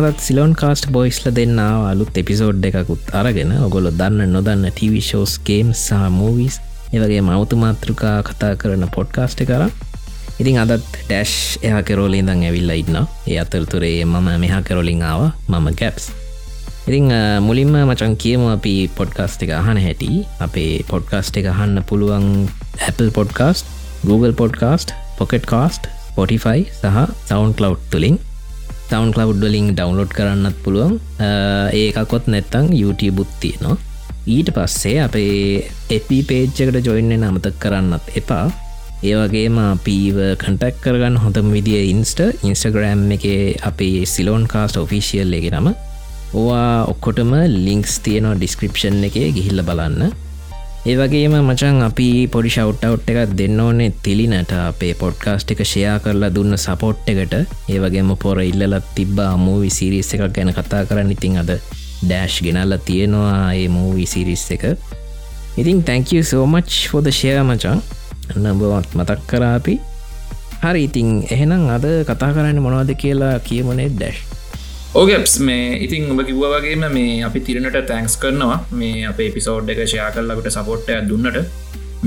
අදත් සිලෝන් කාස්ට බොයිස්ල දෙන්න අලුත් එපිසෝඩ් එකකුත් අරගෙන ඔගොල දන්න නොදන්න ටවෂෝස් ගේම් සහ මූවිස් ඒවගේ මවතු මාතෘකා කතා කරන පොඩ්කාස්ට කර ඉතින් අදත් ඩැශ් එයා කෙරෝලි දං ඇවිල්ල ඉන්න ඒ අතරතුරේ මම මෙහා කෙරොලින් ආව. මම ගැප්ස් ඉතිං මුලින්ම මචන් කියම අපි පොඩ්කාස්ට එක අහන හැටි. අපේ පොඩ්කාස්ට එක අහන්න පුළුවන් Apple podcast Google podcast Pocket Casts Spotify සහ සවන්් කලව් තුළින් සවන් කලව් ලින් ඩවන්ලෝඩ් කරන්නත් පුළුවන්. ඒකකොත් නැත්තං YouTube බුත්තිය නවා ඊට පස්සේ අපේ එපි පේච්චකට ජොයින්න අමතක් කරන්නත් එපා. ඒවගේම පීව කටක් කරගන්න හොඳම විදිිය ඉන්ස්ට ඉන්ස්ටග්‍රෑම් එක අපේ සිලෝන් කාස්ට ඔෆිසිියල් එක නම. ඕවා ඔක්කොටම ලිංක්ස් තියෙනවා ඩිස්ක්‍රපෂන් එක ගිහිල්ල බලන්න. ඒවගේම මචන් අපි පොඩි ශවට්ටවට් එකක් දෙන්න ඕනේ තිලිනට. අපේ පොඩ්කාස්ට් එක ෂයා කරලා දුන්න සපෝට් එකට. ඒවගේම පොර ඉල්ලලත් තිබ්බා මූවි සිරිස් එකක් ගැන කතා කරන්න. ඉතින් අද ඩෑශ් ගෙනල්ල තියෙනවා ඒ මූවි සිරිස් එක. ඉතින් තැංක සෝමච් ෆොද ෂය මචන් නබවත් මතක් කරාපි හරි ඉතින් එහෙනම් අද කතා කරන්න මොනවද කියලා කියමනේ ඩැශ් Oh, ඕගැප්ස් මේ ඉතින් ඔබ කිව්ව වගේම මේ අපි තිරණට තැන්ක්ස් කරනවා. මේ අප පිසෝඩ් එක ෂයා කරලකට සපෝට්ටය දුන්නට.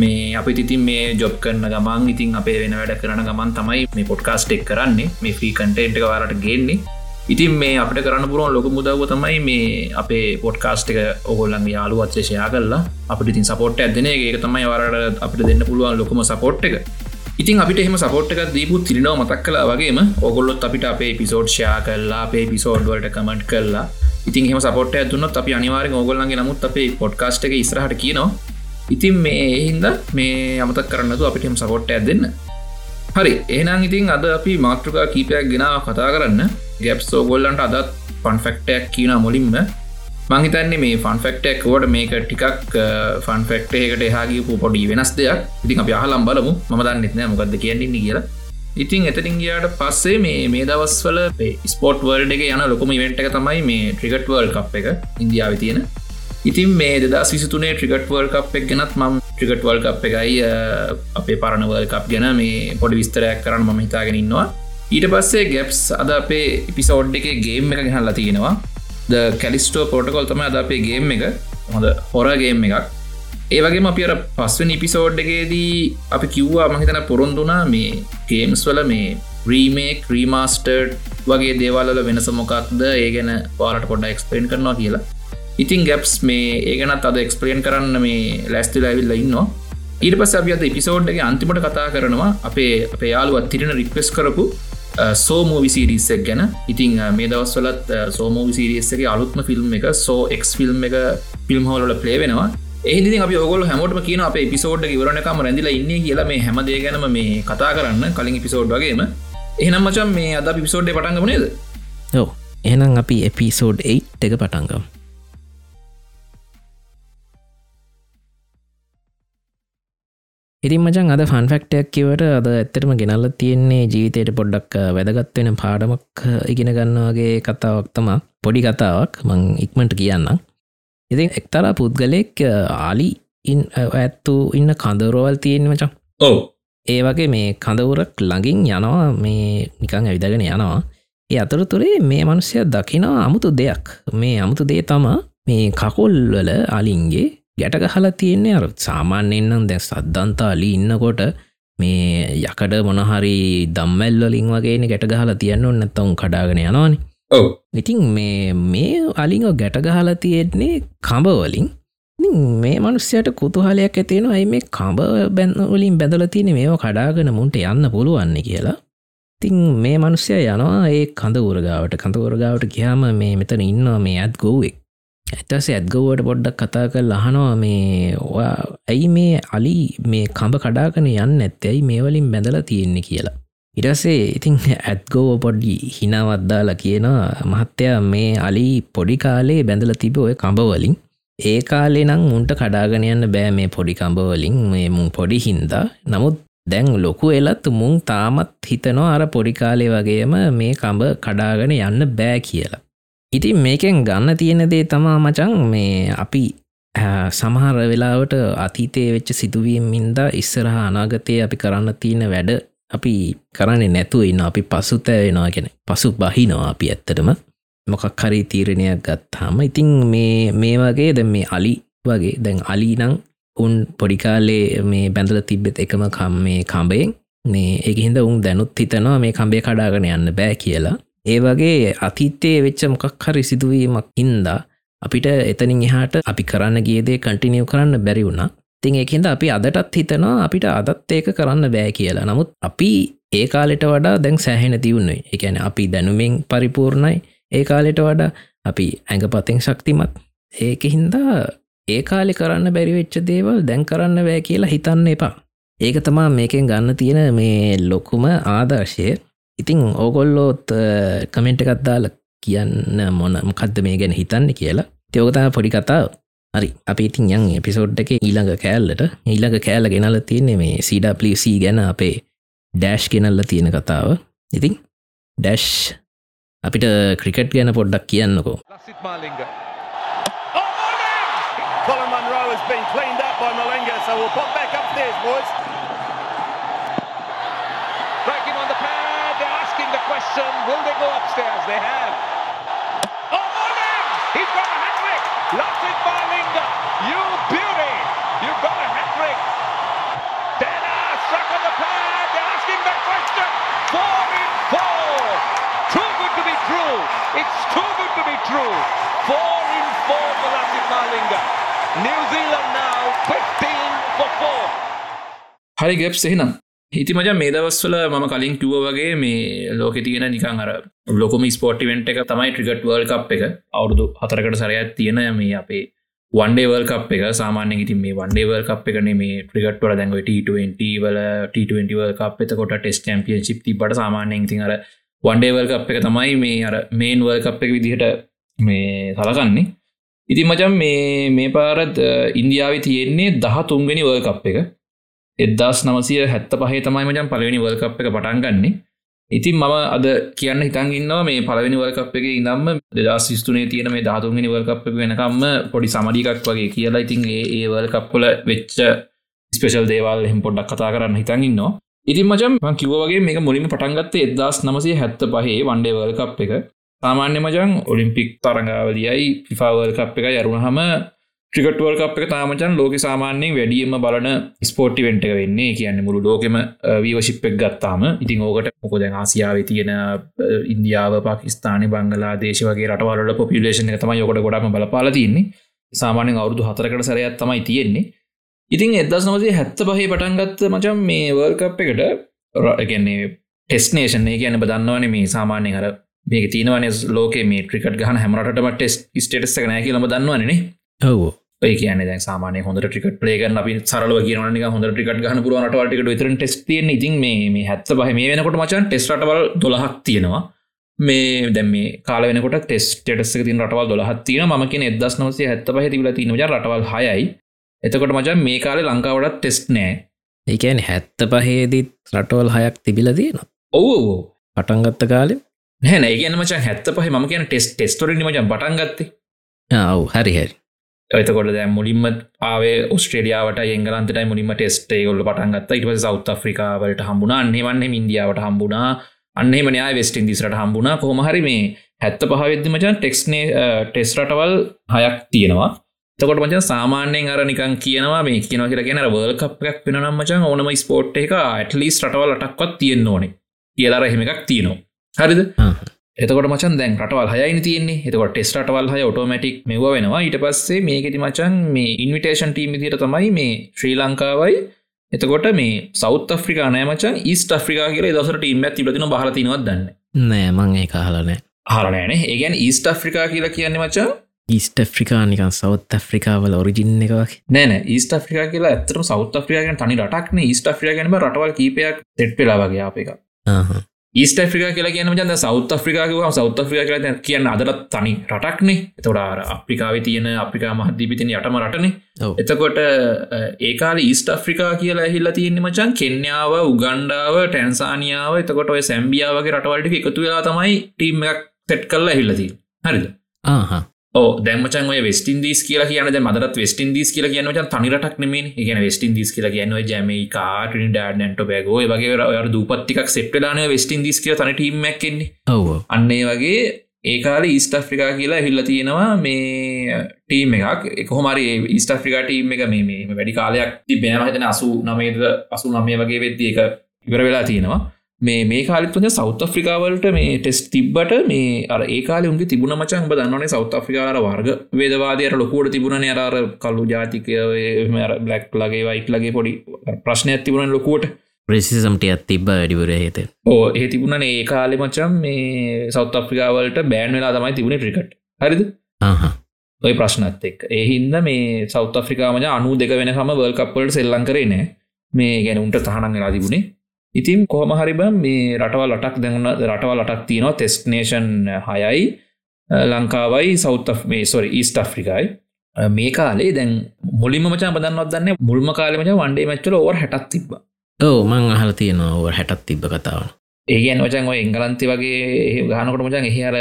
මේ අපි තිතින් මේ ජොබ් කරන ගමන් ඉතින් අපේ වෙන වැඩ කරන ගමන් තමයි මේ පොඩ්කාස්ට් එක් කරන්නේ. මේ ෆී කටේන්ට එක වාරට ගේන්නේ. ඉතින් මේ අපට කරන්න පුරුවන් ලොක මුදව තමයි මේ අපේ පොඩ්කාස්ට් එක ඔගොල්ලන් යාලු අත්්‍රේෂයා කරලා අපට ඉතින් සපෝට් ඇදන ඒක තමයි වරට අපට දෙන්න පුළුවන් ලොකම සපෝට් එක. ඉතින් අපිට එහම සපෝට්ක දීපු තිරනව මතක් කලා වගේම ඔගොල්ලොත් අපිට අපේ පිසෝඩ්ෂයා කරලා අපේ පිසෝඩ් වලට කමට් කරලා. ඉතින් එහම සපොට් ඇතුන්නත් අපි අනිවාර ඔගොල්ලන්ගේ නමුත් අපේ පොඩ්කාස්ට එක ඉස්රහට කියනවා. ඉතින් මේ එහින්ද මේ අමතක් කරන්නතු අපිට එම සපොට් ඇත් දෙන්න. හරි ඒනම් ඉතින් අද අපි මාතෘකා කීපයක් ගෙනාව කතා කරන්න. ගැප්ස් ඕගොල්ලන්ට අදත් පන්ෆෙක්ටයක් කියන මුලින්ම. මංහිතන්නේ මේ ෆන්ෆෙක්ටක් වට මේක ටිකක් ෆන්ෆෙක්ටේකට හාගිපු පොඩි වෙනස් දෙයක්. ඉතින් අප යහලම් බලමු. ම දන්නෙත්නෑ මොකක්ද කියන්නන්නේ කියලා. ඉතින් එතරින් ගයාට පස්සේ මේ මේ දවස්වල ස්පෝට් වර්ඩ එක යන ලොකම ඉවෙන්ට එක තමයි මේ ට්‍රිකට් වර්ල් කප් එක ඉන්දියාව තියෙන. ඉතින් මේ දෙදා විසිතුනේ ට්‍රිකට් වර්ල් කප් එක ගෙනත් මම් ට්‍රිකට් වල් කප් එකයි අපේ පරණවල් කප් ගැන මේ පොඩි විස්තරයක් කරන්න මම හිතාගෙන ඉන්නවා. ඊට පස්සේ ගැප්ස් අද අපේ පිසෝඩ් එක ගේම් එක ගහල්ලා තියෙනවා. ද කැලිස්ටෝ පොටකොල් තම අද අපේ ගේම් එක. හොඳ හොරගේම් එකක්. ඒවගේ අපි අර පස්ව නිපිසෝඩ් එකේදී අපි කිව්වා මහිතන පොරොන්දුනා මේ ගේම්ස් වල මේ රීමේක් රීමස්ටර්ඩ් වගේ දේවල්ල වෙනස මොකක්ද? ඒ ගැන පාලට පොඩ එක්ස්පලේන් කරනවා කියලා. ඉතින් ගැප්ස් මේ ඒගනත් අද එක්ස්පලේන් කරන්න මේ ලැස්තිල ඇවිල්ල ඉන්නවා. ඊට පස අප අත එපිසෝඩ්ගේ අන්තිමට කතා කරනවා අපේ අපේ යාළුවත් තිරෙන රික්වෙස් කරපු Uh, සෝමෝ විසිරිස්සක් ගැන. ඉතිං uh, මේ දවස්වලත් uh, සෝමෝ විසිරිස්සගේ අලුත්ම ෆිල්ම් එක සෝ එක් ෆිල්ම් එක ෆිල්ම් හෝලට පලේ වෙනවා. ඒදි අපි ඔගොල හැමෝටම කියන අප පිසෝඩ් ඉවරනකම රැඳිලා ඉන්නේ කියලා මේ හැමදේ ගැනම මේ කතා කරන්න කලින් පිසෝඩ් වගේම. එහනම් මචන් මේ අද පිසෝඩ්ඩ පටන්ගම නේද? ඔව. එහනම් අපි එපිසෝඩ් 8 එක පටන්ගම් ඉතින් මචන් අද ෆන්ෆක්ටයක් කිවට අද ඇත්තටම ගෙනල්ල තියෙන්නේ ජීවිතයට පොඩ්ඩක් වැදගත්වෙන පාඩමක් ඉගෙන ගන්නවාගේ කතාවක් තමා පොඩි කතාවක් මං ඉක්මට කියන්න ඉතින් එක්තරා පුද්ගලෙක් ආලි ඇත්තු ඉන්න කඳවරෝවල් තියෙන මචන් ඕ ඒ වගේ මේ කඳවුරක් ළඟින් යනවා මේ නිකං ඇවිදගෙන යනවා. ඒ අතුරතුරේ මේ මනුස්්‍යය දකිනා අමුතු දෙයක්. මේ අමුතු දේ තමා මේ කකුල්වල අලින්ගේ ගැට ගහලා තියෙන්නේ අර සාමාන්‍යයෙන්නම් දැ සද්ධන්තාලි ඉන්නකොට මේ යකඩ මොනහරි දම්මැල්වලින් වගේන ගැට ගහලා තියන්න නැත්තවුන් කඩාගෙන යනවානි. ඔව. ඉතින් මේ මේ අලිංග ගැට ගහලා තියෙන්නේ කඹවලින් මේ මනුස්්‍යයට කුතුහලයක් ඇතියෙන අයි මේ කඹ බැන්නවලින් බැඳල තියෙන මේ කඩාගෙන මුන්ට යන්න පුළුවන්න කියලා. තින් මේ මනුස්්‍යය යනවා ඒ කඳ උරගාවට කඳ උරගාවට කියයාම මේ මෙතන ඉන්නවා මේ ඇත් ගෝවෙක් ඇතස ඇත්ගවට පොඩ්ඩක් කතා කල් අහනවා මේ ඇයි මේ අලි මේ කඹ කඩාකන යන්න ඇත්තැයි මේවලින් බැඳල තියෙන්නේ කියලා? ඉරසේ ඉතින් ඇත්ගෝ පොඩ්ඩි හිනවද්දාලා කියනවා මහත්තයා මේ අලි පොඩි කාලේ බැඳල තිබ ඔය කඹවලින් ඒ කාලේ නම් මුන්ට කඩාගෙන යන්න බෑ මේ පොඩි කඹවලින් මේ මුන් පොඩි හින්දා. නමුත් දැන් ලොකු එලත් මුං තාමත් හිතනවා අර පොඩිකාලේ වගේම මේ කඹ කඩාගෙන යන්න බෑ කියලා. ඉතින් මේකෙන් ගන්න තියෙන දේ තමා මචන් මේ අපි සමහර වෙලාවට අතීතය වෙච්ච සිදුවීම් මින්දා ඉස්සරහ අනාගතය අපි කරන්න තියෙන වැඩ අපි කරන්නේ නැතුව ඉන්න අපි පසුතැවෙනවා ගැන පසු බහිනවා අපි ඇත්තටම. මොකක් හරි තීරණයක් ගත්තාම ඉතිං මේ මේ වගේ ද මේ අලි වගේ දැන් අලි නං උන් පොඩිකාලේ මේ බැඳල තිබ්බෙත් එකම කම් මේ කම්බයෙන් මේ එක හිද උන් දැනුත් හිතනවා මේ කම්බේ කඩාගෙන යන්න බෑ කියලා. ඒ වගේ අතීතයේ වෙච්ච මොකක් හරි සිදුවීමක් හින්දා අපිට එතනින් එහාට අපි කරන්න ගේදේ කටිනියව කරන්න බැරි වුණා. තින් එකහිද අපි අදටත් හිතනවා අපිට අදත් ඒක කරන්න බෑ කියලා. නමුත් අපි ඒ කාලෙට වඩා දැන් සෑහෙන තිවුණේ එකැන අපි දැනුමින් පරිපූර්ණයි. ඒ කාලෙට වඩා අපි ඇඟපතිෙන් ශක්තිමත්. ඒක හින්දා ඒ කාලෙ කරන්න බැරිවෙච්ච දේවල් දැන් කරන්න බෑ කියලා හිතන්න එපා. ඒක තමා මේකෙන් ගන්න තියෙන මේ ලොකුම ආදර්ශය. ඉතිං ඕගොල්ලෝත් කමෙන්ට් එකත්දාල කියන්න මොන මොකක්ද මේ ගැන හිතන්න කියලා. තයෝගතා පොඩි කතාව. හරි අපි ඉතින් යන් එපිසෝඩ් එක ඊළඟ කෑල්ලට ඊළඟ කෑල ගෙනල තියන්නේ මේ සීඩපලිසී ගැන අපේ ඩෑෂ් ගෙනල්ල තියෙන කතාව. ඉතින් ඩැෂ් අපිට ක්‍රිකට් ගැන පොඩ්ඩක් කියන්නකෝ. Oh, Colin Munro has been cleaned up by Malenga, so we'll pop back upstairs, boys. Anderson, will they go upstairs? They have. Oh, Mullins! He's got a hat trick! it by Linga. You beauty! You've got a hat trick! Dana struck on the pad. They're asking that question. Four in four. Too good to be true. It's too good to be true. Four in four for Lofted Malinga. New Zealand now 15 for four. Harry Gibbs to හිති මජ මේ දවස්වල මම කලින් කිව්ව වගේ මේ ලෝක තියෙන නිකං අර ලොකම ස්පෝට්ටිවෙන්ට් එක තමයි ට්‍රිගට් වර්ල් කප් එක. අවුරුදු හතරකට සරයක් තියෙන මේ අපේ වන්ඩේවල් කප් එක. සාමාන්‍ය ඉතින් මේ වන්ඩේවල් කප් එකන මේ ට්‍රිගට් වල දැන්ව ට20 වල ට20 කප් එතකොට ටෙස් චම්පියන් ශිප්ති බට සාමාන්‍යයෙන් ඉතින් අර වන්ඩේවල් කප් එක තමයි මේ අර මේන් වල් කප් එක විදිහට මේ සලකන්නේ. ඉතින් මචම් මේ මේ පාරත් ඉන්දියාව තියෙන්නේ දහ තුන්වෙනි වර්ල් කප් එක. එදදාස් නවසය හැත්ත පහේ තමයි මචම් පලවෙනි වර්ල් කප් එක පටන් ගන්නේ. ඉතින් මම අද කියන්න හිතන් ඉන්නවා මේ පලවෙනි වර්ල් කප් එක ඉදම්ම දෙදස් ස්තුනේ තියෙන මේ ධාතුන්ගනි වර්ල් කප් එක වෙනකම්ම පොඩි සමඩිකක් වගේ කියලා ඉතින් ඒ ඒ වර්ල් කප්පොල වෙච්ච ස්පේෂල් දේවල් හෙම පොඩ්ඩක් කතා කරන්න හිතන් ඉන්නවා. ඉතින් මචම් කිවගේ මේ මුලින් පටන්ගත්ත එදදාස් නමසේ හැත්ත පහේ වන්ඩේ වර්ල් කප් එක. සාමාන්‍ය මචන් ඔලිම්පික් තරඟාවලියයි ෆිෆාවල් කප් එක යරුණ හම ට්‍රිකටවල් කප් එක තාමචන් ලෝක සාමාන්‍යයෙන් වැඩියම බලන ස්පෝට්ටි වෙන්ට එක වෙන්නේ. කියන්න මුළු ලෝකෙම වීවශිප්පක් ගත්තාම. ඉතින් ඕකට මොකො දැන් ආසියාව තියෙන ඉන්දියාව පාකිස්ාන බංගලා දේශ වගේ රටවල පොපිලේෂන එක තමයි යොකට ගොඩම බලපාල තින්නේ සාමානෙන් අවුදු හතරකට සරයක් තමයි තියෙන්නේ. ඉතින් එදස් නවසේ හැත්ත පහහි පටන්ගත්ත මචන් මේ වර්ල් කප් එකට රගන්නේ ටෙස්නේෂන් කියන බදන්නවන මේ සාමාන්‍ය හර මේක තියනවන ලෝක මේ ට්‍රිකට ගහන හැමරටම ටෙස් ස්ටේටස් නෑ කියලම දන්නවනේ ඔවෝ. ඒ කියන දැ සාමානය හොඳ ටිකට පලේගන්න අපි සරල කියන හොඳ ටිකට ගහන පුරුවනටවටිකට විතර ටෙස් තියන ඉතින් මේ හැත්ත පහ මේ වෙනකොට මචන් ටෙස්ටවල් දොලහක් තියෙනවා. මේ දැම කාල වෙනකොට ටෙස් ටෙස් තින් රටවල් දොලහත් තියන ම කිය එදස් නවසේ හැත්ත පහ තිබල තිනජ රටවල් හයයි. එතකොට මචන් මේ කාලෙ ලංකාවටත් ටෙස්ට් නෑ ඒකැන හැත්ත පහේදීත් රටවල් හයක් තිබිල තියෙන ඔවෝ පටන්ගත්ත කාලෙ? හැන ඒගන මච හැත්ත පහ ම කියන ටෙස් ටෙස්ටොරි මචන් පටන්ගත්තේ ඔව්. හරි හරි එතකොට දැ මුලින්ම ආවේ ඔස්ට්‍රේලියාවට එංගලන්තට මුලින්ම ටෙස්ටේ ගොල්ල පටන්ගත්ත ඉට සෞත් ෆ්‍රිකාවලට හම්බුණ. අන්නේවන්නේ ඉන්දියාවට හම්බුණා. අන්නේ මනයා වෙස්ටින් දිස්රට හම්බුණා. කොහමහරි මේ හැත්ත පහවෙද්දි මචන් ටෙක්ස්නේ ටෙස් රටවල් හයක් තියෙනවා. තකොට මචන් සාමාන්‍යයෙන් අර නිකන් කියනවා මේ කියනව කියලා කියන වර්ල් කප්යක් වෙනම් මචන් ඕනම ස්පෝට් එක ඇටලිස් රටවල් අටක්වත් තියෙන්න්න ඕනේ. කියලාර එහෙම එකක් තියෙනවා. හරිද? එතකොට මචන් දැන් රටවල් හයයි තියන්නේ. එතකොට ටෙස් රටවල් හය ඔටෝමටික් මෙව වෙනවා. ඊට පස්සේ මේකෙති මචන් මේ ඉන්විටේෂන් ටීම දිට තමයි මේ ශ්‍රී ලංකාවයි. එතකොට මේ සෞත් ෆ්‍රිකා නෑමචන් ඊස්ට ෆ්‍රිකා කියල දසට ටීම තිබතින බහලතිනවත් දන්න නෑමං ඒ කාලනෑ හරනෑන ඒගැන් ඊස්ට ෆ්‍රිකා කියලා කියන්නේ මචා ඊස්ට ෆ්‍රිකානිකන් සෞත් ෆ්‍රිකාවල ඔරිජින්න එකක් නෑන ඊස්ට ෆ්‍රිකා කියලා ඇතර සෞත් ෆ්‍රියාගෙන් තනි රටක්න ඊස්ට ෆ්‍රියාගෙනම රටවල් කීපයක් තෙට් පෙලා වගේ අප එක ඊස්ට ෆ්‍රිකා කියලා කියන ජන්න සෞත් ෆ්‍රිකාකව සෞත් ෆ්‍රිකා කියලා කියන්න අදලත් තනි රටක්නේ. තොඩාර අප්‍රිකාව තියන අප්‍රිකා මහදීපිතින යටම රටන. එතකොට ඒකාල ඊස්ට ෆ්‍රිකා කියලා හිල්ල තියන්නේ මචන් කෙන්යාව උගණ්ඩාව ටැන්සානියාව එතකොට ඔය සැම්බියාවගේ රටවල්ට එකතු වෙලා තමයි ටීම් එකක් තෙට් කල්ලා හිල්ලති හරිද? ඕ දැමචන් ඔය වෙස්ටින්දීස් කියලා කියන මදත් වෙස්ටින්දීස් කියලා කියන චන් තනිරටක් නෙමේ කියන වෙස්ටින්දීස් කියලා කියන්න ජැමයිකා ඩනට බැගෝ වගේ ඔය දූපත්තික් සෙට්ලාන වෙස්ටින්දීස් කිය තන ටීම්මැක්කෙන්නේ ඔව අන්නේ වගේ ඒකාල ඊස්ට ෆ්‍රිකා කියලා හිල්ල තියෙනවා මේ ටීම් එකක්. එකහොමරි ඊස්ට ෆ්‍රිකා ටීම් එක මේ වැඩි කාලයක් ති බෑමහිතන අසු නමේද අසු නමය වගේ වෙද්දී එක ඉවර වෙලා තියෙනවා මේ මේ කාලිත්වන සෞත් ෆ්‍රිකාවලට මේ ටෙස් තිබ්බට මේ අර ඒකාල උන්ගේ තිබුණ මචන් බදන්නනේ සෞත් ෆ්‍රිකාර වර්ග වේදවාදයට ලොකෝට තිබුණ අර කල්ලු ජාතිකය බ්ලක් ලගේ වයිට් ලගේ පොඩි ප්‍රශ්නයක් තිබුණ ලොකෝට ප්‍රසිසම්ට ඇත් තිබ්බ වැඩිවර හත ඕ ඒ තිබුණන ඒ කාලෙ මචම් මේ සෞත් අප්‍රිකාවලට බෑන් වෙලා තමයි තිබුණ ට්‍රිකට හරිද? ඔය ප්‍රශ්නත් එක් ඒහින්ද මේ සෞත් අප්‍රිකාමජ අනු දෙක වෙනකම වල් කප්පලට සෙල්ලං කරේ නෑ. මේ ගැන උන්ට තහනන් වෙලා තිබුණේ ඉතින් කොහම හරිබ මේ රටවල් ලටක් දැන්න රටවල් ලටක් තියනවා. තෙස්නේෂන් හයයි. ලංකාවයි සෞත් මේ සොරි ඊස්ට අෆ්‍රිකයි මේ කාලේ දැන් මුලින්ම මචා බදන්නත් දන්න? මුල්ම කාලමච වන්ඩේ මච්චල ඕවර් හැටත් තිබ ඕ මං අහල තියෙනවා ඕවර් හැටත් තිබ්බ කතාවන. ඒගන් වචන් ඔය එංගලන්ති වගේ ගානකොට මචන් එහර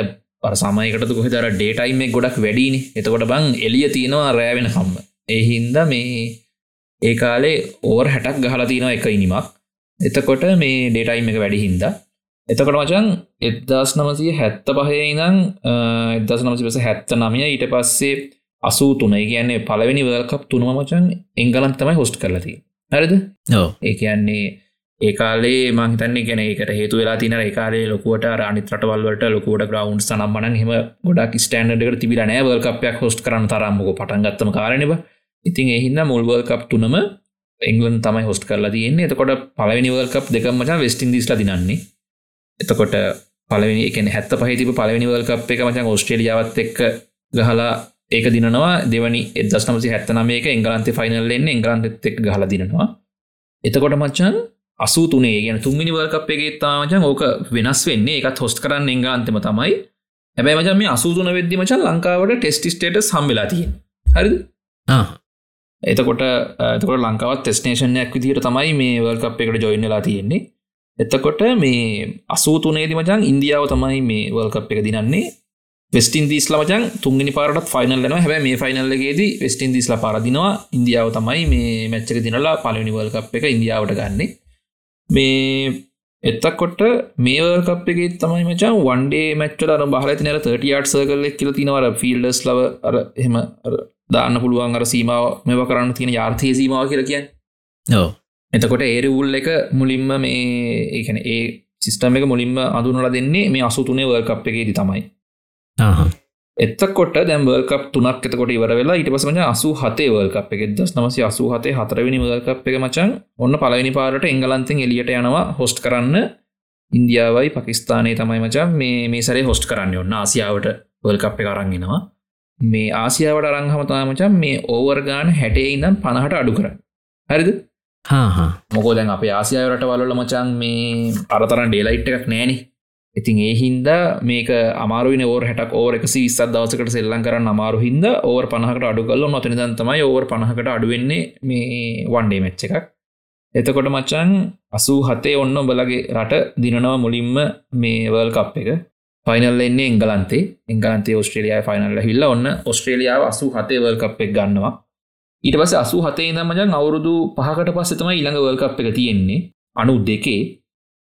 සමයකට කොහෙදර ඩේටයිම ගොඩක් වැඩීනි එතකොට බං එලිය තියෙනවා රෑවෙන කම්ම එහින්ද මේ ඒ කාලේ ඕර් හැටක් ගහලා තියෙනවා එක ඉනිමක් එතකොට මේ ඩේටයිම් එක වැඩි හින්ද. එතකොට මචන් එදදාස් නමසය හැත්ත පහේ ඉදං එදස් නමසි පස හැත්ත නමය ඊට පස්සේ අසූ තුන කියන්නේ පලවෙනි වල්කප් තුනම මචන් එංගලන් තමයි හොස්ට කරලති හරිද? නෝ ඒ කියන්නේ ඒකාලේ මහිතන්නේ ගැන එකට හේතු වෙලා තින ඒකාලේ ලොකුවට අනිතරටවල්වට ලොකුවට ග්‍රවන්් සනම්මන හෙම ගොඩක් ස්ටන්ඩ්කට තිබිල නෑ වල්කපයක් හොස්ට කරන්න තරම්මක පටන්ගත්තම කාරණව ඉතින් එහින්ද මුල්වල්කප් තුනම එංගලන් තමයි හොස්ට කරලා තියන්නේ. එතකොට පලවෙනිවල්කප් දෙක මචා වෙස්ටින් දිස්ලා දිනන්නේ. එතකොට පලවෙනි එක හැත්ත පහිතිප පලවෙනිවල්කප් එක මචන් ඔස්ට්‍රේලියාවත් එක්ක ගහලා ඒක දිනවා දෙවනි එදස් නමසි හැත්තනමේක එංගලන්ත ෆයිනල් එන්න. එංගලන්තත් එක් ගහලා දිනවා එතකොට මච්චන් අසු තුනේ ගැන තුන්මිනි වල්කප් එකේ තාමචන් ඕක වෙනස් වෙන්නේ. එකත් හොස්ට කරන්න එංගලන්තම තමයි. හැබැයි මචන් මේ අසුතුන වෙද්දි මචන් ලංකාවට ටෙස්ටි ස්ටේට සම්වෙලා තිය හරිද? එතකොට එතකොට ලංකාවත් ටෙස්නේෂනයක් විදිහට තමයි මේ වල්කප් එකට ජොයින්නලා තියෙන්නේ. එතකොට මේ අසූතුනේදි මචන් ඉන්දියාව තමයි මේ වල්කප් එක දිනන්නේ. වෙස්ටින් දීස්ල මචන් තුන්ගනි පාරට ෆයිනල් න හැ මේ ෆයිනල්ලගේදී වෙස්ටින් දිස්ලා පාරදිනවා ඉන්දියාව තමයි මේ මැච්චක දිනලා පලනි වල්කප් එක ඉන්දියාවට ගන්නේ. මේ එත්තකොට මේවල්කප් එක තමයි මචන් වන්ඩේ මච්චල බහල නර 30ට සර්කල්ල කියල තිනවර ෆිල්ඩස් ලව අර එහම දාන්න පුළුවන් අර සීමාව මෙව කරන්න තියෙන යාර්ථය සීමාව කියල කියන්න. ඕ එතකොට ඒරවුල් එක මුලින්ම මේ ඒකන ඒ සිිස්ටම එක මුලින්ම අඳුනල දෙන්නේ මේ අසුතුනේ වර්කප් එකේදී තමයි. එත්තකොට දැම්වර්කප් තුනක් එතකොට ඉවර වෙලා ඉට පසමච අසු හතේ වර්කප් එක දස් නමසි අසු හතේ හතරවෙනි වර්කප් එක මචන් ඔන්න පලවෙනි පාරට එංගලන්තෙන් එලියට යනවා හොස්ට් කරන්න. ඉන්දියාවයි පකිස්ානය තමයි මචන් මේ මේ සරේ හොස්ට් කරන්න ඔන්න ආසියාවට වර්කප් එක අරන්ගෙනවා මේ ආසියාවට අරංහමතාමචන් මේ ඕවර්ගාන හැටේ ඉඳම් පණහට අඩු කරන්න. හරිද? මොකෝ දැන් අප ආසියාවට වලල මචන් මේ අරතරන් ඩේලයිට් එකක් නෑනෙ. ඉතින් ඒ හින්දා මේක අමාරුවන ඕර හැටක් ඕර එක විස්සත් දවසකට සෙල්ලන් කරන්න අමාරු හින්ද ඕවර් පණහකට අඩු කල්ල නොතන දන් තමයි ඕවර් පණහකට අඩුවෙන්නේ මේ වන්ඩේ මෙච්ච එකක්. එතකොට මචන් අසූ හතේ ඔන්න බලගේ රට දිනනවා මුලින්ම මේ වල් කප් එක ෆයිනල් එන්නේ එංගලන්තේ. එංගලන්තේ ඔස්ට්‍රේලියයා ෆයිනල්ල හිල්ල ඔන්න ඔස්ට්‍රේලියාව අසු හතේ වල් කප් එක ගන්නවා. ඊට පස අසු හතේ දමජන් අවුරුදු පහකට පස්සතම ඉළඟ වල් කප් එක තියෙන්නේ. අනු දෙකේ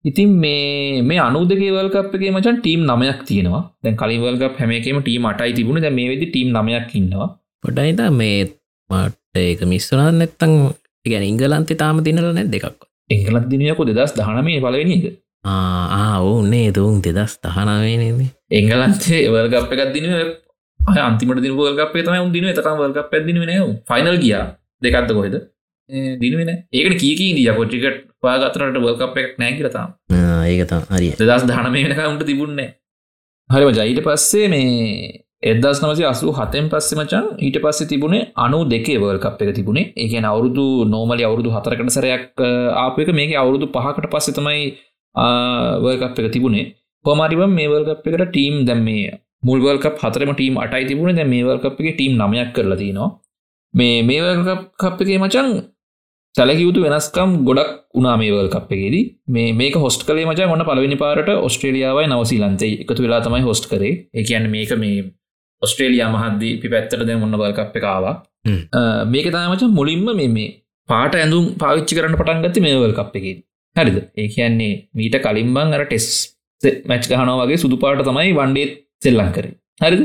ඉතින් මේ මේ අනු දෙකේ වල්කප් එකේ මචන් ටීම් නමයක් තියෙනවා. දැන් කලින් වල්කප් හැමකම ටීම් අටයි තිබුණ. දැ මේ වෙදි ටීම් නමයක් ඉන්නවා. පොඩයිද මේ මට ඒක මිස්සනා නැත්තං ගැන ඉංගලන්තේ තාම දිනල නැ දෙකක් එංගලත් දිනයකො දෙදස් දහනමේ පලවෙනි එක ඕන්නේ දුන් දෙදස් දහනාවනේද එංගලන්තේ වර්ගප් එකක් දින අන්තිමට දින වල්ගපේ තම දින තකම් වල්ගප පැදින නෑ. ෆයිනල් ගියා. දෙකක්ද කොහෙද? දිනවෙන ඒකට කීක ඉදිය පොටිකට පාගතරට වල්කප් එකක් නෑ කියලතාම් ඒකතා හරි දස් දහන මේනක උන්ට තිබුන්නේ හරිම ජයිට පස්සේ මේ එදස් නවසි අසු හතෙන් පස්සේ මචන් ඊට පස්සේ තිබුණේ අනු දෙකේ වර්කප් එක තිබුණේ. ඒකන අවුරුදු නෝමලි අවුරුදු හතරකට සරයක් ආපක මේක අවුරුදු පහකට පස්සෙ තමයි වර්කප් එක තිබුණේ. කොමරිව මේ වර්කප් එකට ටීම් දැම් මේ මුල්වල්ක හතරම ටීම් අටයි තිබුණ. දැ මේ වර්කප්ගේ ටීම් නමයක් කරලා තිනවා මේ මේ කප්පගේ මචන් සැලකියුතු වෙනස්කම් ගොඩක් උනා මේවල් කප්පගේදී මේ මේක හොස්ට කලේ මචන් ඔන්න පලවෙනි පාරට ඔස්ට්‍රේලියාවයි නවසීලන්තේ එකතු වෙලා තමයි හොස්ට කරේ. එකන්න මේක මේ ඔස්ට්‍රේලයා මහද්දී පි පැත්තට දැ ඔන්න වල්කප් එකවා මේක තමච මුලින්ම මේ මේ පාට ඇඳුම් පාවිච්චි කරන්න පටන්ගත්ති මේවල් කප් එකේ හරිද? ඒ කියන්නේ මීට කලින්බං අර ටෙස් මැච් ගහනවා වගේ සුදු පාට තමයි වන්ඩේ සෙල්ලං කරේ. හරිද?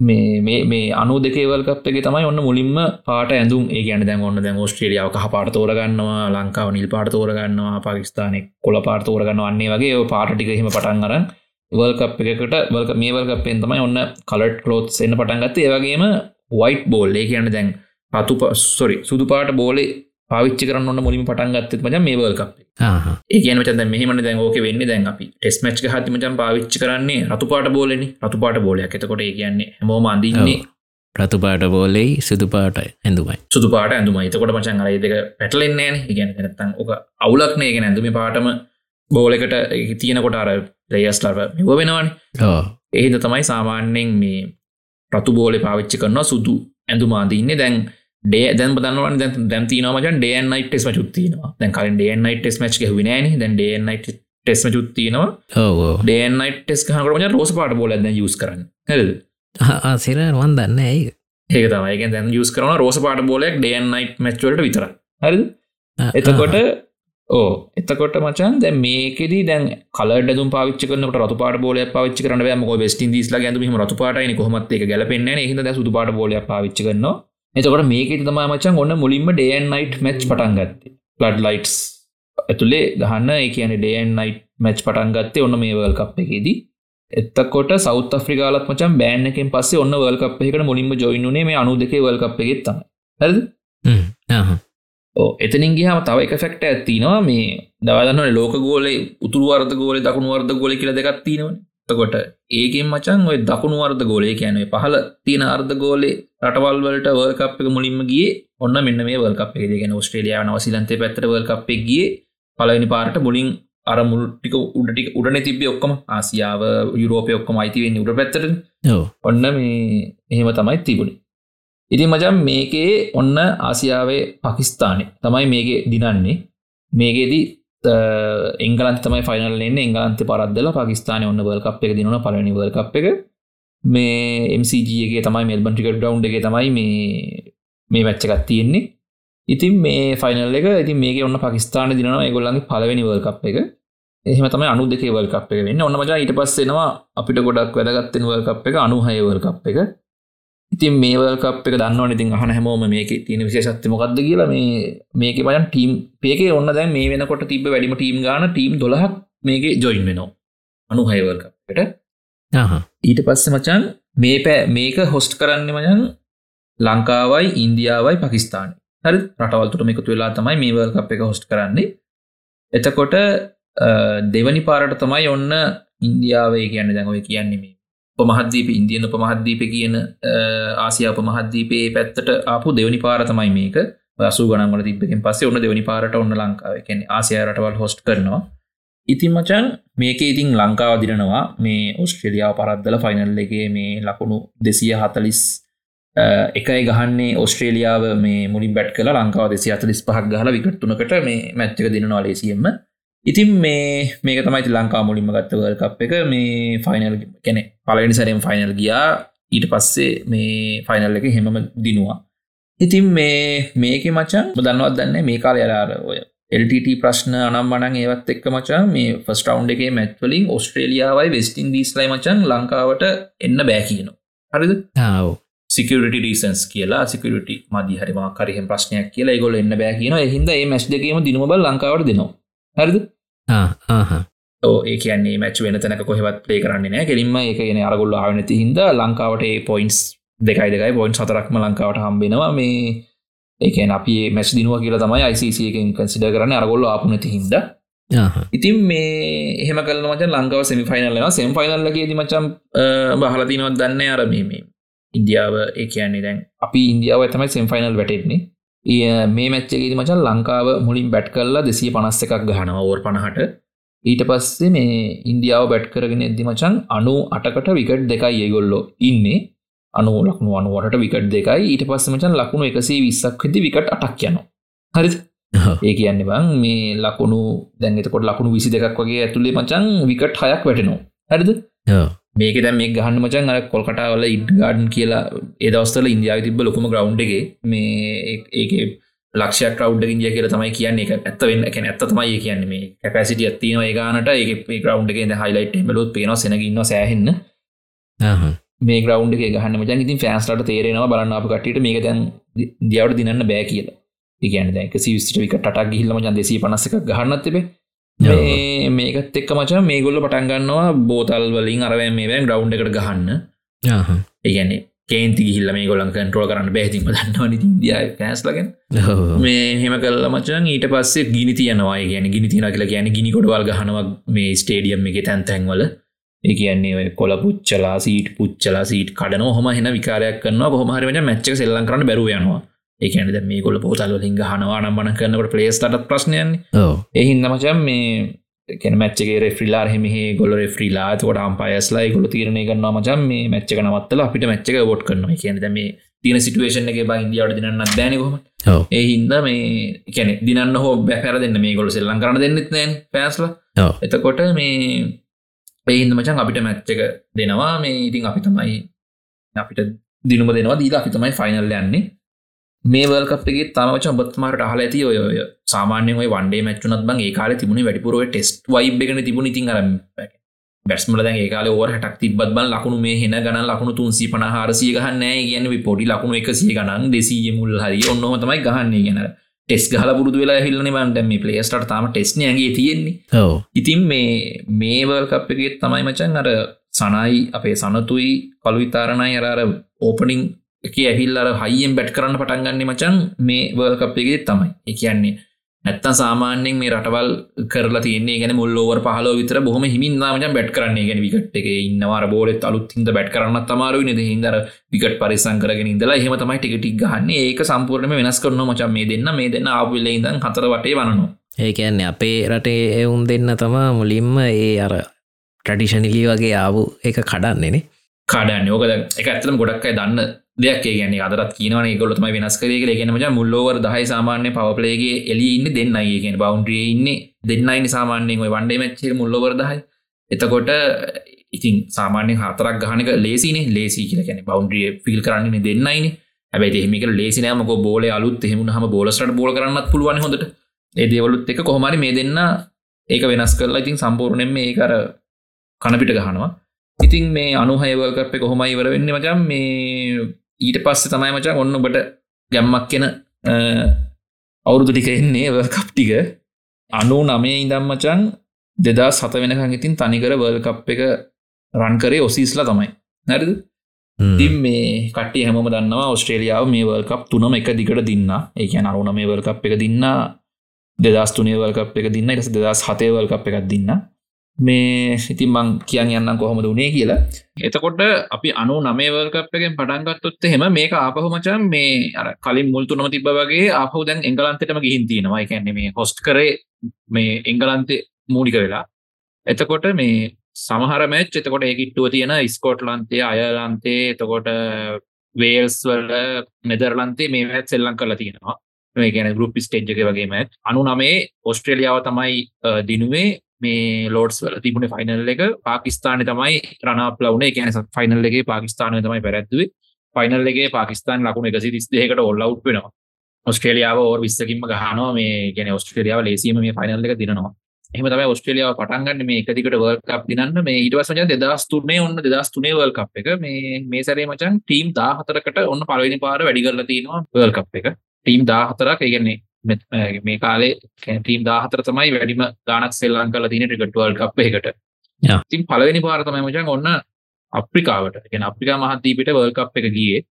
මේ මේ අනු දෙකේවල්කප්ගේ තමයි ඔන්න මුලින්ම පාට ඇඳුම් ඒ ගැන දැන් ඔන්න දැන් ෝස්ට්‍රේලියාව කහ පාට තෝරගන්නවා ලංකාව නිල් පාට තෝරගන්නවා පාකිස්ානය කොල පාට තෝරගන්න වන්නේ වගේ පාටික හිම පටන් අරන් වල්කප් එකකට වල්ක මේ වල්කපෙන් තමයි ඔන්න කලට් කලෝත් එන්න පටන්ගත්ත ඒවගේම වයිට් බෝල් ඒ කියන්න දැන් පතු සොරි සුදු පාට බෝලේ පාවිච්චි කරන්න මුලින් පටන්ගත්තත් මච මේ වල්කප් ඒ කියන මච මෙහම දැන් ඕක වෙන්න දැන් අපි ටෙස් මච් හතිමචන් පාවිච්චි කරන්නේ රතු පාට බෝලනි රතු පාට බෝලයක් එතකොට කියන්නේ හැමෝම අඳන්නේ රතු පාට බෝලෙයි සුදු පාට ඇඳුමයි. සුදු පාට ඇඳුම එතකොට මචන් අර දෙක පැටලෙන්නේ ඉගැන නැත්තන් ඕක අවුලක්නය ගෙන ඇඳුම පාටම බෝලකට තියෙනකොට අර ලේස්ලව මෙව වෙනවාන. ඒද තමයි සාමාන්‍යෙන් මේ රතු බෝලෙ පාවිච්චි කරනවා සුදු ඇඳුමාදීන්නේ දැන් ඩේ දැන් බදන්නවන් දැ දැම්තින මචන් ඩේනයි ටෙස් චුත්තිනවා දැන් කලින් ඩේනයි ටෙස් මච් විනන දැන් ඩේනයි ටෙස් චුත්තිනවා ඩේනයි ටෙස් හකට රෝස පාට බෝල දැ යස් කරන්න. හෙද සිර වන් දන්න ඇයි ඒක. තමයි. දැන් යස් කරන රෝස පාට බෝලක් ඩේනයි මච්වලට විතර හරි එතකොට ඕ එතකොට මචන් දැ මේකෙද දැන් කලඩ පාච්ච කන රතු පාට බෝල පාච්ච කරන ම වෙස්ට දිස්ල ගැඳම රතු පාටයි කොමත් එක ගැලපෙන්න්න හිද සුදු පාට බෝල පාච්ච කරනවා එතකොට මේක තමා මචන් ඔන්න මුලින්ම ඩේන් නයිට් මැච් පටන් ගත්තේ. ලඩ් ලයිටස් ඇතුළේ ගහන්න ඒ කියන ඩේන් නයිට් මැච් පටන් ගත්තේ ඔන්න මේ වල් කප් එකේදී. එත්තකොට සෞත් ෆ්‍රිකාලත් මචන් බෑන් එකෙන් පස්සේ ඔන්න වල් කප් එකට මුලින්ම ජොයිනුනේ මේ අනු දෙකේ වල් කප් එකෙත් තමයි. හරිද? එතනින් ගහම තව එක ෆෙක්ට ඇත්තිනවා මේ දවදන්නන ලෝක ගෝලේ උතුරු වර්ද ගෝලේ දකුණු වර්ද ගෝල කියල දෙකත්තිනවන තකොට ඒකෙන් මචන් ඔය දකුණු වර්ද ගෝලය කියැනේ පහල තියෙන අර්ධ ගෝලේ රටවල් වලට වර්කප් එක මුලින්ම ගිය. ඔන්න මෙන්න මේ වල්කප් එක. ගෙන ස්ට්‍රේලියාව නවසිලන්තේ පැත්තට වල්කප් එක ගිය. පලවෙනි පාරට මුලින් අර මුල්ටික උඩටික උඩන තිබේ ඔක්කම. ආසියාව යුරෝපය ඔක්කොම අයිතිවෙන්න උඩ පැත්තට ඔන්න මේ එහෙම තමයි තිබුණේ. ඉති මජම් මේකේ ඔන්න ආසියාවේ පකිස්ථානය තමයි මේක දිනන්නේ. මේකේදී එංගලන්ත තමයි ෆයිනල් එන්න එංගලන්ත පරද්දල පකිස්ාන ඔන්න වල්කප් එක දිනන පලනි වල්කප් එක. මේ MCGගේ තමයි මෙල්බන් ටිකට ඩවන්් එක තමයි මේ මේ මැච්චකත් තියෙන්නේ. ඉතින් මේ ෆයිනල් එක ඉතින් මේක ඔන්න පකිස්ාන දිනවා ගොල්ලන්ගේ පලවෙනි වල්කප් එක. එහම තම අනු දෙක වල්කප් එක වෙන්න. ඔන්න මජා ඊට පස්සෙනවා අපිට ගොඩක් වැදගත්තෙන වල්කප් එක අනුහයවල්කප් එක. ඉතින් මේවල්කප් එක දන්න ඉතින් අහන හැමෝම මේක තියෙන විශේෂත්ත මොකක්ද කියලා මේ මේක පයන් ටීම් පේක ඔන්න දැන් මේ වෙනකොට තිබ වැඩිම ටීම් ගාන ටීම් දොලහක් මේක ජොයින් වෙනවා. අනුහයවල්කප්ට ඊට පස්ස මචන් මේ පෑ මේක හොස්ට් කරන්න මචන් ලංකාවයි ඉන්දියාවයි පකිස්ාන හරි? රටවල්තුට මේකතු වෙලා තමයි මේවල්කප් එක හොස්ට් කරන්නේ. එතකොට දෙවනි පාරට තමයි ඔන්න ඉන්දියාවේ කියන්න. දැඟව කියන්නේ මේ උපමහද්දීප ඉන්දියන උපමහද්දීප කියන ආසියා උපමහද්දීපේ පැත්තට ආපු දෙවනි පාර තමයි මේක. අසු ගනන්වල තිබෙන් පස්සේ ඔන්න දෙවනි පාරට ඔන්න ලංකාව. කැන ආසියා රටවල් හොස්ට් කරනවා. ඉතින් මචන් මේක ඉතින් ලංකාව දිරනවා. මේ ඔස්ට්‍රලියාව පරද්දල ෆයිනල් එකගේ මේ ලකුණු දෙසිය හතලිස් එකයි ගහන්නේ ඔස්ට්‍රේලියාව මේ මුලින් බැට් කල ලංකාව දෙසි අතලිස් පහක් ගහල විකටතුනකට මේ මැච්චක දිනවා ලේසියෙන්ම. ඉතින් මේ මේක තමයි ලංකා මුලින්ම ගත්ත වල්කප් එක. මේ ෆයිනල් කැනෙ පලනි සරෙන් ෆයිනල් ගියා. ඊට පස්සේ මේ ෆයිනල් එක හෙමම දිනවා. ඉතින් මේ මේක මචන් දන්නවත් දන්න මේ කාල අලාර ඔය LTT ප්‍රශ්න අනම් මනන් ඒවත් එක්ක මචා මේ ෆස් ටවන්් එකේ මැත්වලින් ඔස්ට්‍රේලියාවයි වෙස්ටින් දීස්ලයි මචන් ලංකාවට එන්න බෑ කියනවා. හරිද? සිකට රීසන්ස් කියලා සිකට මදි හරිම කරහෙම ප්‍රශ්නයක් කියලා ගොල එන්න බෑ කියන හිද ඒ මැස් දෙකේම දිනමබල් ලංකාවට දෙනවා හරිද? ඒ කියන්නේ මැච් වෙන තැනක කොහෙවත් ප්ලේ කරන්නේ නෑ කෙලින්ම එක ගෙන අරගොල්ල ආවනති හිද ලංකාවට පොයින්ස් දෙකයි දෙකයි පොයින්් සතරක්ම ලංකාවට හම්බෙනවා මේ ඒකන අපි මැච් දිනුව කියලා තමයි අයිසිසියකින් කන්සිඩ කරන්න. අරගොල්ල ආපනති හිද ඉතින් මේ එහෙම කල මච ලංකාව සෙමි ෆයිනල්ලන සෙම් ෆයිනල්ලගේද මචම් බහලතිනවත් දන්න අරමීම ඉන්දියාව ඒ කියන්නේ දැන් අපි ඉන්දියාව තමයි සෙම් ෆයිනල් වැටෙන්නේ. ඒ මේ මැච්චගේ මචන් ලංකාව මුලින් බැට් කල්ලා දෙසිය පනස්ස එකක් ගහනව ඕර් පණහට. ඊට පස්සේ මේ ඉන්දියාව බැට් කරගෙන එද්දි මචන් අනු අටකට විකට් දෙකයි ඒගොල්ලෝ ඉන්නේ. අනු ලක්නු අනුවට විකට් දෙකයි. ඊට පස්ස මචන් ලකුණු එකසේ විස්සක් වෙදි විකට අටක් යනවා. හරි ඒ කියන්න බං මේ ලකුණු දැන්ගතකොට ලකුණු විසි දෙකක් වගේ ඇතුළේ මචන් විකට් හයක් වැටෙනවා. හරිද මේක දැ මේ ගහන්න මචන් අර කොල්කටාවල ඉඩ් ගාඩන් කියලා ඒදවස්තල ඉන්දියාව තිබ ලොකුම ග්‍රවන්්ගේ මේ ඒක ලක්ෂ ක්‍රව් ඉදිය කියල තමයි කියන්නේ. එක ඇත්ත වෙන්න එක ඇත්ත තමයි කියන්න. මේ කැපසිටිය ඇත්තින ඒගානට ඒ ග්‍රවන්් එක හයිලයිට් බලොත් පේන සෙනගන්න සෑහෙන්න. මේ ග්‍රවන්් එක ගහන්න මචන්. ඉතින් ෆෑන්ස්ලට තේරෙනවා බලන්න අප කටට මේක දැන් දියාවට දිනන්න බෑ කියලා. ඉගන්න දැක සිවිස්ට විකට ගිල්ලම ජන් දෙසී පනස්සක ගහන්නත් තිබේ මේකත් එක්ක මචා මේ ගොල්ල පටන්ගන්නවා බෝතල් වලින් අරව මේ ග්‍රවන්් එකට ගහන්න. ඒගැන්නේ කේන්ති හිල්ල මේ ගොලන් කන්ට්‍රෝල් කරන්න බැතිම දන්නවන දිය පැස්ලගෙන් මේ හෙම කල්ල මචන් ඊට පස්සේ ගිනි තියනවා. ගැන ගිනි තින කියලා කියන ගිනි කොඩවල් ගහනවක් මේ ස්ටේඩියම් එක තැන් තැන්වල ඒ කියන්නේ කොල පුච්චලා සීට පුච්චලා සීට කඩන හොම හෙන විකාරයක් කරන්න හොමහරමට මච්චක සෙල්ලන් කරන්න බැරුවයනවා ඒකනද මේ කොල පෝතල් ලින් හනවා නම් බන කරන්නට පලේස්ටට ප්‍රශ්නයන් එහින්ද මචන් මේ කැන මච්චගේ රෙෆ්‍රිලා හෙමහේ ගොල රෙෆ්‍රීලා තකොට අම්පයස්ලා ගොල තීරණය කරන්න මචන් මේ මච්චක නවත්තල අපිට මච්චක බොට් කරනවා. කියනද මේ තින සිටුවේෂන් එක බයි ඉන්දියාවට දිනන්න දැනකොම ඒ හින්ද මේ කැනෙ දිනන්න හෝ බැපැර දෙන්න මේ ගොල සෙල්ලන් කරන දෙන්නෙත් නෑන් පැස්ල එතකොට මේ පේහින්ද මචන් අපිට මැච්චක දෙනවා. මේ ඉතින් අපි තමයි අපිට දිනුම දෙනවා දීලා අපි තමයි ෆයිනල් යන්නේ මේ වල්කපගේ තමච බත්මාට අහල ඇති ඔය සාමාන්‍ය ඔය වන්ඩේ මච්චුනත් බං ඒ කාල තිබුණ වැඩිපුරුව ටෙස්ට වයිබ් එකන තිබුණ. ඉතින් අරම් බැස්මල දැන් ඒකාල ඕර හටක් තිබත් බන් ලකුණු මේ හෙන ගන ලකුණු තුන්සි පන හාරසිය ගහන්න ගැන පොඩි ලකුණු එකසිය ගනන් දෙසීය මුල් හරි ඔන්නොම තමයි ගහන්නේ. ගැන ටෙස් ගහල පුරුදු වෙලා හිල්ලන බන්ට මේ පලේස්ට තාම ටෙස්නයගේ තියෙන්නේ. ඉතින් මේ මේවල්කප්පගේ තමයි මචන් අර සනයි අපේ සනතුයි කළු විතාරණයි අරර ඕපනිං එක ඇහිල් අර හයියෙන් බැට් කරන්න පටන්ගන්න මචන් මේ වර්කප්ගේ තමයි. එකන්නේ නැත්තන් සාමාන්‍යෙන් මේ රටවල් කරලා තියන්නේ ගැන මුල්ලෝවර පහලෝ විතර බොහම හිමින්නාමච බැට් කරන්නේ. ගැන විකට එක ඉන්නවාර බෝලෙත් අලුත් හිද බැට් කරන්න තමාරු නද? හිදර විකට පරිසං කරගෙන ඉදලා හෙම තමයි ටිකටික් ගන්න ඒක සම්පූර්ණම වෙනස් කරන මචන් මේ දෙන්න මේ දෙන්න ආපුල්ල ඉදන් හතර වටේ වනනවා. ඒකන්නේ අපේ රටේ එවුන් දෙන්න තමා මුලින්ම ඒ අර ටඩිෂනිලි වගේ ආවු එක කඩන්නේනේ කාඩන්න. යෝකද එක ඇත්තම ගොඩක්යි දන්න දෙයක් ගැන අදරත් කියනවන ගොලතම වෙනස් කරේ ගෙන මච මුල්ලෝවර දහයි සාමාන්‍ය පවපලේගේ එලි ඉන්න දෙන්නයි. කියෙන බවන්ඩ්‍රිය ඉන්න දෙන්නයිනි සාමාන්‍යෙන් ඔය වන්ඩේ මච්චේ මුල්ලොවර දහයි. එතකොට ඉතින් සාමාන්‍ය හතරක් ගහනක ලේසිනේ ලේසි කියල ගැන බවන්ඩ්‍රිය ෆිල් කරන්නේ දෙන්නයින. ඇබයි දෙහිමික ලේසිනෑමක බෝල අලුත් එහෙමුණ හම බෝලස්ට බෝල කරන්නත් පුළුවන් හොඳට. ඒදේවලුත් එක කොහොමරි මේ දෙන්න ඒක වෙනස් කරලා ඉතින් සම්පූර්ණයෙන් මේ කර කණපිට ගහනවා. ඉතින් මේ අනුහයවල්කප කොහොම ඉවර වෙන්න? මචන් මේ ඊට පස්සේ තමයි මචා ඔන්න ඔබට ගැම්මක් කියෙන අවුරුදු ටික එන්නේ කප්ටික අනු නමේ ඉදම් මචන් දෙදා සත වෙනකං ඉතින් තනිකර වර්ල්කප් එක රන් කරේ ඔසිස්ලා තමයි. නැරද තිම් මේ කට්ටි හැම දන්නවා ඔස්ට්‍රේලියාව මේ වර්ල්කප් තුනම එක දිකට දින්න. ඒක අරුණ මේ වර්ල්කප් එක දින්න දෙදස් තුනේ වල්කප් එක දින්න එකස දෙදස් හතේ වල්කප් එකක් දින්න මේ ඉතින් මං කියන් යන්න කොහොමද වනේ කියලා. එතකොට අපි අනු නමේවල්කප්පගෙන් පටන්ගත්තොත් හෙම මේක ආපහු මචන් මේ අර කලින් මුල්තුනම තිබ වගේ ආපහු දැන් එංගලන්තටම ගිහින් තියෙනවා. එකන්නේ මේ හොස්ට කරේ මේ එංගලන්තේ මූඩික වෙලා. එතකොට මේ සමහර මැච් එතකොට ඒකිට්ටුව තියෙන ස්කෝට්ලන්තේ අයලන්තේ එතකොට වේල්ස් වල නෙදරලන්තේ මේ මැත් සෙල්ලං කරලා තියෙනවා. මේ ගැන ගරුප් ස්ටේජ්ක වගේ මැත් අනු නමේ ඔස්ට්‍රේලියාව තමයි දිනුවේ. මේ ලෝඩස් වල තිබුණ ෆයිනල් එක. පාකිස්ාන තමයි රනාප ලවන. ගැන ෆයිනල් එකගේ පාකිස්ානය තමයි පැරැත්තුවේ ෆයිනල් එකගේ පාකිස්ාන් ලකුණ එකසි දිස්දයකට ඔල්ල අව් වෙනවා. ඔස්ට්‍රේලියාව ඕ විස්සකින්ම ගහනවා. මේ ගැන ඔස්ට්‍රේලියාව ලේසීම මේ ෆයිනල් එක දිනවා එහම තමයි ඔස්ට්‍රලියාව පටන්ගන්න මේ එකදිකට වර්කප් දිනන්න. මේ ඉටවස් මචන් දෙදස් තුනේ ඔන්න දෙදස් තුනේ වල්කප් එක. මේ මේ සරේ මචන් ටීම් දා හතරකට ඔන්න පලවෙනි පාර වැඩි කරලා තියෙනවා වර්කප් එක. ටීම් දා හතරක් ඒගන්නේ මේ කාලේ කැටීම් දාහතර තමයි වැඩිම ගානක් සෙල්ලන් කල තින ටිකටවල් කප් එකට තින් පලවෙනි පාරතමයි මචන් ඔන්න අප්‍රිකාවට. ගෙන අප්‍රිකා මහත්දීපිට වල් කප් එක ගියේ.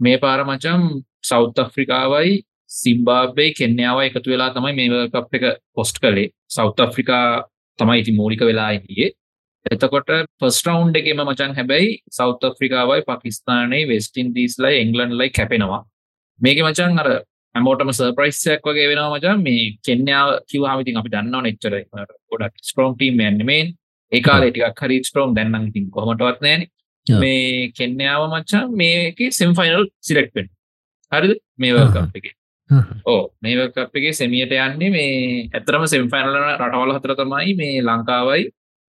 මේ පාරමචම් සෞත් අප්‍රිකාවයි සිම්බාබේ කෙන්යාව එකතු වෙලා තමයි මේ කප් එක පොස්ට් කළේ. සෞත් අප්‍රිකා තමයි ඉති මූලික වෙලා ඉදියේ එතකොට පස් රවන්් එකම මචන් හැබැයි සෞත් අප්‍රිකාවයි පකිස්ානයේ වෙස්ටින් දීස්ලයි එංගලන්් ලයි කැපෙනවා. මේක මචන් අර හැමෝටම සර්ප්‍රයිස්යක් වගේ වෙනවා මචන් මේ කෙන්යාව කිවහමතින් අපි දන්නව නෙච්චර ගොඩක් ස්ප්‍රෝම් ටීම් යන්නමේ ඒකාලේ ටිකක් හරි ස්ප්‍රෝම් දැන්නම් ඉතින් කොහමටවත් නෑන ඔව්. මේ කෙන්යාව මච්චා මේක සෙම්ෆයිනල් සිලෙක්ටෙන් හරිද? මේ වල්කප් එක. ඕ මේ වල්කප් එක සෙමියට යන්නේ මේ ඇතරම සෙම්ෆයිනල රටවල හතර තමයි මේ ලංකාවයි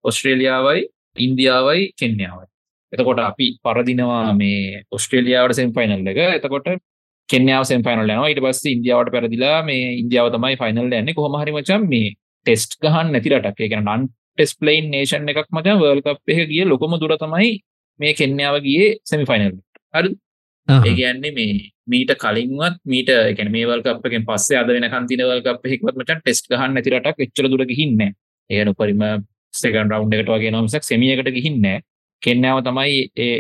ඔස්ට්‍රේලියාවයි ඉන්දියාවයි කෙන්යාවයි. එතකොට අපි පරදිනවා මේ ඔස්ට්‍රේලියාවට සෙම්ෆයිනල් එක. එතකොට කෙන්යාව සෙම්ෆයිනල් යනවා. ඊට පස්සේ ඉන්දියාවට පැරදිලා මේ ඉන්දියාව තමයි ෆයිනල් යන්නේ. කොහොම හරි මචං මේ ටෙස්ට් ගහන්න නැති රටක්. ඒ කියන්නේ නන් ටෙස්ට් ප්ලේන් නේෂන් එකක් මචං වර්ල්ඩ් කප් එක ගිය ලොකම දුර තමයි මේ කෙන්යාව ගියේ සෙමිෆයිනල් හරි ඒ කියන්නේ මේ මීට කලින්වත් මීට එකන මේ වල්කප් එකෙන් පස්සේ අද වෙනකන් තියෙන වර්ල්ඩ් කප් එකකවත් මචං ටෙස්ට් ගහන්න නැති රටක් එච්චර දුර ගිහින් නැහැ. ඒ උපරිම සෙකන්ඩ් රවුන්ඩ් එකට වගේ නෝ මිසක් සෙමි එකට ගිහින් නැහැ. කෙන්යාව තමයි ඒ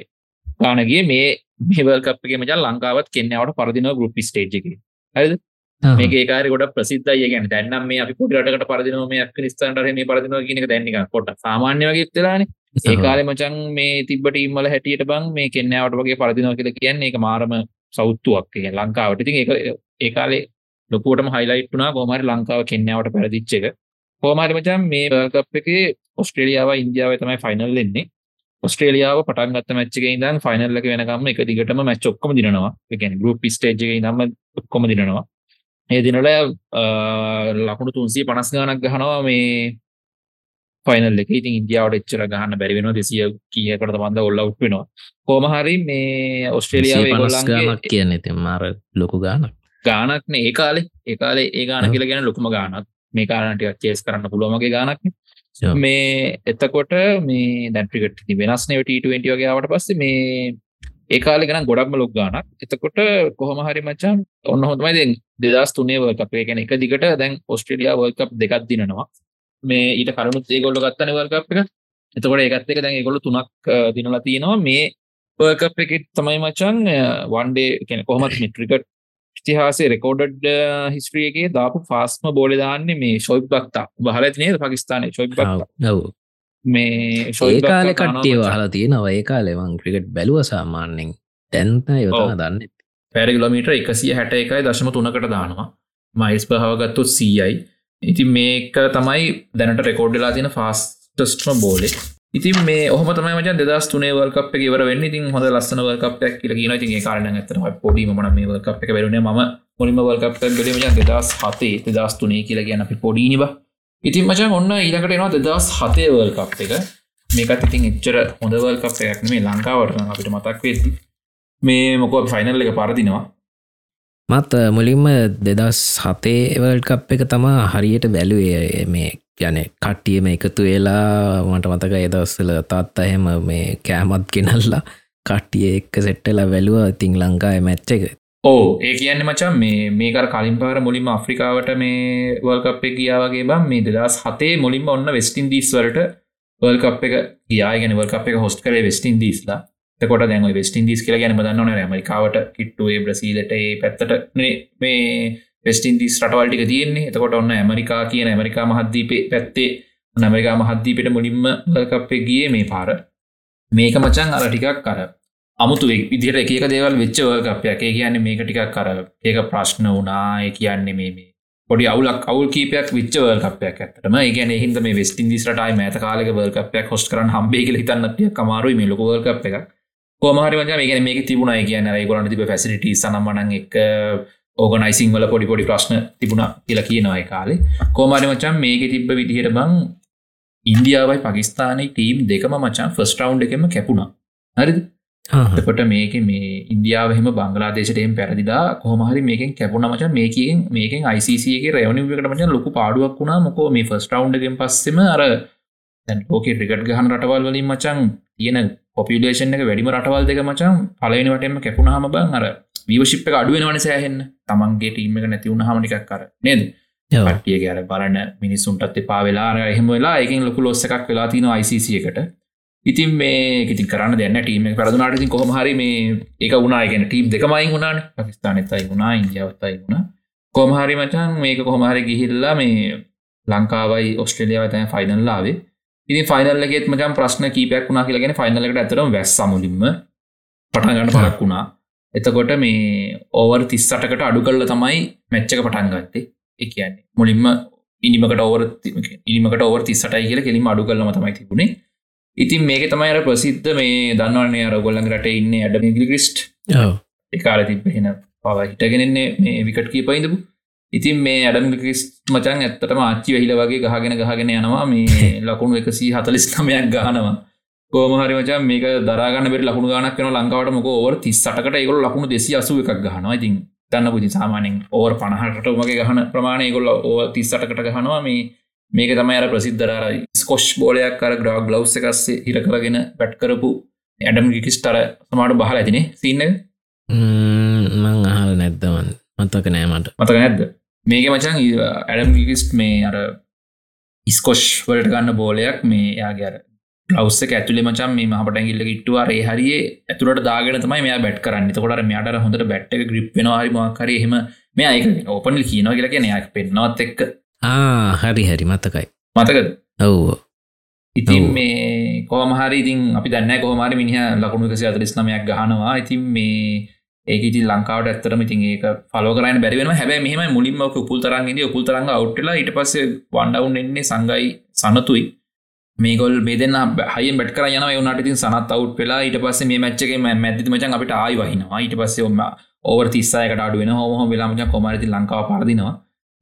ගාන ගියේ. මේ මේ වර්ල්ඩ් කප් එකේ මචං ලංකාවත් කෙන්යාවට පරදිනවා ගෲප් ස්ටේජ් එකේ. හරිද? මේක ඒකාරය ගොඩ ප්‍රසිද්ධයි. ගැන දැන්නම් මේ අපි පොඩි රටකට පරදිනවා මේ ඇෆ්ගනිස්තානට මේ පරදිනවා කියන එක දැන් නිකන් පොඩ්ඩක් සාමාන්‍ය වගේ වෙලානේ. ඒ කාලේ මචං මේ තිබ්බ ටීම් වල හැටියට බං මේ කෙන්යාවට වගේ පරදිනවා කියලා කියන්නේ ඒක මාරම සෞත්තුවක්. කියන්නේ ලංකාවට. ඉතින් ඒ කාලේ ලොකුවටම හයිලයිට් වුණා කොහොම හරි ලංකාව කෙන්යාවට පෙරදිච්ච එක. කොහොම හරි මචං මේ වර්ල්ඩ් කප් එකේ ඔස්ට්‍රේලියාවයි ඉන්දියාවයි තමයි ෆයිනල් එන්නේ ඔස්ට්‍රේලියාව පටන් ගත්ත මැච් එකේ ඉඳන් ෆයිනල් එක වෙනකම්ම එක දිගටම මැච් ඔක්කොම දිනනවා. ඒ කියන්නේ ගෲප් ස්ටේජ් එකේ ඉඳන්ම ඔක්කොම දිනනවා. ඒ දිනවල ලකුණු 350 ගණක් ගහනවා මේ ෆයිනල් එක. ඉතින් ඉන්දියාවට එච්චර ගහන්න බැරි වෙනවා. 200 කීයකට තමන්ද ඔල් අවුට් වෙනවා. කොහොම හරි මේ ඔස්ට්‍රේලියාව ගානක් කියන්න ඉතින් මාර ලොකු ගානක් ගානක්නේ ඒ කාලේ ඒ කාලේ ඒ ගාන කියලා ගැන ලොකුම ගානක් මේ ටිකක් චේස් කරන්න පුළුවන් වගේ ගානක් ඔව්. මේ එතකොට මේ දැන් ක්‍රිකට් ඉතින් වෙනස් නේ T20 වගේ ආවට පස්සේ මේ ඒ කාලේ ගණන් ගොඩක්ම ලොකු ගානක් එතකොට කොහොම හරි මචං ඔන්න හොඳමයි. දැන් 2003 වර්ල්ඩ් කප් ඒ කියන්නේ එක දිගට දැන් ඕස්ට්‍රේලියා වර්ල්ඩ් කප් දෙකක් දිනනවා. මේ ඊට කලිනුත් ඒගොල්ලෝ ගත්තනේ වර්ල්ඩ් කප් එක. එතකොට ඒකත් එක දැන් ඒගොල්ලෝ තුනක් දිනලා තියෙනවා. මේ වර්ල්ඩ් කප් එකේ තමයි මචං වන් ඩේ කියන්නේ කොහොමද ඉතිහාසයේ රෙකෝඩඩ් හිස්ට්‍රී එකේ දාපු ෆාස්ම බෝලේ දාන්නේ මේ ෂොයිබ් බක්තා බහලා ඇති නේද පාකිස්තානයේ? ෂොයිබ් බක්තා ඔව් මේ ඒ ෂොයිබ් කාලෙ බක්තා කට්ටිය වහලා තියෙනවා. ඒ කාලෙවන් ක්‍රිකට් බැලුව සාමාන්‍යෙන් තැන්ත ඔව්. දන්න. පැර කිලෝමීට එකසිය හැට එකයි දශම තුනකට දානවා. මයිස් භාවගත්තුත් සීයයි. ඉතින් මේක තමයි දැනට රෙකෝඩ්ඩලා තියෙන ෆාස්ටස්ටම බෝලෙ ඉතින් මේ ඔහම තමයි මචන් දෙදස් තුනේ වල්කප් එක ඉවර වෙන්න. ඉතින් හොඳ ලස්සන වල්කප්යක් කියලා කියන ඉතින් ඒ කාරණා ඇත්තටම පොඩි මම මේ වල්කප් එක බැලුනේ මම මුලින්ම වල්කප් එක බැලුවේ මචන් 2007 2003 කියලා කියන අපි පොඩිනේ බා. ඉතින් මචන් ඔන්න ඊළඟට එනවා 2007 වල්කප් එක. මේකත් ඉතින් එච්චර හොඳ වල්කප් එකක් නෙමෙයි. ලංකාවට නම් අපිට මතක් වෙද්දි. මේ මොකෝ ෆයිනල් එක පරදිනවා. මත් අ, මුලින්ම දෙදස් හතේ වල්ඩ් කප් එක තමා හරියට බැලුවේ. මේ යන කට්ටියම එකතු වෙලා මට මතක එදස්සල තාත් අහෙම මේ කෑමත් ගෙනල්ලා කට්ටිය එක්ක සෙට්ටලා වැලුව ඉතිං ලංකාය මැච්ච එක. ඕ ඒ කියන්න මචන් මේ මේකර කලින් පාර මුලින්ම අප්‍රිකාවට මේ වල්කප් එක ගියාවගේ බම් මේ දෙදස් හතේ මුලින්ම ඔන්න වෙස්ටින් දීස් වලට වල්කප් එක ගියාගෙන වල්කප් එක හොස්ට කරේ වෙස්ටින් දීස්ලා කොට දැන් වෙස්ටින් දිස් කියලා ගැන දන්නවන ඇමරිකාවට කිට්ටුවේ බ්‍රසීලට ඒ පැත්තට මේ වෙස්ටින් දිස් රටවල්ටික තියෙන්නේ. එතකොට ඔන්න ඇමරිකා කියන ඇමරිකා මහද්දීපේ පැත්තේ ඇමරිකා මහද්දීපට මුලින්ම වල්කප්ේ ගිය මේ පාර. මේක මචන් අර ටිකක් කර අමුතු විදිහට එක දේවල් වෙච්ච වල්කප්යක් ඒ කියන්නේ මේක ටිකක් කර ඒක ප්‍රශ්න වනා ඒ කියන්නේ මේ මේ පොඩි අවුලක් අවුල් කීපයක් විච්ච වල්කපයක් ඇත්තටම. ඒ කියන්නේ හින්ද මේ වෙස්ටින් දිස්රටයි මෑත කාලක වල්කපයක් හොස් කරන්න හම්බේ කියලා හිතන්නටිය කමාරුයි මේ ලොකු වල්කප් එකක්. කොමහරි මච මේ මේක තිබුණයි කියන්න. ගොලන්න තිබ ෆැසිලිටි සනම්මනන් එක ඕගනයිසිං වල පොඩි පොඩි ප්‍රශ්න තිබුණ කියලා කියනවයි කාලේ. කෝමරි මචන් මේක තිබ්බ විදිහට බං ඉන්දියාවයි පකිස්ානයි ටීම් දෙකම මචන් ෆස් රවන්් එකම කැපුණා. හරිද? එකොට මේක මේ ඉන්දියාවහෙම බංගලාදේශටයෙන් පැරදිලා කොහමහරි මේකෙන් කැපුණ මචන් මේකින් මේකෙන් යිසිගේ රවනිකට මචන් ලොකු පාඩුවක් වුණා. මොකෝ මේ ෆස් රවන්් එකෙන් පස්සෙම අර ලෝක රිකට් ගහන් රටවල් වලින් මචන් තියෙන පොපිලේෂන් එක වැඩිම රටවල් දෙක මචන් පලවෙනවටම කැපුණහම බං අර වීවශිප් එක අඩුවෙනවන සෑහෙන්න. තමන්ගේ ටීම එක නැතිවුණ හමනිකක් කර නේද? පටිය ගැර බලන්න මිනිසුන්ටත් එපා වෙලා එහෙම වෙලා එකින් ලොකු ලොස්ස එකක් වෙලා තින එකට. ඉතින් මේ ඉතින් කරන්න දෙන්න ටීම පරදුනාට ඉතින් කොහම හරි මේ එක උනායගෙන ටීම් දෙකමයි වුණාන. පකිස්ාන එතයි වුණා ඉන්දියාවත්තයි වුණ. කොමහරි මචන් මේක කොහමහරි ගිහිල්ලා මේ ලංකාවයි ඔස්ට්‍රලියාව තැන ෆයිනල්ලාවේ ඉති ෆයිනල්ලගෙත් මචන් ප්‍රශ්න කීපයක් වුණා කියලගෙන ෆයිනල්ලකට ඇතරම් වැස් සමුලින්ම පටන්ගන්න පරක් වුණා. එතකොට මේ ඕවර් තිස්සටකට අඩු කරල තමයි මැච්චක පටන් ගත්තේ. එක කියන්නේ මුලින්ම ඉනිමකට ඕවර ඉනිමකට ඕවර් තිස්සටයි කියල කෙලිම අඩු කරලම තමයි තිබුණේ. ඉතින් මේක තමයි අර ප්‍රසිද්ධ මේ දන්නවන්නේ අර ගොල්ලන් රට ඉන්න ඇඩ ගිලිස්ට් එකාල තිබෙන පව හිටගෙනන්නේ මේ විකට කීපයිදපු ඉතින් මේ ඇඩම් ලිස් මචන් ඇත්තටම ආච්චි වෙහිල වගේ ගහගෙන ගහගෙන යනවා. මේ ලකුණු එකසී හතලිස් නමයක් ගානවා කෝමහරි මචන් මේක දරගන්න බෙට ලකුණු ගනක් වන ලංකාවට මොක ඕවර් තිස්සටකට ඒගොල් ලකුණු දෙසි අසුව එකක් ගහනවා. ඉතින් දන්න පුති සාමානෙන් ඕවර් පණහට මගේ ගහන ප්‍රමාණය ගොල්ල ඕ තිස්සටකට ගහනවා. මේ මේක තමයි අර ප්‍රසිද්ධරර ස්කොෂ් බෝලයක් කර ග්‍රාග් ලව් එකස්සේ හිර කරගෙන පැට් කරපු ඇඩම් ගිකිස්ටර සමාට බහල ඇතිනේ. සින්න මං අහල් නැද්දවන් මතක නෑමට මතක නැද්ද මේක මචන් ඇඩම් ගිකිස්ට මේ අර ඉස්කොෂ් වලට ගන්න බෝලයක් මේ යාගර ලවස්ස ඇතුල මචන් මේ මහට ඇගිල්ල ඉට්ටවා ඒ හරියේ ඇතුරට දාගෙන තමයි මෙයා බැට් කරන්න. තකොට මෙයාට හොඳට බැට් ග්‍රිප් වෙන හරි මක්කර එහෙම මේ අයක ඕපන් කියනවා කියලා කියෙන යක් පෙන්න්නවත් එක්ක. හරි හැරි. මතකයි. මතකද? ඔව්ෝ. ඉතින් මේ කෝමහරි ඉතින් අපි දන්න කොහමරි මිනිහ ලකුණු කසි අතරිස් නමයක් ගහනවා. ඉතින් මේ ඒකති ලංකාවට ඇත්තරම ඉතින් ඒක පලෝකරන බැරිවෙන හැබැ මෙහම මුලින්ම උපුල් තරන්ගේ උපුල් තරංග අවට්ටලා ඉට පස්සේ වන්ඩවුන් එන්නේ සංගයි සනතුයි. මේගොල් මේදන්න හය බට කර යන වනට ඉතින් සනත් අවුට් වෙලා ඊට පස්සේ මේ මච්චගේ මැදති මචන් අපිට ආයි වහිනවා. ඊට පස්සේ ඔම ඕවර් තිස්සායකට අඩුවෙන හොම වෙලාමච කොමරති ලංකාව පරදිනවා.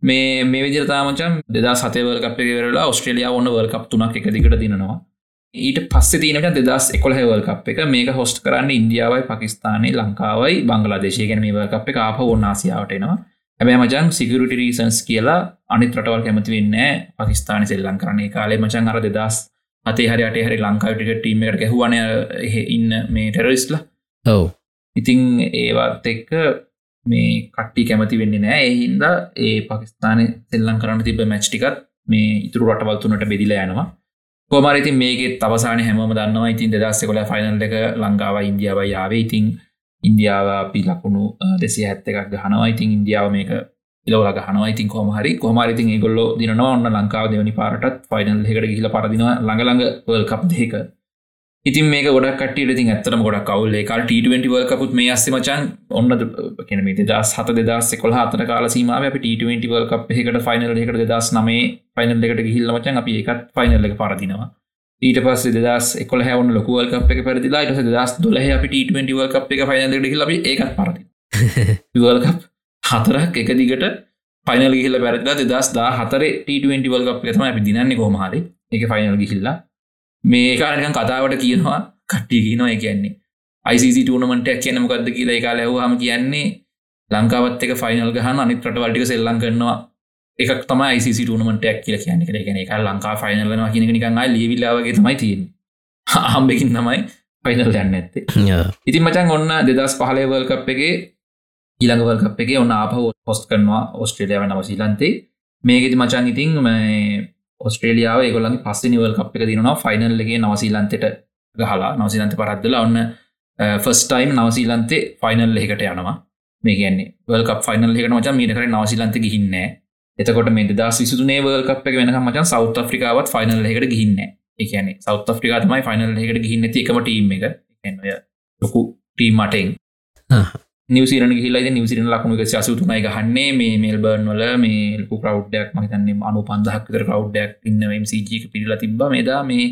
මේ මේ විදිරතාමචන් දෙදා සතයවල් කපේ වෙරලා ඔස්ට්‍රලිය ඔන්න වල් කප් තුනක් එක දිකට දිනවා ඊට පස්ස තිනට දෙදස් එකොල හැවල් කප් එක. මේක හොස්ට කරන්න ඉන්දියාවයි පකිස්ානය ලංකාවයි බංගලාදේශය. ගැන මේ කප් එක ආප ඔන්නාසියාවටනවා හැබැ මචන් සිකරට රීසන්ස් කියලා අනිත් රටවල් කැමති වෙන්න පකිස්ාන සෙල්ලං කරන්නේ කාලේ. මචන් අර දෙදස් අතේ හරි අටේ හරි ලංකාවට ටීම එකට ගැහුවන ඉන්න මේ ටෙරරිස්ල ඔව්. ඉතිං ඒවත් එක්ක මේ කට්ටි කැමති වෙන්න නෑ එහින්ද ඒ පකිස්ාන සෙල්ලං කරන්න තිබ මැච්ටිකත් මේ ඉතුරු රටවල්තුනට බෙදිලා යනවා කොමරිතින් මේක තවසාන හැම දන්නවා. ඉතින් දෙදස්ස කොල ෆයිනල් එක ලංකාව ඉන්දියාව යාවේ ඉතින් ඉන්දියාව අපි ලකුණු දෙසිය හැත්ත එකක් ගහනවා. ඉතින් ඉන්දියාව මේක ඉලවල ගහනවා. ඉතින් කොමහරි කොමරිතින් ගොල්ල දිනවා ඔන්න ලංකාව දෙවනි පාරටත් ෆයිනල් එකට ගිහිල පරදිනවා. ළඟළඟ වල් කප් දෙක. ඉතින් මේ ගොඩක් කට ඉති ඇත්තම ගොඩක් කවුල්ල කාල් ට20 වල් කපුත් මේ අස්ස මචන් ඔන්න කෙන මේ දස් හත දෙදස් කොල හතර කාල සීමාව අප ට20 වල් කප් එකට ෆයිනල් එකට දස් නමේ ෆයිනල් එකට ගිහිල්ල මචන් අපි එකත් ෆයිනල් එක පරදිනවා. ඊට පස් දස් එකොල හැවන ලොකුවල් කප් එක පරදිලා ට දස් දොල අපි ට20 වල් කප් එක ෆයිනල් එකට හිලබ ඒකත් පරදි වල් කප් හතරක් එක දිගට පයිනල් ගිහිල පැරදලා දෙදස් දා හතර ට20 වල් කප් එකතම අපි දිනන්නේ කොහමහරි එක ෆයිනල් ගිහිල්ලා මේ කාරකන් කතාවට කියනවා කට්ටිය කියනවා කියන්නේ. ICC ටනමට කියන මොකක්ද කියලා එක ලැවහම කියන්නේ ලංකාවත් එක ෆයිනල් ගහන අනිත් රට වල්ටික සෙල්ලං කරනවා. එකක් තම ICC ටනමටක් කියල කියන එක එක ලංකා ෆයිනල්ලනවා කියන නිකන් ලීවිල්ලාවගේ තමයි තියෙන් හම්බකින් තමයි ෆයිනල් යන්න ඇත්තේ ඉතින් මචන් ඔන්න දෙදස් පහලේවල් කප් එකේ ඊළඟවල් කප් එකේ ඔන්න ආපහ පොස්ට කරනවා ඔස්ට්‍රේලියාව නවසීලන්තේ මේකෙති මචන් ඉතින් ඔස්ට්‍රේලියාව ගොලන් පස්ස නිවල් කප් එක දිනවා ෆයිනල් එකගේ නවසීලන්තයට ගහලා. නවසීලන්ත පරද්දල ඔන්න ෆස්ටයිම් නවසීලන්තේ ෆයිනල් එකට යනවා. මේ කියන්නේ වල් ෆයිනල් එකට මචන් මීට කර නවසීලන්ත ගිහින්න එතකොට මේ දස් විසුනේ වල් කප් එක වෙනක මචන් සෞත් ෆ්‍රිකාවත් ෆයිනල් එකට ගිහින්න එකන සෞත් ෆ්‍රිකාතමයි ෆයිනල් එකට ගිහින්න එකම ටීම් එක. ලොකු ටීම්මටෙන් නිවසිරන හිලා නිවසිරන ලක්ම එක සසුතුනයි ගහන්නේ. මේ මෙල්බර්න් වල මේ ලකු කවඩ්ඩයක් මහිතන්නේ අනු පන්දහක්තර කවඩ්ඩයක් ඉන්න මසිජක පිරිලා තිබ මේදා මේ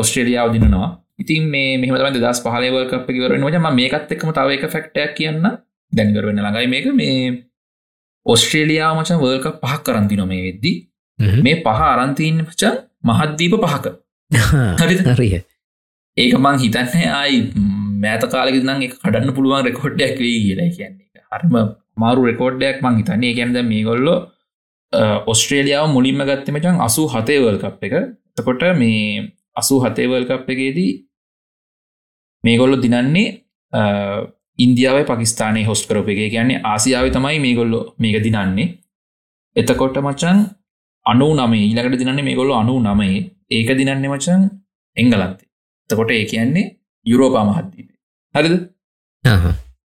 ඔස්ට්‍රේලියාව දිනවා ඉතින් මේ මෙහම දස් පහලවල් කප වරන ම මේකත් එක්ම තව එක ෆෙක්ටයක් කියන්න. දැන්ගරවෙන්න ළඟයි මේක. මේ ඔස්ට්‍රේලියාව මචන් වර්ක පහක් කරන්තින මේ වෙද්දි. මේ පහ අරන්තිීන් පචන් මහද්දීප පහක. හරිය. ඒක මං හිතන්නේ ආයි මෑත කාලෙක නම් එක කඩන්න පුළුවන් රෙකෝඩ්ඩයක් වේ කියලා කියන්නේ. හරිම මාරු රෙකෝඩ්ඩයක් මං හිතන්නේ. ගැනද මේ ගොල්ලො ඔස්ට්‍රේලියාව මුලින්ම ගත්තමචන් අසු හතේවල් කප් එක. තකොට මේ අසු හතේවල් කප් එකේදී මේගොල්ලො දිනන්නේ ඉන්දියාව පකිස්ානය හොස් කරප එක. කියන්නේ ආසියාව තමයි මේගොල්ලො මේක දිනන්නේ. එතකොට මචන් අනු නමේ ඊලකට දිනන්නේ මේගොල්ලො අනු නමේ ඒක දිනන්නේ මචන් එංගලන්තේ. තකොට ඒ කියන්නේ යුරෝපා මහද්දීපේ හරිද?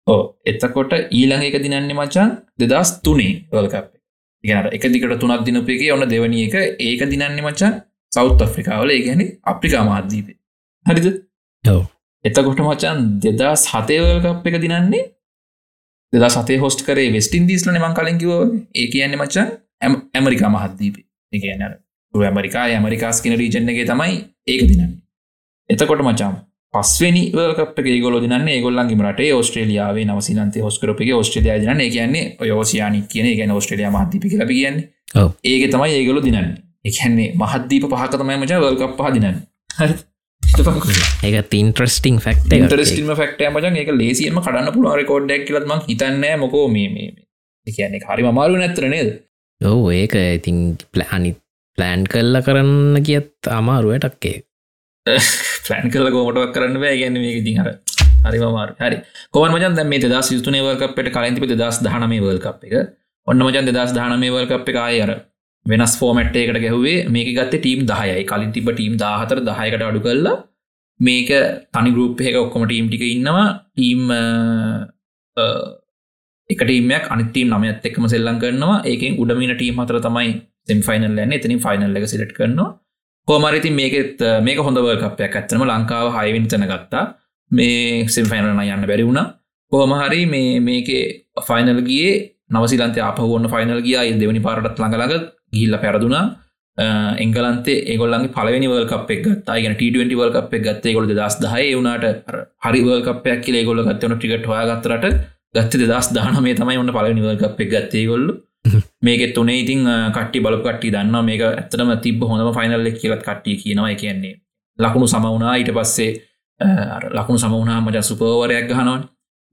ඕ එතකොට ඊළඟ එක දිනන්නේ මචන් දෙදස් තුනේ වල්කප් ගැන එක දිකට තුනක් දිනපේ ඔන්න දෙවනි එක. ඒක දිනන්නේ මචන් සෞත් අප්‍රිකාවල ඒ ගැන අප්‍රිකා මහද්දීපේ හරිද? එතකොට මචන් දෙදා සතයවල්කප් එක දිනන්නේ දෙදා සතේ හොස්ට කරේ වෙස්ටින් දිස්ලන මං කලින් කිව ඒ කියන්නේ මචන් ඇමරිකා මහත්දීප එකන්න ඇමරිකා ඇමරිකාස්කින රීජන් එක තමයි ඒක දිනන්නේ. එතකොට මචාම් පස්වනි වකප ගොල දින ගොල්ලන්ගේ රට ඔස්ට්‍රලියාවේ නවසිලන්ත හොස්කරපගේ ඔස්ට්‍රලිය දින කියන්නේ යෝසියානි කියන ගැන ඔස්ට්‍රලිය මහදීපි ලබ කියන්නේ. ඒක තමයි ඒගොලු දිනන්න. එකන්නේ මහදීප පහකතමයි මචා වල්කප් පහදිනන්න ඒක ඉන්ට්‍රස්ටිං ෆක්ට ටස්ටම ෆක්ට මචන් එක ලේසියම කඩන්න පුළුව රකෝඩ්ඩක් කියලත්ම හිතන්න මොකෝ මේ කියන්නේ හරි මමාරු නැත්තර නේද? ඔවු ඒක ඉතින් ප්ලෑනි ප්ලෑන් කල්ල කරන්න කියත් අමාරුවටක්කේ ෆලන් කල කෝටක් කරන්න බෑ. ගැන මේ ඉතින් හර හරි මාර හරි. කොම මජන් දැ මේ දස් යුතුනේ වල්කපට කලින්තිප දස් දහනමේ වල්කප් එක. ඔන්න මජන් දෙදස් දහනමේ වල්කප් එක අයර වෙනස් ෆෝමට් එකට ගැහුවේ. මේක ගත්ත ටීම් දහයයි. කලින් තිබ ටීම් දාහතර දහයකට අඩු කරලා මේක තනි ගරුප් එක ඔක්කොම ටීම් ටික ඉන්නවා. ටීම් එකටීමයක් අනිතීම් නමත් එක්ම සෙල්ලං කරනවා. ඒකෙන් උඩමින ටීම් හතර තමයි සෙම්ෆයිනල් ලන්න එතනින් ෆයිනල් එක සිලට් කරනවා. කෝමරිති මේකෙත් මේක හොඳව කපයක් ඇත්තනම ලංකාව හයිවින් තන ගත්තා. මේ සිම්ෆයිනලන යන්න බැරි වුණ. කෝමහරි මේ මේකේ ෆයිනල් ගියේ නවසිලන්ත අපහුවන්න ෆයිනල් ගිය. දෙවනි පාරටත් ළඟළඟ ගිල්ල පැරදුනා. එංගලන්තේ ඒගොල්ලන්ගේ පලවෙනි වල් කප් එක ගත්තා. ගෙන ට20 වල් කප් එක ගත්තේ ගොල දස් දහය වුණට හරි වල් කපයක් කියල ගොල ගත්තවන ටිකට හොයාගත්තරට ගත්ත දස් දානමේ තමයි ඔන්න පලවෙනි වල් කප් එක ගත්තේ ගොල්ලු මේක තුනේ ඉතින් කට්ටි බලපට්ටි දන්න මේක ඇත්තටම තිබ හොඳම ෆයිනල්ල කියලත් කට්ටිය කියනවා. කියන්නේ ලකුණු සමවුණා ඊට පස්සේ ලකුණු සමවුණා මජ සුපවරයක් ගහනවන්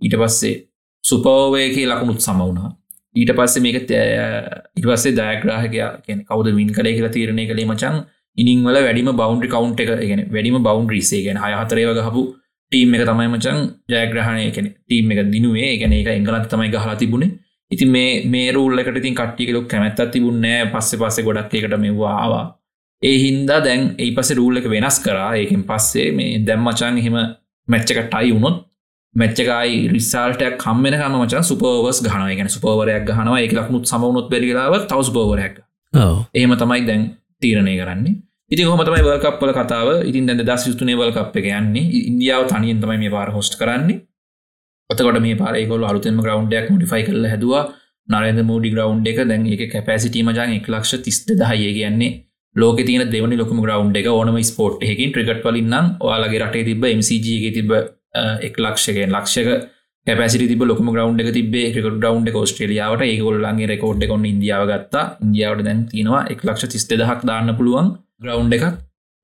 ඊට පස්සේ සුපෝවයකේ ලකුණුත් සමවුණා ඊට පස්සේ මේක ඉට පස්සේ දයග්‍රාහකයා කියන කවද වින් කලේ කියලා තීරණය කළේ මචන් ඉනිංවල වැඩිම බෞන්ඩි කවන්් එක. ගෙන වැඩිම බෞන්් රිසේ ගෙන හයහතරේව ගහපු ටීම් එක තමයි මචන් ජයග්‍රහණය කෙන ටීම් එක දිනුවේ. ගැන එක එංගලත් තමයි ගහලා තිබුණේ. ඉති මේ මේ රුල්ලකට ඉතින් කට්ටිකලොක් කැමැත්තත් තිබුන්නෑ පස්සෙ පස්සේ ගොඩක් එකට මෙවා ආවා. ඒ හින්දා දැන් ඒ පස රූල්ලක වෙනස් කරා. ඒකින් පස්සේ මේ දැම්මචන් එහෙම මැච්චකටයි වුණොත් මැච්චකයි රිසාල්ටයක් කම්මෙනකම මචන් සුපවස් ගහන ගැන සුපවරයක් ගහනවා. එක ලක්මුත් සමවුණොත් බැරිලාව තව සුපවරයක් එහෙම තමයි දැන් තීරණය කරන්නේ. ඉති හොමතමයි වල්කප්පල කතාව. ඉතින් දැ දස් යුතුනේ වල්කප් එක යන්නේ. ඉන්දියාව තනියෙන් තමයි මේ පාර හොස්ට කරන්නේ ඔතකොට මේ පාරකොල අලුතෙම ග්‍රවන්්ඩයක් මොඩිෆයි කරල හැදවා. නරද මෝඩි ග්‍රවන්් එක. දැන් එක කැපසිටීම ජන් එක් ලක්ෂ තිස්ත දහය කියන්නේ ලෝක තින දෙවනි ලොකම ග්‍රවන්් එක ඕනම ස්පෝට් එකින් ට්‍රිකට් වලින්නම් ඔයාලගේ රටේ තිබ MCG තිබ එක් ලක්ෂකෙන් ලක්ෂක පැසිි තිබ ලොකම ග්‍රවන්් එක තිබේ ක්‍රිකට ග්‍රවන්් එක ස්ට්‍රලියාවට ඒගොල්ලන්ගේ රෙකෝඩ් එකකොන්න ඉදියාව ගත්තා. ඉන්දියාවට දැන් තියෙනවා එක් ලක්ෂ තිස්ත දහක් දාන්න පුළුවන් ග්‍රවන්් එකක්.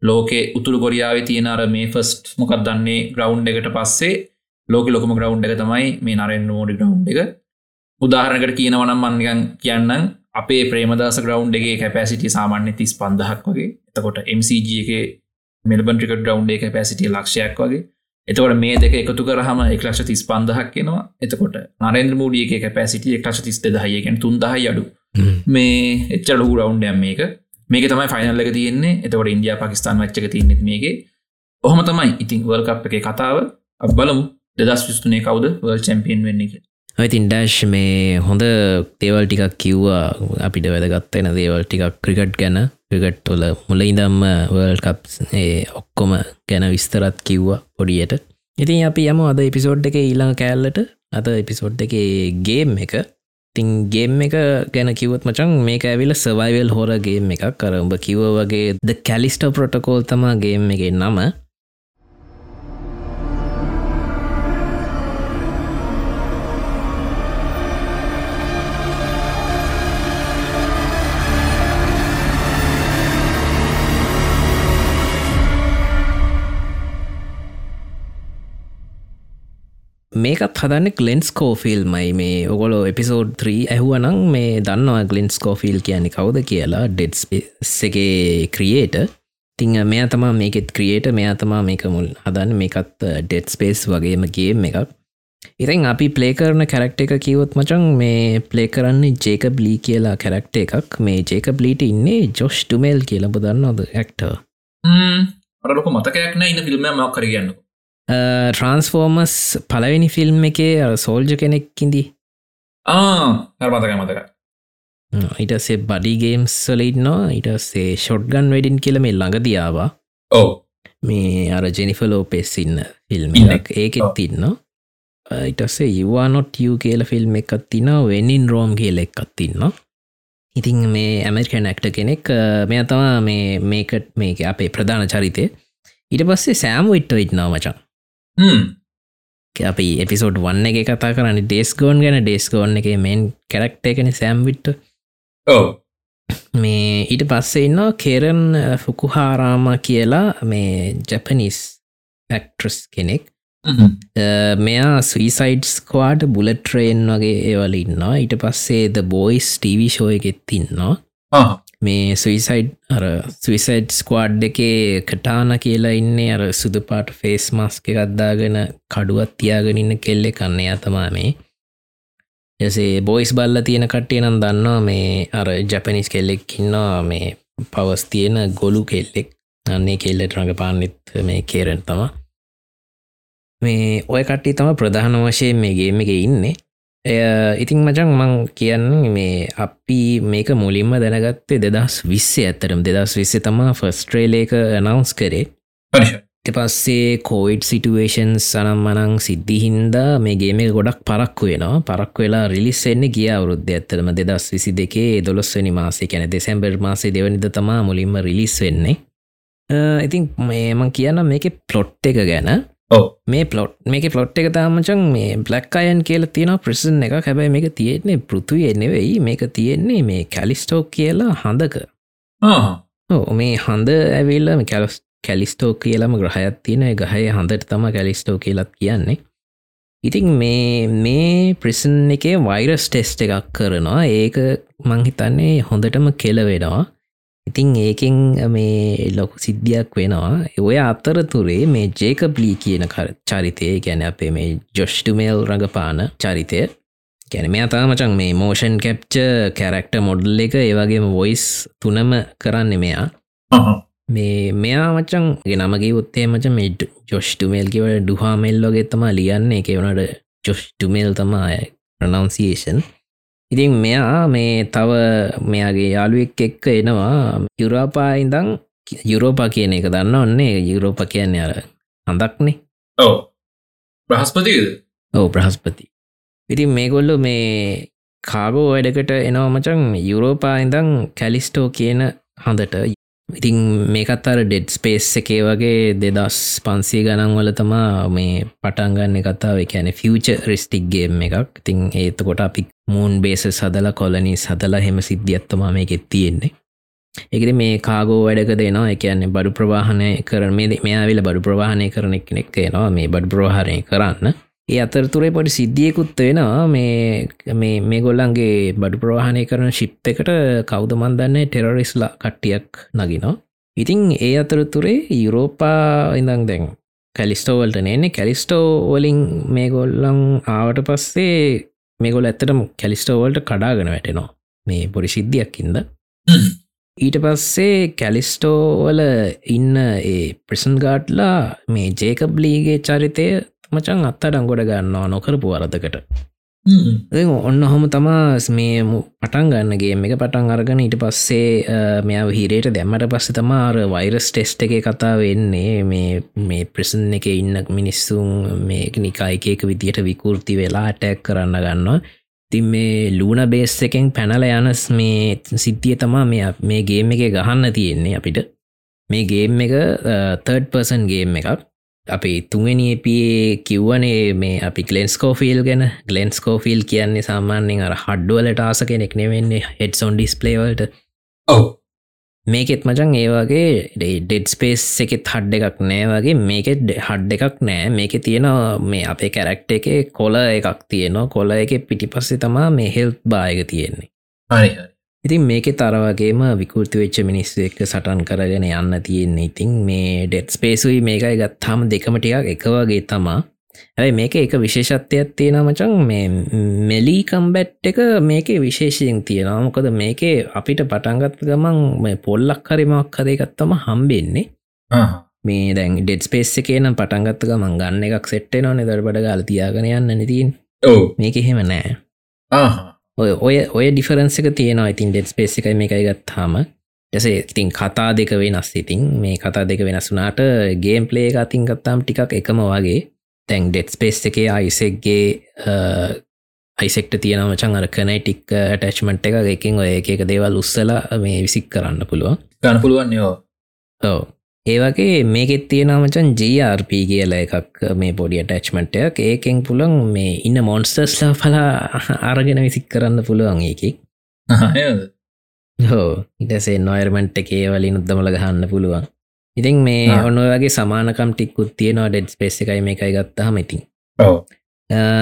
ලෝකේ උතුරු කොරියාව තියෙනර මේ ෆස්ට් මොකක් දන්නේ ග්‍රවන්් එකට පස්සේ ලෝක ලොකම ග්‍රවන්් එක තමයි මේ නරෙන් නෝඩි ග්‍රවන්් එක. උදාහරණකට කියනවනම් මන්ගන් කියන්නම් අපේ ප්‍රේමදස ග්‍රවන්් එකගේ කැපසිටිය සාමාන්‍ය තිස් පන්දහක් වගේ. එතකොට MCG එක මෙල්බන් ටික ග්‍රවන්් එක පැසිටිය ලක්ෂයක් වගේ. එතකොට මේ දෙක එකතු කරහම එක්ලක්ෂ තිස් පන්දහක් කෙනවා එතකොට නරෙන්ද්‍ර මූඩිය එක පැසිටිය එක්ලක්ෂ තිස් දහයකෙන් තුන්දහ අඩු. මේ එච්ච ලහු රවන්්ඩයම් මේක. මේක තමයි ෆයිනල්ල එක තියෙන්නේ. එතකොට ඉන්දයා පකිස්ාන් වච්චක තියන්නෙත් මේගේ ඔහොම තමයි ඉතිං වර්කප් එක කතාව. අ බලමු දෙදස් විස්තුනේ කවුද වල් චැම්පියන් වෙන්න එක ඉතින් ඩෑශ් මේ හොඳ තේවල් ටිකක් කිව්වා. අපිට වැදගත්වෙන දේවල් ටිකක් ක්‍රිකට් ගැන. ක්‍රිකට් තුල මුල ඉදම්ම වර්ල් කප් ඔක්කොම ගැන විස්තරත් කිව්වා පොඩියට. ඉතින් අපි යම අද එපිසෝඩ් එක ඊළඟ කෑල්ලට. අද එපිසෝඩ් එක ගේම් එක. තින් ගේම් එක ගැන කිවත් මචන් මේ ඇවිල සවයිවල් හෝරගේම් එකක්. කරඹ කිව වගේ ද කැලිස්ට ප්‍රොටකෝල් තමා ගේම් එක නම. මේකත් හදන්න ගලෙන්ස් කෝෆිල්මයි මේ ඔගොලො එපිසෝඩ් 3 ඇහුවනං මේ දන්නවා ගලෙන්ස් කෝෆිල් කියන්නේ කවුද කියලා ඩෙඩ්ස්ගේ ක්‍රියේට තිං මෙයා තමා මේකෙත් ක්‍රියේට මෙයා තමා මේක මුල් හදන්න. මේකත් uh, ඩෙඩ් ස්පේස් වගේම ගේම් එකක්. ඉතින් අපි ප්ලේ කරන කැරක්ට එක කිවොත් මචන් මේ ප්ලේ කරන්නේ ජේක බ්ලී කියලා කැරක්ට එකක්. මේ ජේක බ්ලීට ඉන්නේ ජොෂ් ටුමේල් කියලා. බදන්නවද ඇක්ට අරලොක මතකයක්න ඉන්න ෆිල්ම් මක් කර කියන්නවා ට්‍රන්ස්ෆෝර්මස් පලවෙනි ෆිල්ම් එකේ සෝල්ජ කෙනෙක්කින්දී මතක මතක ඉටසේ බඩිගේම්ස් සලඉන්නවා ඉටසේ ෂොට්ගන් වැඩින් කියල මේ ළඟ දියාවා. ඕ මේ අර ජෙනිෆ ලෝපෙස් ඉන්න ෆිල්ම් ඒකෙත් ඔව්. තින්න ඉටස්සේ යවානොට යු කියල ෆිල්ම් එකත් තින්න වෙනින් රෝම් කියල එකත් තින්න ඉතින් මේ ඇමරිකන් ඇක්ට කෙනෙක් මෙය තමා මේ මේකට මේක අපේ ප්‍රධාන චරිතය. ඊට පස්සේ සෑම් විට්ට ඉට්නාව මචන් අපි එපිසෝඩ් වන්න එක කතා කරන්න ඩේස්කෝන් ගැන. ඩේස්කෝන් එක මෙන් කැරක්ට එකන සෑම්විට්ට ඔව. මේ ඊට පස්සේ ඉන්න කෙරන් ෆුකුහාරාම කියලා මේ ජැපනිස් ඇක්ට්‍රස් කෙනෙක්. අ, මෙයා සවිසයිඩ් ස්කවාඩ බුලට ට්‍රේන් වගේ ඒවල ඉන්නවා. ඊට පස්සේ ද බෝයිස් ටීවි ෂෝ එකෙත් ඉන්නවා මේ සවිසයිඩ් අර සවිසයිඩ් ස්කවාඩ් එකේ කටාන කියලා ඉන්නේ. අර සුදු පාට ෆේස් මස්ක එකත්දාගෙන කඩුවත් තියාගෙන ඉන්න කෙල්ලෙ කන්නේ අතමා මේ. එසේ බොයිස් බල්ල තියෙන කට්ටිය නම් දන්නවා මේ අර ජැපනිස් කෙල්ලෙක් ඉන්නවා. මේ පවස් තියෙන ගොලු කෙල්ලෙක්. අන්නේ කෙල්ලෙට රඟ පාන්නෙත් මේ කේරෙන් තම මේ ඔය කට්ටි තම ප්‍රධාන වශයෙන් මේ ගේම එක ඉන්නේ. එය ඉතින් මචන් මං කියන්න මේ අපි මේක මුලින්ම දැනගත්තේ දෙදස් විස්සේ ඇත්තරම් දෙදස් විස්සේ තමා ෆස්ට්‍රේලේක නවන්ස් කරේ. ට පස්සේ කෝයිඩ් සිටුවේෂන් සනම් මනං සිද්ධිහින්දා මේ ගේම ගොඩක් පරක්කු වෙනවා. පරක් වෙලා රිලිස් එන්න ගිය අවුරුද්ධ ඇත්තරම දෙදස් විසි දෙකේ දොළොස්වනි මාසේ කැන දෙසැම්බර් මාසේ දෙවනිද තමා මුලින්ම රිලිස් වෙන්නේ. ඉතින් මේමං කියන්න මේක ප්ලොට් එක ගැන මේ පලොට් මේක පලොට් එක තාමචන් මේ බ්ලක් අයන් කියල තියෙන ප්‍රසන් එක හැබැයි මේක තියෙන්නේ පෘතුය එනෙවෙයි මේක තියෙන්නේ මේ කැලිස්ටෝ කියලා හඳක. ඕ මේ හඳ ඇවිල්ල කැලස් කැලිස්ටෝ කියලම ග්‍රහයක් තියෙන ගහය හඳට තම කැලිස්ටෝ කියලත් කියන්නේ. ඉතින් මේ මේ ප්‍රිසන් එකේ වෛරස් ටෙස්ට එකක් කරනවා. ඒක මංහිතන්නේ හොඳටම කෙලවෙනවා ඉතින් ඒකෙන් මේ ලොකු සිද්ධියක් වෙනවා. ඔය අතරතුරේ මේ ජේකබ්ලී කියන චරිතය ගැන අපේ මේ ජොෂ්ටුමේල් රඟපාන චරිතය. ගැන මේ අතාමචන් මේ මෝෂන් කැප්ච කැරක්ට මොඩල් එක ඒවගේම වොයිස් තුනම කරන්න මෙයා. මේ මෙයා මචන් නමගේ උත්තේ මච මේ ජොෂ්ටුමේල් කිවට ඩුහාමෙල්ලෝගේ තමා ලියන්න. එක වනට ජොෂ්ටුමේල් තමයි ප්‍රනවන්සිේෂන් ඉතින් මෙයා මේ තව මෙයාගේ යාළුවෙක් එක්ක එනවා. යුරාපා ඉඳං යුරෝපා කියන එක දන්න ඔන්නේ යුරෝප කියන්නේ අර හඳක්නේ. ඔව. බ්‍රහස්පතිකද ඕ බ්‍රහස්පති. ඉතින් මේගොල්ලු මේ කාගෝ වැඩකට එනවා මචන් යුරෝපා ඉඳං කැලිස්ටෝ කියන හඳට ඉතින් මේකත් අර ඩෙඩ් ස්පේස් එකේ වගේ දෙදස් පන්සේ ගණන් වල තමා මේ පටන්ගන්න කතාව එකැන ෆියච රිස්ටික්ගේම් එකක්. ඉතින් ඒතකොට අපි මූන් බේස සදල කොලනි සදලා හෙම සිද්ධියත්තමා මේකෙත් තියෙන්නේ. එකද මේ කාගෝ වැඩක දෙනවා. එකන්නේ බඩු ප්‍රවාහනය කරන මේ මෙයාවිල බඩු ප්‍රවාහනය කරන කෙනෙක් එනවා. මේ බඩු ප්‍රවාහරය කරන්න. ඒ අතරතුරේ පොඩි සිද්ධියකුත් වෙනවා. මේ මේ මේ ගොල්ලන්ගේ බඩු ප්‍රවාහනය කරන ශිප් එකට කෞද මන්දන්නේ ටෙරරිස්ලා කට්ටියක් නගිනවා. ඉතින් ඒ අතරතුරේ යුරෝපා ඉඳං දැන් කැලිස්ටෝවල්ට නන්නේ කැලිස්ටෝ වලින් මේ ගොල්ලන් ආවට පස්සේ මේගොල ඇත්තටම කැලිස්ටෝවල්ට කඩාගෙන වැටෙනවා. මේ පොඩි සිද්ධියක්කින්ද ඊට පස්සේ කැලිස්ටෝවල ඉන්න ඒ ප්‍රසන් ගාට්ලා මේ ජේකබ්ලීගේ චරිතය මචන් අත්තඩං ගොඩ ගන්නවා නොකරපු වරදකට. ඔන්න හොම තමා මේ පටන් ගන්නගේ එක පටන් අරගෙන ඊට පස්සේ අ, මෙයාව හිරයට දැම්මට පස්ස තමාර වෛරස් ටෙස්ට එක කතා වෙන්නේ මේ මේ ප්‍රසන් එක ඉන්න මිනිස්සුන් මේ නිකායිකයක විදියට විකෘති වෙලා ටැක් කරන්න ගන්නවා. තින් මේ ලූන බේස් එකෙන් පැනල යනස් මේ සිද්ධිය තමා මේ මේ ගේම් එක ගහන්න තියෙන්නේ අපිට. මේ ගේම් එක තර්ඩ් පර්සන් ගේම් එකක් අපි තුන්වැනිපේ කිව්වනේ මේ අපි ගලෙන්ස්කෝෆිල් ගැන. ගලෙන්ස්කෝෆිල් කියන්නේ සාමාන්‍යෙන් අර හඩ්ඩුවලට ආස කෙනෙක් නෙවෙන්නේ හෙඩ්සොන් ඩිස්පලේවල්ට ඔව. මේකෙත් මචන් ඒවාගේ ඩෙඩ් ස්පේස් එකෙත් හඩ්ඩ එකක් නෑ වගේ මේකෙත් හඩ් එකක් නෑ. මේක තියෙනවා මේ අපේ කැරක්ට එක කොල එකක් තියෙනවා. කොල එක පිටි පස්සේ තමා මේ හෙල්් බායක තියෙන්නේ. හරි ඉතින් මේක තරවගේම විකෘති වෙච්ච මිනිස්සු එක්ක සටන් කරගෙන යන්න තියෙන්නේ. ඉතින් මේ ඩෙට් ස්පේසුයි මේකයි ගත්තාම දෙකමටියක් එකවගේ තමා. ඇයි මේක එක විශේෂත්වයක් තියෙන මචන් මේ මෙලී කම්බැට් එක මේක විශේෂයෙන් තියෙනවා. මොකද මේක අපිට පටන්ගත් ගමන් මේ පොල්ලක් හරිමක් හදයකත්තම හම්බෙන්නේ. මේ දැන් ඩෙඩ් ස්පේස් එකේනම් පටන්ගත්ත ගමන් ගන්න එකක් සෙට්ටේ නො නිදරබට ගල තියාගෙන යන්න නතින් ඔව. මේක එහෙම නෑ. ආහ ඔය ඔය ඔය ඩිෆරන්ස එක තියෙනවා ඉතින් ඩෙඩ් ස්පේස් එකයි මේකයි ගත්තාම. ටසේ ඉතින් කතා දෙක වෙනස් ඉතින්. මේ කතා දෙක වෙනස් වනාට ගේම් පලේ එක අතින් ගත්තාම් ටිකක් එකම වගේ. තැන් ඩෙට් ස්පේස් එකේ අයිසෙක්ගේ අයිසෙක්ට තියෙන මචන් අර කනයිටික් ටච්මට් එක එකින් ඔය එක දේවල් උත්සලා මේ විසික් කරන්න පුළුවන්. ගන්න පුළුවන් යෝ ඕ ඒවගේ මේකෙත් තියෙනමචන් ජRP කියල එකක් මේ පොඩිය ටච්මට්යක් ඒකෙන් පුළන් මේ ඉන්න මොන්ස්ටර්ස්ලා පලා අරගෙන විසික් කරන්න පුළුවන් ඒකි. හෝ ඉටසේ නොයර්මන්ට් එකේ වලින් උද්දමල ගහන්න පුළුවන්. ඉතින් මේ. ඔන්න වගේ සමානකම් ටික්කුත් තියෙනවා ඩෙඩ් ස්පේස් එකයි මේ එකයි ගත්තහම ඉතින්. ඔව.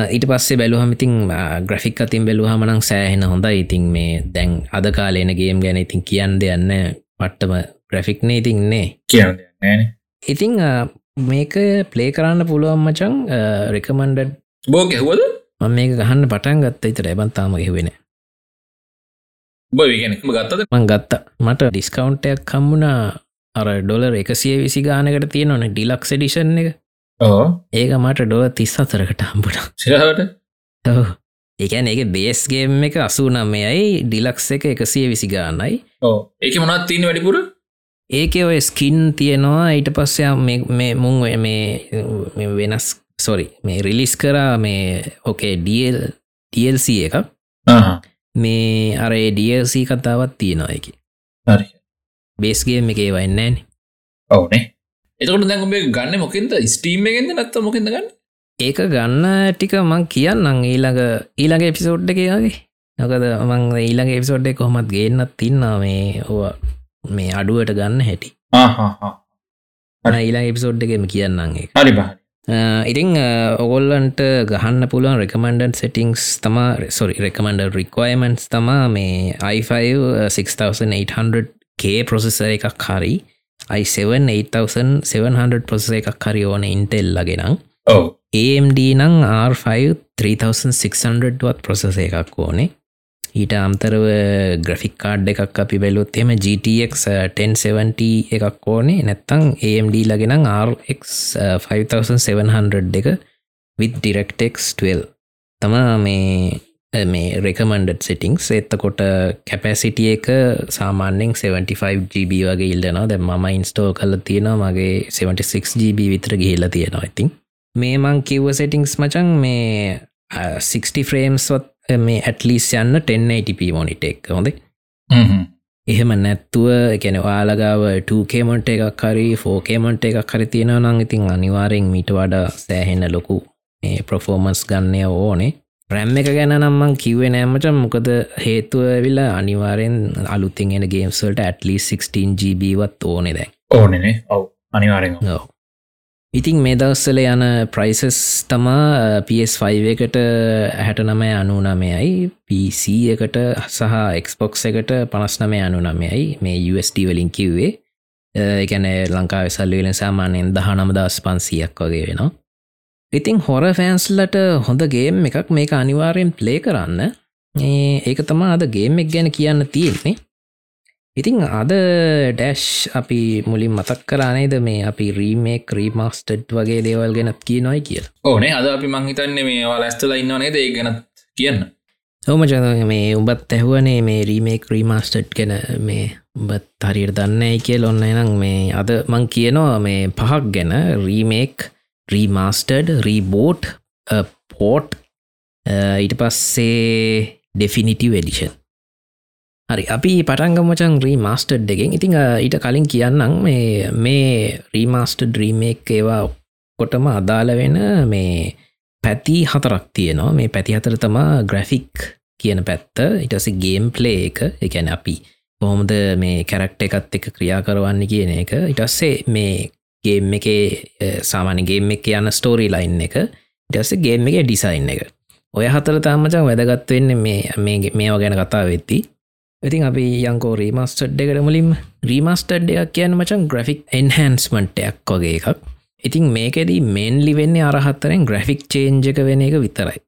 ඊට පස්සේ බැලුහමඉතින් ග්‍රෆික් අතින් බැලුහමනං සෑහෙන හොඳ ඉතින් මේ දැන් අද කාලේන ගේම් ගැන ඉතින් කියන්න දෙයන්න පට්ටම ග්‍රෆික්නේ ඉතින්නේ කියන්න නෑන ඉතිං මේක ප්ලේ කරන්න පුළුවන් මචන් රෙකමන්ඩ බෝ ගැහුවද? ම මේක ගහන්න පටන් ගත්ත ඉතර ඇබන්තාම හෙවෙන බවිගෙනම ගත්තද? මං ගත්ත. මට ඩිස්කවන්ටයක් කම්මුණා අර ඩොලර් එකසිය විසි ගානකට තියෙනවන ඩිලක්ස් ඩිෂන් එක. ඕ ඒක මට ඩොල තිස් අතරකට හම්බුණ සිරහට ඒකැන ඒක බේස්ගේම් එක අසූ නම්මයයි ඩිලක්ස් එක එකසිය විසි ගානයි. ඕ ඒක මොනත් තිීන වැඩිපුර ඒක ඔය ස්කින් තියෙනවා ඊට පස්සයා මේ මුං මේ මේ වෙනස් සොරි මේ රිලිස් කරා මේ ඕකේ ඩල් ටල්C එක. මේ අර ඩල්C කතාවත් තියෙනවා එක හරි. බේස්ගේ එකේ වන්නෑන ඔවනේ. එතකට දැක මේ ගන්න මොකෙන්ද? ස්ටීම් එකෙන්ද නත්ත මොකෙද ගන්න? ඒක ගන්න ටික මං කියන්නම් ඊළඟ ඊළඟ එපිසෝඩ් එකයාගේ නොකද මං ඊළඟ එපිසෝඩ් එක කොහොමත් ගේන්නත් තින්නා මේ ඕ මේ අඩුවට ගන්න හැටි. ඊලා එපිසෝඩ් එකම කියන්නම් ඒක. හරි ඉතිං ඔගොල්ලන්ට ගහන්න පුළුවන් රෙකමන්ඩන් සෙටිංස් තමා සොරි රෙකමන්ඩ රික්වයමන්ස් තමා මේ i5 6800K ප්‍රොසෙස එකක් හරි i7 8700 ප්‍රොසෙස එකක් හරි ඕන ඉන්ටෙල්ලගෙනම් ඔව. AMD නං R5 3600 වත් ප්‍රොසෙස එකක් ඕනේ ඊට අම්තරව ග්‍රෆික් කාඩ් එකක් අපි බැලුත් එම GTX 1070 uh, එකක් ඕනේ. නැත්තං AMD ලගෙනම් RX 5700 එක with DirectX 12 තමා මේ uh, මේ රෙකමන්ඩ සිටිංස් එත්තකොට කැපැසිටිය එක සාමාන්‍යෙන් 75GB වගේ ඉල්ලනවා. දැ ම ඉන්ස්ටෝ කල තියෙන මගේ 76GB විතර ගිහිල්ල තියෙනවා ඉතින් මේ මං කිව්ව සෙටිංස් මචන් මේ uh, 60 ෆ්‍රේම්ස්වත් මේ ඇටලිස් යන්න 1080p මොනිට එක් හොඳ එහෙම නැත්තුව එකැන වාලගාව 2කේමට එකක් හරි ෆෝකේමට එකක් හරි තියෙන නං ඉතින් අනිවාරෙන් මීට වඩා සෑහෙන්න ලොකු මේ ප්‍රෆෝමන්ස් ගන්නය ඕනේ. රැම් එක ගැන නම්මන් කිව්වේ නෑමට මොකද හේතුව විලා අනිවාරෙන් අලුතින් එන ගේම්සල්ට ඇටලි 16GB-වත් ඕනෙ දැන්. ඕනනේ ඔව්. අනිවාරෙන් ඔව්. ඉතින් මේ දවස්සල යන ප්‍රයිසස් තමා PS5 එකට හැට නමය අනු නමයයි. PC එකට සහ එක්ස්පොක්ස් එකට පනස් නමය අනු නමයයි. මේ USD වලින් කිව්වේ. එකන ලංකා වෙසල්ලවෙලෙන් සාමානයෙන් දහ නමදස් පන්සියක් වගේ වෙනවා. ඉතින් හොර ෆෑන්ස්ලට හොඳගේම් එකක් මේක අනිවාරයෙන් ප්ලේ කරන්න. ඒ ඒක තමා අද ගේම් එක් ගැන කියන්න තියෙන්නේ. ඉතිං අද ඩැෂ් අපි මුලින් මතක් කරනේද මේ අපි රීමේක් රීමස්ටඩ් වගේ දේවල් ගැනත් කියනොයි කියල. ඕනේ. අද අපි මංහිතන්නේ මේ වා ඇස්තල ඉන්නවනේ ඒ ගැනත් කියන්න. හොම ජන මේ උඹත් ඇහුවනේ මේ රීමේක් රීමස්ටඩ් ගැන මේ උඹත් හරියට දන්නයි කියල. ඔන්න එනම් මේ අද මං කියනවා මේ පහක් ගැන. රීමේක් රීමස්ටඩ් රීබෝට් පෝට් ඊට පස්සේ ඩෙෆිනිටව එඩිෂන් හරි අපි පටන්ගමචන් රීමස්ටඩ් එකෙන්. ඉතිං අ, ඊට කලින් කියන්නම් මේ මේ රීමස්ට ඩ්‍රීමේක් ඒවා කොටම අදාළ වෙන මේ පැති හතරක් තියෙනවා. මේ පැති හතර තමා ග්‍රෆික් කියන පැත්ත ඉටස ගේම් ප්ලේ එක. එකැන අපි කොහොමද මේ කැරක්ට එකත් එක ක්‍රියා කරවන්න කියන එක. ඉටස්සේ මේ ගේම් එක සාමානගේම් එක යන ස්ටෝරී ලයින් එක ඉටස්සේ ගේම් එක ඩිසයින් එක. ඔය හතර තාමචන් වැදගත් වෙන්න මේ මේ මේවා ගැන කතා වෙත්ති ඉතින් අපි යංකෝ රීමස්ටඩ් එකට මුලින් රීමස්ටඩ් එකක් කියන්න මචන් ග්‍රෆික් එන්හන්ස්මන්ටයක් වගේ එකක්. ඉතින් මේකෙදී මේන්ලි වෙන්නේ අරහත්තරෙන් ග්‍රෆික් චේන්ජ එක වෙන එක විතරයි.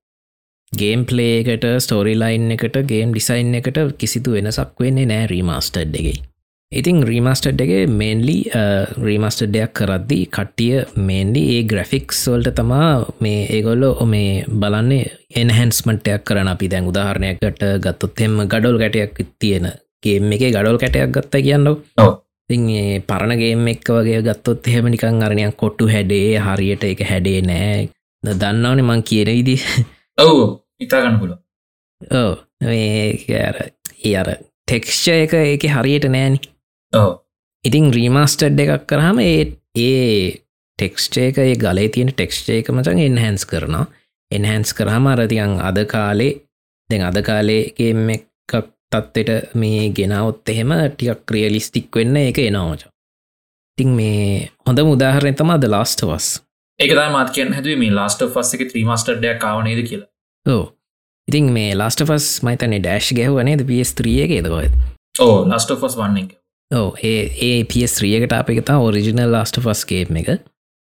ගේම් පලේකට ස්ටෝරි ලයින් එකට ගේම් ඩිසයින් එකට කිසිතු වෙනසක් වෙන්නේ නෑ රීමස්ටඩ් එකයි ඉතින් රීමස්ටඩ් එක මේන්ලි රීමස්ටඩ් දෙයක් කරද්දි කට්ටිය මේන්ලි ඒ ග්‍රෆික්ස් වල්ට තමා මේ ඒගොල්ලො මේ බලන්නේ එන්හන්ස්මටයක් කරන අපි දැන් උදාහරණයක්කට ගත්තොත් එෙම ගඩොල් ගැටයක් තියෙන ගේම් එක ගඩොල් කැටයක් ගත්ත කියන්න. ඔව්. ඉ පරණගේම් එක්ක වගේ ගත්තොත් එහෙම නිකං අරණයක් කොට්ටු හැඩේ හරියට එක හැඩේ නෑ. දන්නවන මං කියන විදි ඔව් ඉතාගන්න පුල ඕ මේ අර ඒ අර ටෙක්ස්ච එක ඒක හරියට නෑනි ඉතිං රීමස්ටඩ් එකක් කරහම ඒ ඒ ටෙක්ස්ටේ එක ඒ ගලේ තියෙන ටෙක්ස්ටේ එක මචන් එන්හැන්ස් කරනවා. එන්හැන්ස් කරහම අරතියන් අද කාලේ දෙ අද කාලේගේම එකක් තත්වට මේ ගෙනවොත් එහෙම ටිකක් ක්‍රියලිස්ටික් වෙන්න එක එනවාච ඉතිං මේ හොඳ මුදාහරෙන් තම ද ලාස්ට වස් ඒක මාත් කිය හැදුව මේ ලාස්ට ෆස් එක ත්‍රීමස්ටඩ්ඩයක් කාවනේද කියලා. ඕ ඉතින් මේ ලාස්ට පස් මයිතනේ ඩෑශ් ගැහවනේද පිස්3 එක එදකොත් ඕ ලස්ට ෆස් වන්න ඕ ඒ ඒ පිස්3එකට අප එකතා ඔරිජිනල් ලාස්ට ෆස්කේප් එක.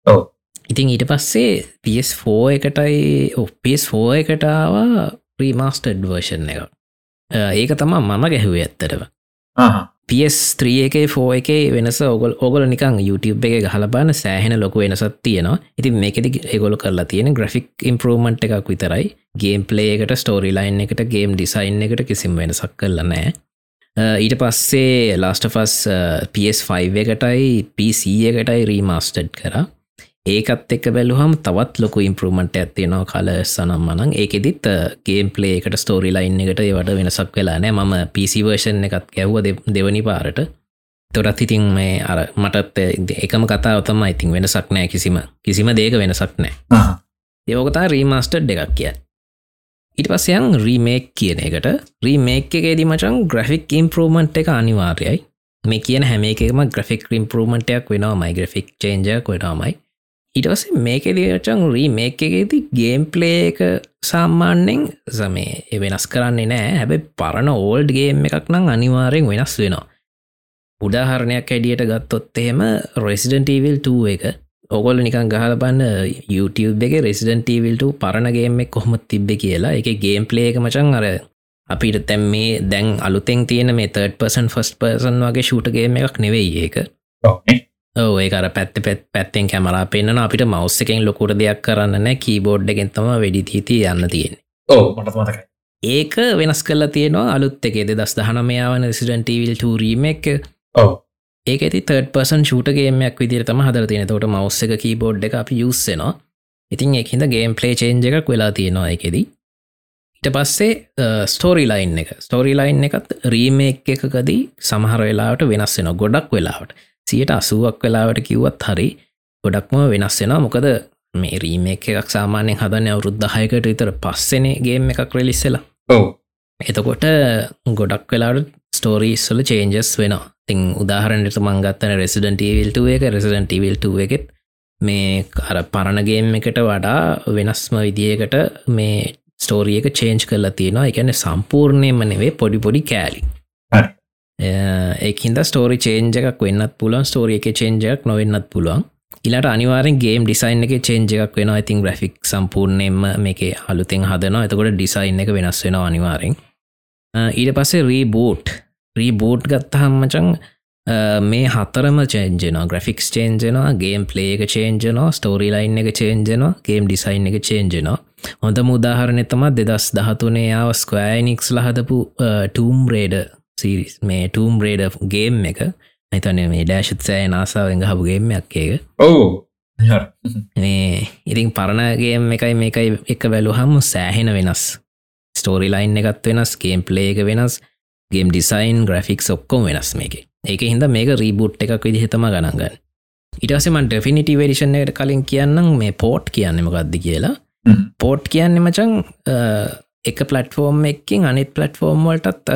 ඔව්. ඉතින් ඊට පස්සේ PS4 එකටයි ඔපස්4 එකටාවා ප්‍රීමස්ටඩ් වර්ෂන් එක. ඒක තමා මම ගැහුවේ ඇත්තටව PS3 එකේ ෆෝ එක වෙනස ඔගල් ඔගල නිකං YouTube එක ගහලබාන සෑහෙන ලොක වෙනසත් තියෙනවා. ඉතින් මේකෙති ඒගොල කරලා තියෙන ග්‍රෆික් ඉම්පරමන්ට් එකක් විතරයි. ගේම් පලේ එකට ස්ටෝරි ලයින් එකට ගේම් ඩිසයින් එකට කිසිම වෙනසක් කරල නෑ ඊට පස්සේ ලාස්ටෆස් PS5 එකටයි PC එකටයි රීමස්ටඩ් කර. ඒකත් එක් බැලුහම තවත් ලොක ඉම්පරමට ඇත්තියනවා කල සනම් මනං ඒකෙදිත් ගේම් පලේ එකට ස්ටෝරි ලයින් එකට වට වෙනසක් වෙලානෑ ම පිසිවර්ෂන් එකත් ගැව්ව දෙවනි පාරට. තොරත් ඉතින් මේ අර මටත් එකම කතාව තම ඉතින් වෙනසක් නෑ කිසිම කිසිම දේක වෙනසක් නෑ ඒෝකතා රීමස්ටඩ් එකක් කිය ඉට පස්සයන් රීමේක් කියන එකට. රීමේක් එකේදී මචන් ග්‍රෆික් ඉම්පරමන්ට් එක අනිවාර්යයි. මේ කියන හැම එකම ග්‍රෆික් ඉම්පරමටයක් වෙනවා මයි ග්‍රෆික් චේන්ජක් වෙනවාමයි. ඉටවස මේකෙදචන් රී මේක එකේති ගේම් පලේ එක සාමාන්‍යෙන් සමේ ඒ වෙනස් කරන්නේ නෑ හැබැ පරණ ඕල්ඩ් ගේම් එකක් නම් අනිවාරයෙන් වෙනස් වෙනවා. උදාහරණයක් ඇඩියට ගත්තොත් එහෙම රෙසිඩන්ටීවිල් 2 එක ඔගොල නිකන් ගහල බන්න YouTube එක රෙසිඩන්ටීවිල්ට පරණගේෙක් කොහොමත් තිබ්බ කියලා. එක ගේම් පලේ එක මචන් අර අපිට තැම් මේ දැන් අලුතෙන් තියෙන මේ තර්ඩ පසන් ෆස් පර්සන් වගේ ෂූටගේම එකක් නෙවෙයි ඒක. ඔව ඒකර පැත්ත පැත් පැත්තෙන් කැමලා පෙන්න්න අපිට මවස්ස එකෙන් ලොකුට දෙයක් කරන්න කීබෝඩ් එකෙන් තම වැඩි තීති යන්න තියෙන ඒක වෙනස් කල්ලා තියෙනවා අලුත් එකේද දස් දහනමයාවන සිඩන්ටීවිල් ටරීම එක. ඔව ඒක ඇති තර්ඩ පසන් ෂූටගේමයක් විදිරතම හදර තියෙන තොට මවස්ස එක කීබෝඩ් එක අපි යුස්සෙනවා ඉතින් එහිද ගේම් පලේ චේන්ජ එකක් වෙලා තියෙනවා එකෙදී ඊට පස්සේ ස්ටෝරි ලයින් එක. ස්ටෝරි ලයින් එකත් රීමේක් එකකදී සමහර වෙලාට වෙනස් වෙන ගොඩක් වෙලාවට. සියට අසුවක් වෙලාවට කිව්වත් හරි ගොඩක්ම වෙනස් වෙන මොකද මේ රීමේක් එකක් සාමාන්‍යෙන් හදන අවුරුද්ධහයකට විතර පස්සනගේම එකක් රෙලිස්සලා ඔව. එතකොට ගොඩක් වෙලාට ස්ටෝරීස්වල චේන්ජස් වෙන තින් උදාහරණයට මංගත්තන රෙසිඩන්ටවිල්ට එක. රෙසිඩන්ටවිල්ට එකෙත් මේ කර පරණගේම් එකට වඩා වෙනස්ම විදියකට මේ ස්ටෝරිය එක චේන්ජ් කරලා තියෙනවා. එකන සම්පූර්ණයම නෙවේ පොඩි පොඩි කෑලි. ඒහින්ද ස්ටෝරි චේන්ජ එකක් වෙන්නත් පුලන් ස්ටෝරිය එක චේන්ජයක් නොවෙන්නත් පුළුවන්. ඉලට අනිවාරෙන් ගේම් ඩිසයින් එක චේන්ජ එකක් වෙන ඉතින් ග්‍රෆික් සම්පූර්ණයෙන්ම මේක අලුතෙන් හදනවා. එතකොට ඩිසයින් එක වෙනස් වෙන අනිවාරෙන් ඊට පස්සේ රීබෝට් රීබෝට් ගත්ත හම්මචන් මේ හතරම චේන්ජනවා ග්‍රෆික්ස් චේන්ජනවා ගේම් පලේ එක චේන්ජනවා ස්ටෝරි ලයින් එක චේන්ජනවා ගේම් ඩිසයින් එක චේන්ජනවා හොඳ මුදාහරණය තම දෙදස් දහතුනේ යාව ස්කෑනික්ස් ලහදපු ටූම් රේඩ සිරිස් මේ ටූම් රේඩ ගේම් එක. හිතන මේ ඩෑශත් සෑ නාසාාවෙන් හපු ගේමයක් ඒක. ඔවු. මේ ඉතින් පරණගේම් එකයි මේකයි එක වැලුහම සෑහෙන වෙනස් ස්ටෝරි ලයින් එකත් වෙනස් ගේම් පලේ එක වෙනස් ගේම් ඩිසයින් ග්‍රෆික්ස් ඔක්කොම වෙනස් මේක. ඒක හිද මේක රීබුට් එකක් විදිහතම ගණන්ගන්න ඉටසමන් ඩෙෆිනිටි වේඩිෂන් එකට කලින් කියන්නම් මේ පෝට් කියන්නම ගත්ද කියලා. පෝට් කියන්න මචන් එක පලටෆෝර්ම් එකින් අනිත් පලටෆෝර්ම් වලටත්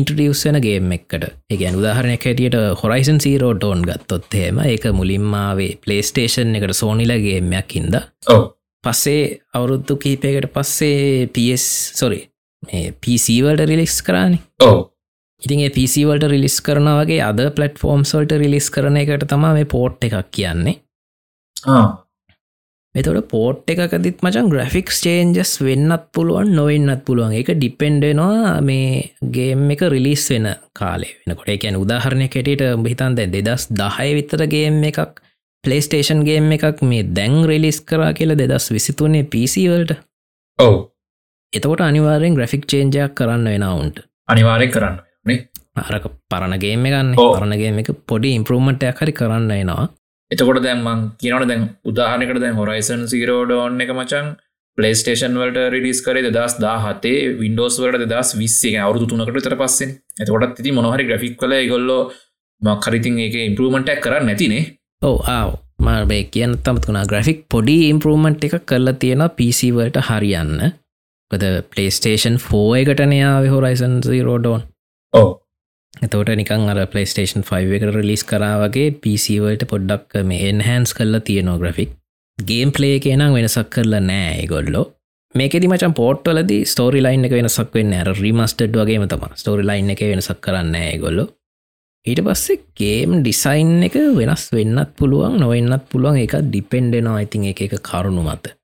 ඉන්ටඩියස් වෙන ගේම් එකට. එකගැන් උදාහරණයක් හැටියට හොරයිසන් සීරෝටෝන් ගත්තොත් හෙම ඒක මුලින්මාවේ පලේස්ටේෂන් එකට සෝනිලගේමයක් හින්ද. ඔව පස්සේ අවුරුද්දු කීපයකට පස්සේ පස් සොරි පිසිවල්ට රිලික්ස් කරන්නේ ඔව. ඉතින් ඒ පිසිවල්ට රිලිස් කරන වගේ අද පලටෆෝර්ම් සොල්ට රිලිස් කරන එකට තම මේ පෝට් එකක් කියන්නේ. එතොට පෝට් එකකදිත් මචන් ග්‍රෆික්ස් චේන්ජස් වෙන්නත් පුළුවන් නොවෙන්නත් පුළුවන්. එක ඩිපෙන්ඩෙනවා මේ ගේම් එක රිලිස් වෙන කාලේ. වෙනකොට එකැන උදාහරණය කෙටට බහිතන් දැ දෙදස් දහය විතර ගේම් එකක් පලේස්ටේෂන් ගේම් එකක් මේ දැන් රෙලිස් කරා කියල දෙදස් විසිතුනේ පිසිවල්ට ඔව්. එතකොට අනිවාරෙන් ග්‍රෆික් චේන්ජයක් කරන්න වෙනවුන්ට අනිවාරය කරන්න අරක පරණගේම ගන්න ඔව්. පරණගේම එක පොඩි ඉම්පරමටයක් හරි කරන්න එනවා එතකොට දැන්මන් කියනට දැන් උදාහනකට දැන් හොරයිසන් සිරෝඩෝන් එක මචන් පලේස්ටේෂන් වලට රිඩිස් කරේ දස් දා හතේ වින්ඩෝස් වලට දස් විස්සේ අවුදු තුනකට තර පස්සෙන්. එතකොටත් ති මොහරි ග්‍රෆික් කල ගොල්ලෝ මක්කරිතින් එක ඉම්පරමටක් කරන්න නැතිනේ ඔව ආව. මාබේ කියන්න තමත්කුණා ග්‍රෆික් පොඩි ඉම්පරමට් එක කරලා තියෙන පිසිවලට හරියන්න. ද පලේස්ටේෂන් ෆෝ එකටනයාව හොරයිසන් රෝඩෝන් ඕ එතවට නිකන් අර පලේස්ටේෂන් 5 එකට රිලිස් කරාවගේ පිසිවලට පොඩ්ඩක් මේ එන්හන්ස් කරලා තියෙනවා ග්‍රෆික් ගේම් පලේ කියනම් වෙනසක් කරලා නෑ ගොල්ලෝ මේකෙදි මචන් පෝට්වලද ස්ටෝරි ලයින් එක වෙනසක් වෙන්න රිමස්ටඩ් වගේම තම ස්ටෝරි ලයින් එක වෙනසක් කරන්න ගොල්ලො ඊට පස්සේ ගේම් ඩිසයින් එක වෙනස් වෙන්නත් පුළුවන් නොවෙන්නත් පුළුවන්. එක ඩිපෙන්ඩෙනවා ඉතින් එක එක කරුණු මත.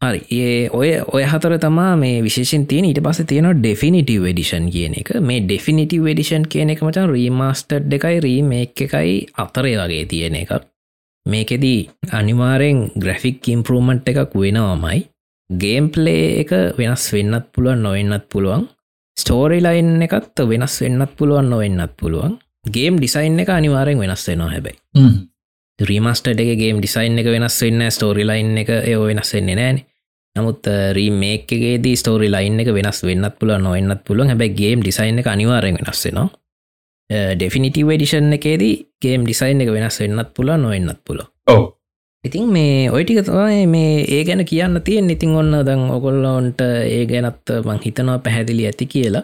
හරි. ඒ ඔය ඔය හතර තමා මේ විශේෂෙන් තියෙන ඊට පස තියෙන ඩෙෆිනිටව ඩිෂන් කියන එක. මේ ඩෙෆිනිටව ඩිෂන් කියන එක මචන් රීමස්ටඩ් එකයි රීම එකයි අතරේ වගේ තියෙන එකක්. මේකෙදී අනිවාරෙන් ග්‍රෆික් ඉම්පරමට් එකක් වෙනවාමයි. ගේම්පලේ එක වෙනස් වෙන්නත් පුළුවන් නොවෙන්නත් පුළුවන්. ස්ටෝරි ලයින් එකත් වෙනස් වෙන්නත් පුළුවන් නොවෙන්නත් පුළුවන්. ගේම් ඩිසයින් එක අනිවාරෙන් වෙනස් වෙනවා හැබැයි. රීමස්ටඩ එක ගේම් ඩිසයින් එක වෙනස් වෙන්න ස්ටෝරි ලයින් එක ඒ වෙනස් වෙන්නේ නෑන නමුත් රීමේකගේදී ස්ටෝරි ලයින් එක වෙනස් වෙන්නත් පුල නොවෙන්නත් පුළුවන්. හැබැයි ගේම් ඩිසයින් එක අනිවාරෙන් වෙනස් වෙනවා. ඩෙෆිනිටව ඩිෂන් එකේදී ගේම් ඩිසයින් එක වෙනස් වෙන්නත් පුල නොවෙන්නත් පුල ඔව ඉතින් මේ ඔයිටික තමයි මේ ඒ ගැන කියන්න තියෙන් ඉතින් ඔන්න දං ඔකොල්ලොන්ට ඒ ගැනත් මං හිතනවා පැහැදිලි ඇති කියලා.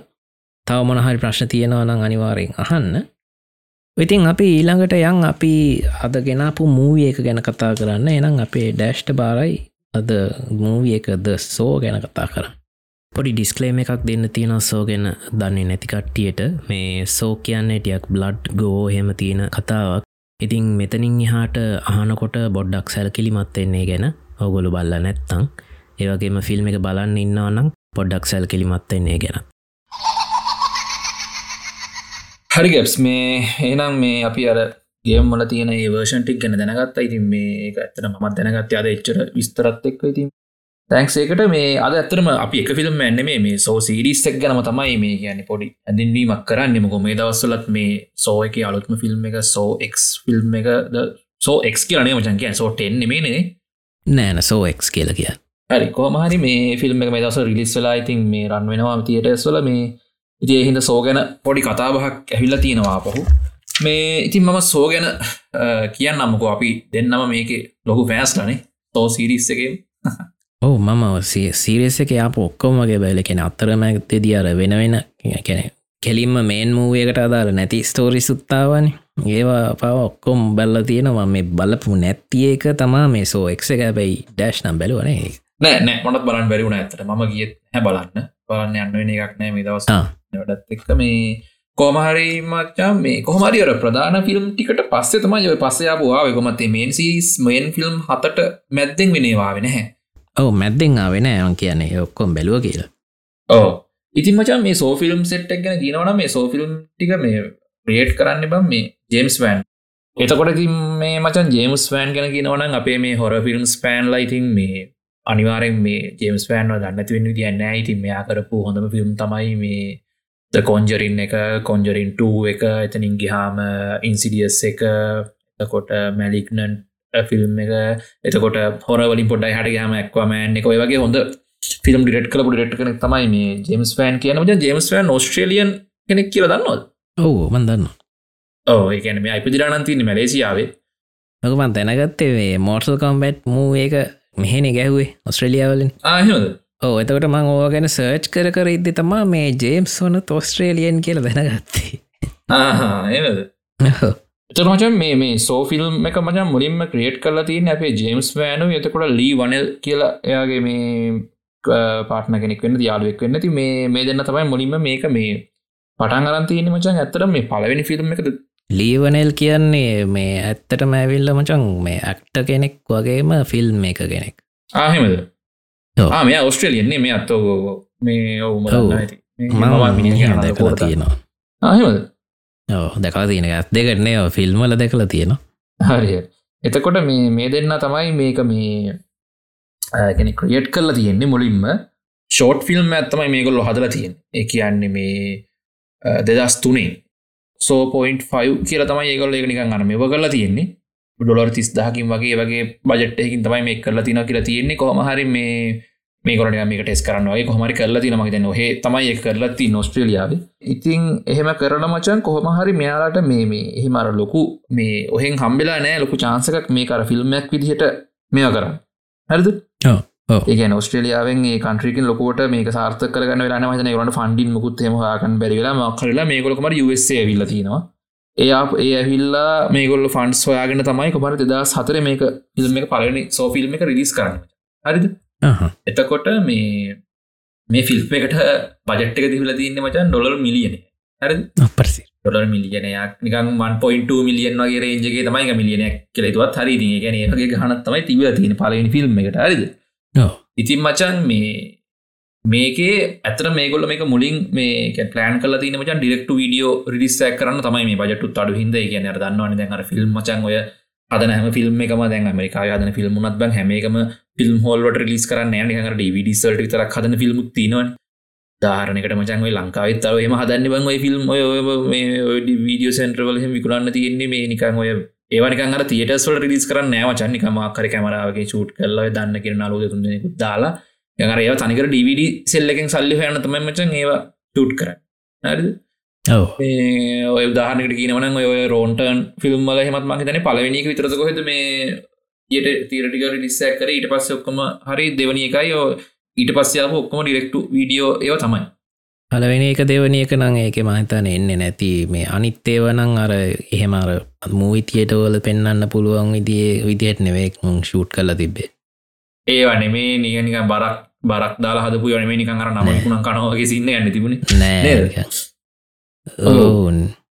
තව මොනහරි ප්‍රශ්න තියෙනවා නම් අනිවාරයෙන් අහන්න. ඉතින් අපි ඊළඟට යන් අපි අද ගෙනපු මූවිය එක ගැන කතා කරන්න. එනම් අපේ ඩෑෂ්ට බාරයි අද මූවිය එකද සෝ ගැන කතා කර පොඩි ඩිස්කලේම එකක් දෙන්න තියෙන සෝ ගැන දන්නේ නැතිකට්ටියට මේ සෝ කියන්නේ ටියක් බ්ලඩ් ගෝ හෙම තියෙන කතාවක්. ඉතින් මෙතනින් එහාට අහනකොට බොඩ්ඩක් සැල්කිලිමත් වෙන්නේ ගැන ඔගොලු බල්ල නැත්තං ඒවගේම ෆිල්ම් එක බලන්න ඉන්නවනම් පොඩ්ඩක් සැල් කිලිමත් වෙන්නේ ගැන. හරි ගැප්ස් මේ ඒනම් මේ අපි අර ගේම් වල තියෙන ඒ වර්ෂන්ටික් ගැන දැනගත්ත. ඉතින් මේ එක ඇතන මත් දැනගත්ත අද එච්චර විස්තරත් එක්ක ඉතින්. තැන්ක්සේකට මේ අද ඇතරම අපි එක ෆිල්ම් ඇන්න මේ මේ සෝ සිරිස්සක් ගැනම තමයි මේ කියන පොඩි ඇදින්වීමක් කරන්න. මොක මේ දවස්සලත් මේ සෝ එක අලුත්ම ෆිල්ම් එක සෝ එක් ෆිල්ම් එක සෝ එක් කියලනේ මචන් කිය සෝ ටෙන් මේනේ නෑන සෝ එක් කියල කිය හරි කෝමහරි මේ ෆිල්ම් එක මේ දවස රිලිස් වෙලා ඉතින් මේ රන් වෙනවා තියටස්වල මේ ඉති එහින්ද සෝ ගැන පොඩි කතාබහක් ඇහිල්ල තියෙනවා පහු මේ ඉතින් මම සෝ ගැන කියන්න අම්මකෝ අපි දෙන්නම මේක ලොකු ෆෑස්ලනේ තෝ සිරිස් ඔව මම සීරෙස එක යාප ඔක්කොමගේ බැල කෙන අත්තරමැත්තෙදී අර වෙන වෙන කැන කෙලින්ම මේන් මූවයකට අදාල නැති ස්තෝරි සුත්තාවනි ඒවා පව ඔක්කොම් බැල්ල තියෙනවා. මේ බලපු නැත්තිය එක තමා මේ සෝ එක් එක බැයි ඩෑශ් නම් බැලුවනේ නෑ නෑ මොනත් බලන් බැරිවුණ ඇතට ම ගියත් හැ බලන්න. බලන්න යන්න එකක් නෑ මේ දවස වැඩත් එක්ක මේ කෝමහරි මච්චා මේ කොහමරිර ප්‍රධාන ෆිල්ම් ටිකට පස්සේ තමයි ඔය පස්සයාපුවා වෙකොමත්තේ මේන් සිස් මේන් ෆිල්ම් හතට මැද්දෙන් වෙනවාවෙන හැ ඔව මැද්දෙන් ආවෙන ඇන් කියන්නේ. ඔක්කොම් බැලුව කියලා. ඕ ඉතින් මචා මේ සෝෆිල්ම් සෙට්ක් ගැන කියනවන මේ සෝෆිල්ම් ටික මේ ප්‍රේට් කරන්න බම් මේ ජේම්ස් වෑන් එතකොට ඉතින් මේ මචන් ජේම්ස් වෑන් ගැන කියනවනම් අපේ මේ හොර ෆිල්ම් ස්පෑන් ලයිතින් මේ අනිවාරෙන් මේ ජේම්ස් පෑන්ව දන්නති වෙන්න දියන්න ඉතින් මෙයා කරපු හොඳම ෆිල්ම් තමයි මේ කොන්ජරින් එක කොන්ජරින් 2 එක. එතනින් ගිහාම ඉන්සිඩියස් එක. එතකොට මැලික්නන් ෆිල්ම් එක. එතකොට හොරවලින් පොඩ්ඩයි හට ගහම එක්වමෑන් එක ඔය වගේ හොඳ ෆිල්ම් ඩිරට් කල ඩට කන තමයි මේ ජේම්ස් පෑන් කියන. ජේම්ස් පෑන් ඔස්ට්‍රලියන් කෙනෙක් කියල දන්නවද? ඔවු මන්දන්න ඕ ඒකන මේ අයිපදිරානන්තින මැලේසියාවේ. මකමන් දැනගත්තේ මෝර්සල් කොම්බැට් මූ ඒක මෙහෙන ගැහුවේ ඔස්ට්‍රලියාවලින් ආහද ඕ එතකට මං ඕ ගැන සර්ච් කර කර ඉද්දි තමා මේ ජේම්ස් වන තොස්ට්‍රේලියන් කියල දැනගත්තේ ආහද එතමචන් මේ මේ සෝෆිල්ම් එක මචන් මුලින්ම ක්‍රියට් කරලා තියන අපේ ජේම්ස් වෑනු එතකොට ලී වනල් කියලා එයාගේ මේ පාටන කෙනෙක් වෙන්න යාලුවෙක් වෙන්න. ති මේ මේ දෙන්න තමයි මුලින්ම මේක මේ පටන් අරන්තියන මචන් ඇත්තර මේ පලවෙනි ෆිල්ම් එකද? ලීවනල් කියන්නේ මේ ඇත්තටම ඇවිල්ල මචන් මේ ඇක්ට කෙනෙක් වගේම ෆිල්ම් එක කෙනෙක්. ආහෙමද. මේ ඔස්ට්‍රලියන්නේ මේ අත්තෝ මේ ඔව්. දැකලා තියෙනවා. ආහෙමද ඕ දැකලා තියෙන ඇත් දෙකටනේ ෆිල්ම්වල දැකලා තියෙනවා. හරි එතකොට මේ මේ දෙන්න තමයි මේක මේ කෙනෙ ක්‍රියට් කරලා තියෙන්නේ මුලින්ම. ෂෝට් ෆිල්ම් ඇත්තමයි මේකොල්ලො හදලා තියෙන් ඒ කියන්නේ මේ දෙදස් තුනේ. සෝ පොයින්් ෆයි කියල තමයි ඒකොල එක නිකන් අන මෙව කරලා තියෙන්නේ. ඩොලර් තිස් දහකින් වගේ වගේ බජට්ටයකින් තමයි මේ කරලා තින කියලා තියෙන්නේ. කොහමහරි මේ මේ කොරට මේක ටෙස් කරන්නගේ කොහමරි කරලා තින මහිත නොහේ තමයි එක කරලා ති නොස්ට්‍රලියාව ඉතින් එහෙම කරන මචන් කොහොමහරි මෙයාලාට මේ මේ එහිමර ලොකු මේ ඔහෙන් හම්බෙලා නෑ ලොකු චාන්සකක් මේ කර ෆිල්ම්මක් විදිහට මෙය කරන්න. හරිද? ඒ ඔස්ට්‍රලියාවෙන් කන්ට්‍රිකින් ලොකොට මේක සාර්ථ කරගන්න වෙලා මතන ගරට ෆන්ඩින් මුකුත් හෙමහකන් බැරිවෙලා මක්කරලා මේකොලකමට යුස්සේ විල්ල තියෙනවා. ඒ ඒ ඇවිල්ලා මේගොල්ල ෆන්ස් හොයාගෙන තමයි කොමට දෙදා සතර මේක ෆිල්ම් එක පලනි සෝ ෆිල්ම් එක රිලිස් කරන්න. හරිද එතකොට මේ මේ ෆිල්ම් එකට බජට්ක දිහල තින්න මචන් ඩොලර් මිලියන හරි පරසි ඩොලර් මිලියනයක් නිකන් 1.2 මිලියන් වගේ රේජගේ තමයි මිලියනයක් කෙලෙතුවත් හරි ති ගැන ඒගේ ගහනත් තමයි තිබ තියෙන පලවෙනි ෆිල්ම් එකට. හරිද? ඉතින් මචන් මේ මේකේ ඇතර මේගොල මේක මුලින් මේ පලන් කල තින මචන් ඩිරෙක්ට වීඩියෝ රිස්සක් කරන්න තමයි මේ බජටු අඩු හිද කියන දන්නවන දැන් ෆිල්ම් මචන් ඔය අදන හැම ෆිල්ම් එකම දැන් අමරිකා අදන ෆිල්ම්මුණත් බං හැමේකම ෆිල්ම් හෝල්ට ලිස් කරන්න නිහර ඩවිඩ සල්ට විතරක් හදන ෆිල්ම් තිනවන් ධාරනකට මචන්යි ලංකාවත් තර එම හදන්න බං ඔය ෆිල්ම් ඔය වීඩියෝ සෙන්ට්‍රවල විකුණන්න තියෙන්නේ මේ නිකං ඔය ඒවනිකන් අර තියටස්වල රිලිස් කරන්න නෑව චන්නිකම කර කැමරාවගේ චුට් කල්ල දන්න කියෙන අලුද තුන්දෙනෙකු දාලා යඟර ඒව තනිකර ඩවිඩ සෙල්ලකින් සල්ලි හයන තමයි මචන් ඒවා චුට් කර හරිද? ඔය උදාහනකට කියනවන ඔය රෝන්ටන් ෆිල්ම්මල හෙමත් මගේ තන පලවෙනික විතරද කොහෙද මේ යට තීරටික රිලිස්සයක් කර. ඊට පස්ස ඔක්කොම හරි දෙවනි එකයි. යෝ ඊට පස්සයාප ඔක්කොම ඩිරෙක්ටු වීඩියෝ ඒව තමයි. පලවෙනි එක දෙවනි එක නං ඒක මහිතන එන්න නැති. මේ අනිත්තේවනං අර එහෙමර මූවිතියටවල පෙන්න්න පුළුවන් විදිේ විදිහට නෙවෙක් ෂූට් කල තිබේ ඒවන මේ නිගනික බරක් බරක් දාලා හදපු යනේ නිකන් අර නමකුණන් කනවගේ සින්න යන්න තිබුණ. නෑ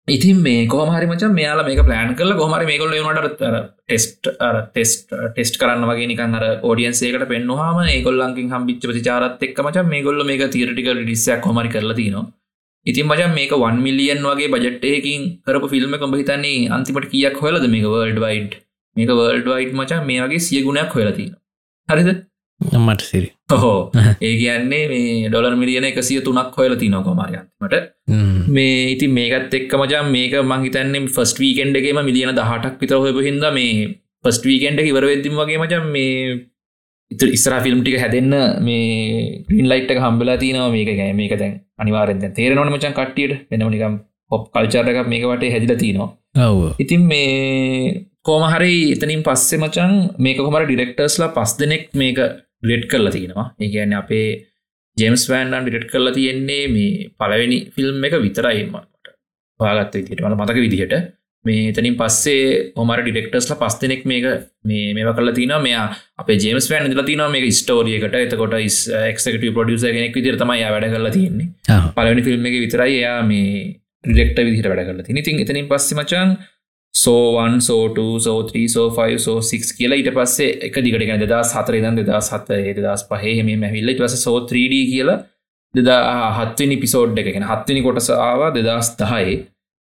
ඉතින් මේ කොහමරි මචන් මෙයාලා මේක ප්ලෑන් කල කොහමරි මේකොල්ල වනට ටෙස්ට් ටෙස්ට ටෙස්ට් කරන්න වගේ නිකන් අර ෝඩියන්සේකට පෙන්වාම ඒකොල්ලන්කින් හම්බිච්ච ප්‍රතිචාරත් එක් මචන් මේගොල්ල මේක තීරටික ඩිස්සයක් කොමරි කරලා තිනවා ඉතින් මචන් මේක වන් මිලියන් වගේ බජට්ටයකින් කරපු ෆිල්ම් කොඹ හිතන්නේ අන්තිමට කියක් හොලද මේක වර්ල්ඩ් වයිඩ් මේක වර්ල්ඩ් වයිඩ් මචන් මේ වගේ සිය ගුණයක් හොලතින හරිද මට සිරි හෝ ඒ කියන්නේ මේ ඩොලර් මිලියන එකසිය තුනක් හොයල තිනෝ කොමාරයන්මට මේ ඉතින් මේකත් එක්ක මචන් මේක මංහිතන්නේ ෆස්ට වීකෙන්ඩ එකේම මිලියන දහටක් විතර හොයපු හිද මේ ෆස්ට වීකෙන්ඩ ඉවර වෙද්දිම වගේ මචන් මේ ඉත ඉස්ර ෆිල්ම් ටික හැදන්න මේ ග්‍රීන් ලයිට් හම්බලා තිනවා මේක ගැ මේක දැන් අනිවාරෙන් තේරනොන මචන් කට්ටියට. වෙනමනිකම් පොප් කල්චාරක මේක වට හැදිල තිනවා. ඉතින් මේ කෝමහරි එතනින් පස්සේ මචන් මේක කොමර ඩිරෙක්ටර්ස්ලා පස් දෙනෙක් මේක ඩිලෙට් කරලා තියෙනවා. ඒගැන්න අපේ ජෙම්ස් වෑන්ඩන් ඩිට් කරලා තියෙන්නේ මේ පලවෙනි ෆිල්ම් එක විතරයිමට පාගත්ත විදිට මල මතක විදිහට මේ තනින් පස්සේ හොමර ඩිෙක්ටර්ස්ල පස් දෙනෙක් මේක මේ මේ කල තින මෙයා අප ජේමස් වෑන් ල තින මේ ස්ටෝරියකට එතකොට එක්කට පොඩියස කෙනෙක් විදිර තමයි වැඩ කරලා තියෙන්නේ. පලවනි ෆිල්ම් එක විතරයි එයා මේ ඩිෙක්ට විදිහට වැඩ කරලා තින ඉතින් එතනින් පස්ස මචන් සෝවන් සෝට සෝත්‍රී සෝෆයි සෝ සික් කියලා ඉට පස්සේ එක දිගටගෙන දෙදා සතරදන් දෙදා සත දෙදස් පහේ මේ මැවිල්ල පස සෝ 3D කියලා දෙදා හත්වනි පිසෝඩ් එකගෙන හත්වනි කොටස ආවා දෙදස් දහයි.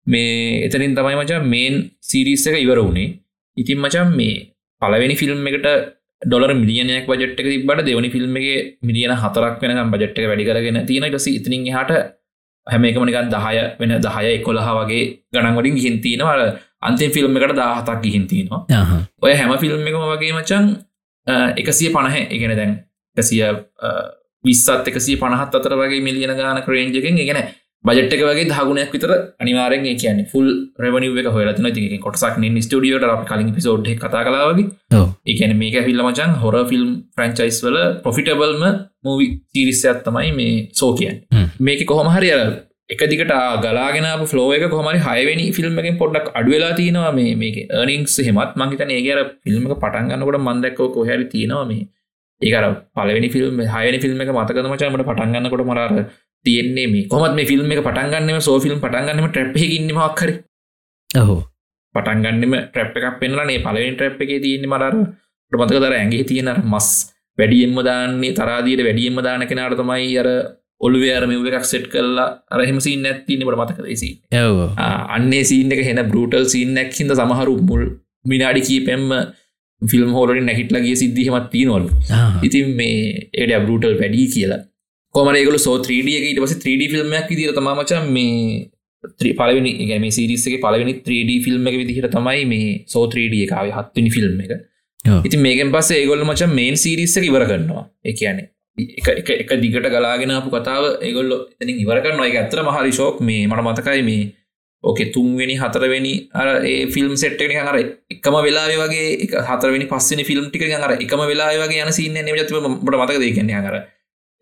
මේ එතනින් තමයි මචා මේන් සිරිස් එක ඉවර වුණේ ඉතින් මචන් මේ පලවෙනි ෆිල්ම් එකට ඩොලර් මිලියනයක් බජට්ක තිබට දෙවනි ෆිල්ම් එක මිලියන හතරක් වෙනකම් බජට්ක වැඩි කරගෙන තියෙන ටස ඉතිනින් හට හැම එකමනිකන් දහය වෙන දහය එකොළහ වගේ ගණන්වලින් හින්තිනවල අන්තිම ෆිල්ම් එකට දාහතක් ගිහින්තිනවා ඔය හැම ෆිල්ම් එකම වගේ මචන් එකසිය පණහ. එකන දැන් එකසිය විස්සත් එකසි පණහත් අතර වගේ මිලියන ගාන ක්‍රේන්ජකින් ගෙන බජට්ක වගේ දහගුණයක් විතර අනිවාරෙන් කියන ෆුල් රෙවනිව එක හොලතින ති කොටසක් ස්ටියට අප කලින් පිසෝඩ් කතා කලාවගේ එකන මේක ෆිල්ල මචන් හොර ෆිල්ම් ෆ්‍රන්චයිස් වල පොෆිටබල්ම මූවි තිරිස්සයක් තමයි මේ සෝ කියන් මේක කොහොම හරි අර එක දිකට ගලාගෙන ෆලෝ එක කොමරි හයවැනි ෆිල්ම් එක පොඩ්ඩක් අඩුවෙලා තියෙනවා මේ මේක නිංස් හෙමත් මංහිතන ඒගර ෆිල්ම් එක පටන්ගන්නකොට මන්දක්කෝ කොහැරි තියෙනවා මේ. ඒකර පලවෙනි ෆිල්ම් හයනි ෆිල්ම් එක මතකද මචමට පටන්ගන්නකොට මරාර තියෙන්නේ මේ. කොමත් මේ ෆිල්ම් එක පටන්ගන්නම සෝ ෆිල්ම් පටන්ගන්නම ට්‍රප්හ ඉන්නමක්කර ඔහෝ පටන්ගන්නම ට්‍රප් එකක් පෙන්ලනේ පලවෙනි ට්‍රප් එක තියන්නේ මරර මතක දර ඇගේ තියෙන මස් වැඩියෙන්ම දාන්නේ තරාදීට වැඩියෙන්ම දාන කෙනාට තමයි අර ඔළුවයාර මෙව එකක් සෙට් කරලා අරහෙම සිීන් ඇත්තිනට මතකදේසි අන්නේ සීන් එක හෙන බෘටල් සිීන්නක් හිද සමහරු මුල් මිනාඩි කීපෙම්ම ෆිල්ම් හෝලින් නැහිටලගේ සිද්ධිහමත් තියනොල් ඉතින් මේ එඩ බෘටල් වැඩී කියලා. කොමරේගල සෝ 3D එක ඊට පස 3D ෆිල්ම්මයක් විදිර තමාමචා මේ පලවෙනි ගැම සිරිස්සගේ පලවෙනි 3D ෆිල්ම් එක විදිහට තමයි මේ සෝ 3D එකකාව හත්වනි ෆිල්ම් එක. ඉති මේකෙන් පස්සේ ඒගොල්ල මච මේන් සිරිස්ස ඉවර කරනවා. එක කියන්නේ එක එක දිගට ගලාගෙනපු කතාව ඒගොල්ල එතින් ඉවර කරනවා. එක ඇතර මහරි ශෝක් මේ මට මතකයි මේ ඕකෙ තුන්වෙනි හතරවෙනි අර ඒ ෆිල්ම් සෙට්ටෙන අර එකම වෙලා වගේ හතරවෙනි පස්සනි ෆිල්ම් ටික අර එකම වෙලා වගේ යන සින්න නමජත්ව මට මතක දේ කියන්නේ අර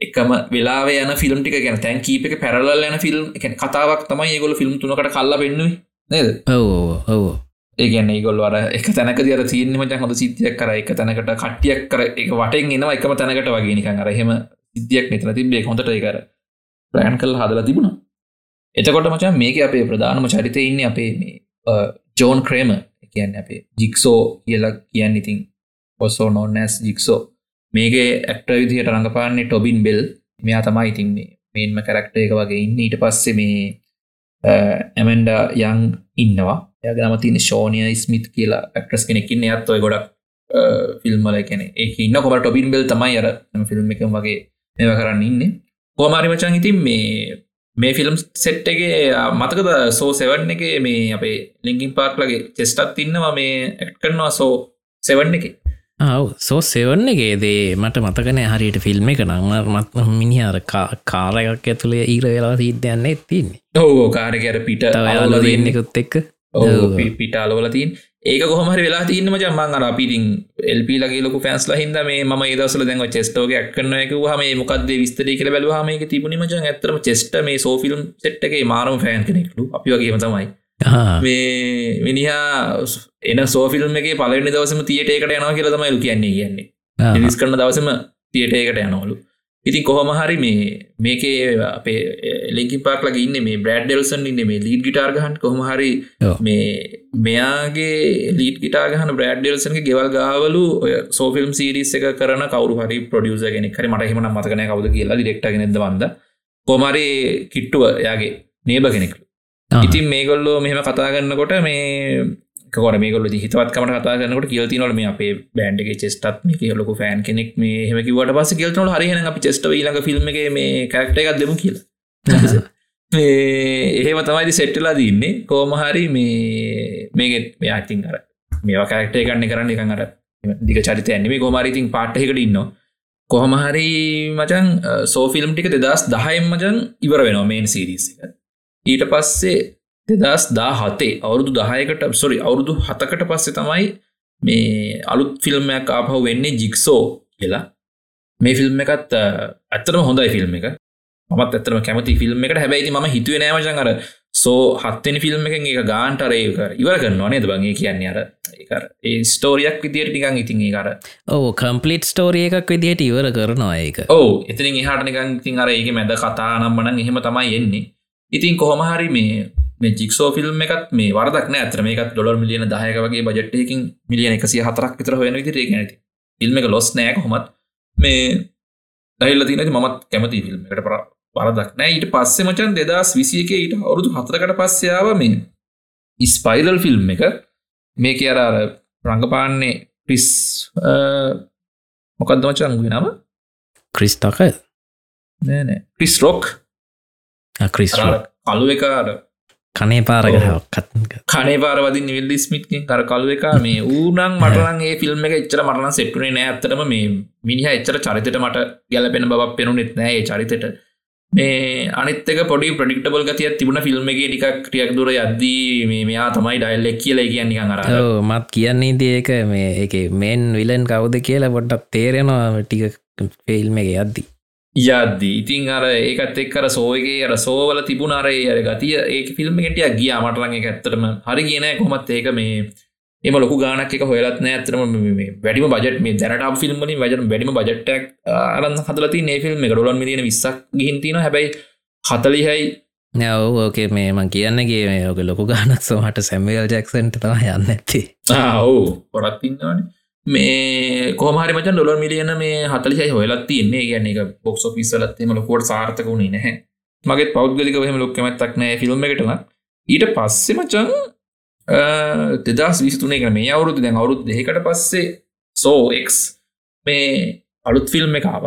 එකම වෙලා යන ෆිල්ම් ටික. ගැන තැන් කීප එක පැරල යන ෆිල්ම් එක කතාවක් තමයි ඒගොල ෆිල්ම් තුනකට කල්ල පෙන්නුව. නේද? ඔවෝ ඔවෝ. ඒගැන්න ගොල්ල අර එක තැනක දර තියනම හොඳ සිතියක් කර. එක තැනකට කට්ටියක් කර එක වටෙන් එනවා එකම තැනකට වගේ. නිකන් අරහෙම සිද්ධියක් මෙතන තිබේ හොඳට කර ප්ලෑන් කල් හදලා තිබුණා. එතකොට මචන් මේක අපේ ප්‍රධානම චරිතය ඉන්න අපේ මේ ජෝන් ක්‍රේම කියන්න අපේ ජික්සෝ කියලා කියන්න ඉතින් ඔස්සෝ නොන්නස් ජික්සෝ. මේගේ ඇක්ට විදිහට රඟපාන්නේ ටොබින් බෙල්. මෙයා තමයි ඉතින් මේ මේන්ම කරක්ට එක වගේ ඉන්න. ඊට පස්සේ මේ ඇමෙන්ඩ යං ඉන්නවා. යගනම තින ශෝනිය ස්මිත් කියලා ඇක්ට්‍රස් කෙනෙකින්න ඇත් ඔය ගොඩක් ෆිල්ම්මල කෙන ඒ ඉන්න කොම ටොබින් බෙල් තමයි අර ෆිල්ම් එක වගේ මෙව කරන්න ඉන්න. කෝමාරි මචන් ඉතින් මේ මේ ෆිල්ම් සෙට්ගේ මතකද සෝ සෙවන්න එක මේ අපේ ලිංකින් පාර්ක්ලගේ චෙස්ටත් ඉන්නවා මේ ඇක්් කරනවා සෝ සෙවන්න එක? ආව් සෝ සෙවන්න එකේදේ මට මතකනය හරියට ෆිල්ම් එක නං මත් මිනිහර කාරයක් ඇතුළේ ඊර වෙලා සිද්ධයන්න තින්නේ ඕ කාරකර පිට යාල දෙන්නෙකුත් එක්ක පිටාලවල තින් ඒක කොහමරි වෙලා තින්න මචම්මන් අර අපිතින් එල්පි ලගේ ලොක ෆැන්ස්ල හිද මේ ම දසල දැන් චෙස්ටෝග ක්න එක හම මොකද විස්තර කල බැලවාම එක තිබුණ මචන් ඇතරම චෙස්ට මේ සෝෆිල්ම් සෙට්ගේ මාරම ෆෑන් කෙනෙක්ලු අපි වගේම තමයි. මේ මිනිහා එන සෝෆිල්ම් එක පලනි දවසම තියට එකට යනවා කියල තමයි ලු කියන්නේ කියන්නේ. විස් කරන දවසම තියට එකට යනවලු ඉතින් කොහොම හරි මේ මේකේ අපේ ලිකි පාක්ලග ඉන්න මේ බ්‍රඩ් ඩෙල්සන් ඉන්න මේ ලීඩ් ගිටාර්ගහන් කොහොම හරි මේ මෙයාගේ ලීඩ් ගිටාගහන බ්‍රඩ් ඩෙල්සන්ගේ ගෙවල් ගාවලු සෝෆිල්ම් සිරිස් එක කරන කවරු හරි ප්‍රඩියස ගෙන හරි මට හිමන මතකන කවද කියලා ඩෙක්ටගෙනද වන්ද. කොමරි කිට්ටුව යාගේ නේබ කෙනෙක්ලු. ඉතින් මේගොල්ලෝ මෙහම කතා ගන්නකොට මේ කොට මේකොල හිතවත්කමට කතා කනකට කියල්තිනොල මේ අපේ බෑන්ඩගේ චෙස්ටත් මේ කියලොක ෆෑන් කෙනෙක් මේ හෙමකිවට පස කියල්තනොල හරිහන අපි චෙස්ට ඊලඟ ෆිල්ම් එක මේ කරක්ට එකක් දෙමු කියලා. එහෙම තමයි සෙට්ටලා දන්නේ කෝමහරි මේ මේගෙත් මෙයාතින් අර මේවා කරක්ටේ ගන්න කරන්න එකන් අර දික චරිත ඇන්නේ ගෝමරිතින් පාට්ටෙකට ඉන්න කොහොමහරි මචන් සෝෆිල්ම් ටික දෙදස් දහයම් මචන් ඉවර වෙනවා මේන් සිරිස එක. ඊට පස්සේ දෙදස් දා හතේ අවුරුදු දහයකට සොරි අවුරුදු හතකට පස්සේ තමයි මේ අලුත් ෆිල්ම්මයක් ආපහු වෙන්නේ ජික්සෝ කියලා. මේ ෆිල්ම් එකත් ඇත්තරම හොඳයි ෆිල්ම් එක. මත් ඇතරම කැමති ෆිල්ම් එකට. හැබැයි ම හිතුව නෑමචන් අර සෝ හත්තනි ෆිල්ම් එක එක ගාන්ටරයක ඉවර කරනවා නේද බගේ කියන්නේ අර ඒ ස්ටෝරියක් විදියට නිකං ඉතින් ඒ කර ඕ කම්පලිට් ස්ටෝරිය එකක් විදිහට ඉවර කරනවා ඒක. ඕ එතින් එහට නිකං ඉතින් අර ඒක මැද කතා නම්බනන් එහෙම තමයි එන්නේ. ඉතින් කොහොමහරි මේ මේ ජික්සෝ ෆිල්ම් එකත් මේ වරදක් ඇතර මේකත් ඩොලර් මිලියන දායක වගේ බජට්ටයකින් මිලියන එකසිය හතරක් විතර වෙන විදිරේ ගැනති ෆිල්ම් එක ලොස් නෑ කොමත් මේ දහිල්ල තිනති මත් කැමති ෆිල්ම් එකට පර වරදක් නෑ. ඊට පස්සෙ මචන් දෙදස් විසිය එක ඊට අවුරුදු හතරකට පස්සයාව මේ ඉස්පයිරල් ෆිල්ම් එක. මේක අර රංගපාන්නේ පිස් මොකක්ද මචන් නම? ක්‍රිස්ටක නෑනෑ ක්‍රිස් රොක් ක්‍රිස් කලු එකාර කනේ පාරගහක්ත් කනේ පාරවදි නිවිල්ලි ස්මිත්කින් කර කලු එක මේ ඌනං මටලන්ගේ ෆිල්ම් එක එච්චර මටලන් සෙට්ටුනේ නෑ. ඇතරම මේ මිනිහ එච්චර චරිතට මට ගැලපෙන බවක් පෙනුනෙත් නෑ චරිතට. මේ අනිතක පොඩි ප්‍රඩික්ටබල් ගතිය තිබුණ ෆිල්ම් එක ටිකක් ටියක් දුර යද්දී මේ මෙයා තමයි ඩයිල්ලෙක් කියල කියන්නේ අර මත් කියන්නේ දේක මේ එක මෙන් විලන් කවුද කියලා පොඩ්ඩක් තේරෙනවා ටික ෆිල්ම් එක යද්දී යද්දී. ඉතින් අර ඒකත් එක්කර සෝයගේ අර සෝවල තිබුණ අරේ අර ගතිය ඒ ෆිල්ම් එකටිය ගිය. මටලන් එක ඇත්තටම හරි කියන කොමත් ඒක මේ එම ලොකු ගානක් එක හොයලත් නෑ. ඇතරම වැඩිම බජට මේ දැනට ෆිල්ම්මලින් වජන වැඩිම බජට්ටක් අරන් හදලති ඒ ෆිල්ම් එක. ඩොලන් මිලියන විස්සක් ගිහින්තින හැබැයි හතලිහයි. නැව ඕකේ මේ මං කියන්නගේ මේ ඕක ලොකු ගානක් සෝහට සැමවල් ජැක්සන්ට තම යන්න ඇති ඔවු. පොරත්තින්නවානේ මේ කෝමහරි මචන් ඩොලර් මිලියන මේ හතලිහයි හොයලත් තියන්නේ. ගැන එක බොක්ස් පිස්සලත්තේම ලොකොට සාර්ථකුණේ නැහැ. මගේ පෞද්ගලික හම ලොක්කමැත්තක් නෑ ෆිල්ම් එකටන ඊට පස්සෙ මචන් දෙදස් විස්තුනේ කන මේ අවුරුදු දැන් අවුරුදු දෙකට පස්සේ සෝ එක් මේ අලුත් ෆිල්ම් එකාව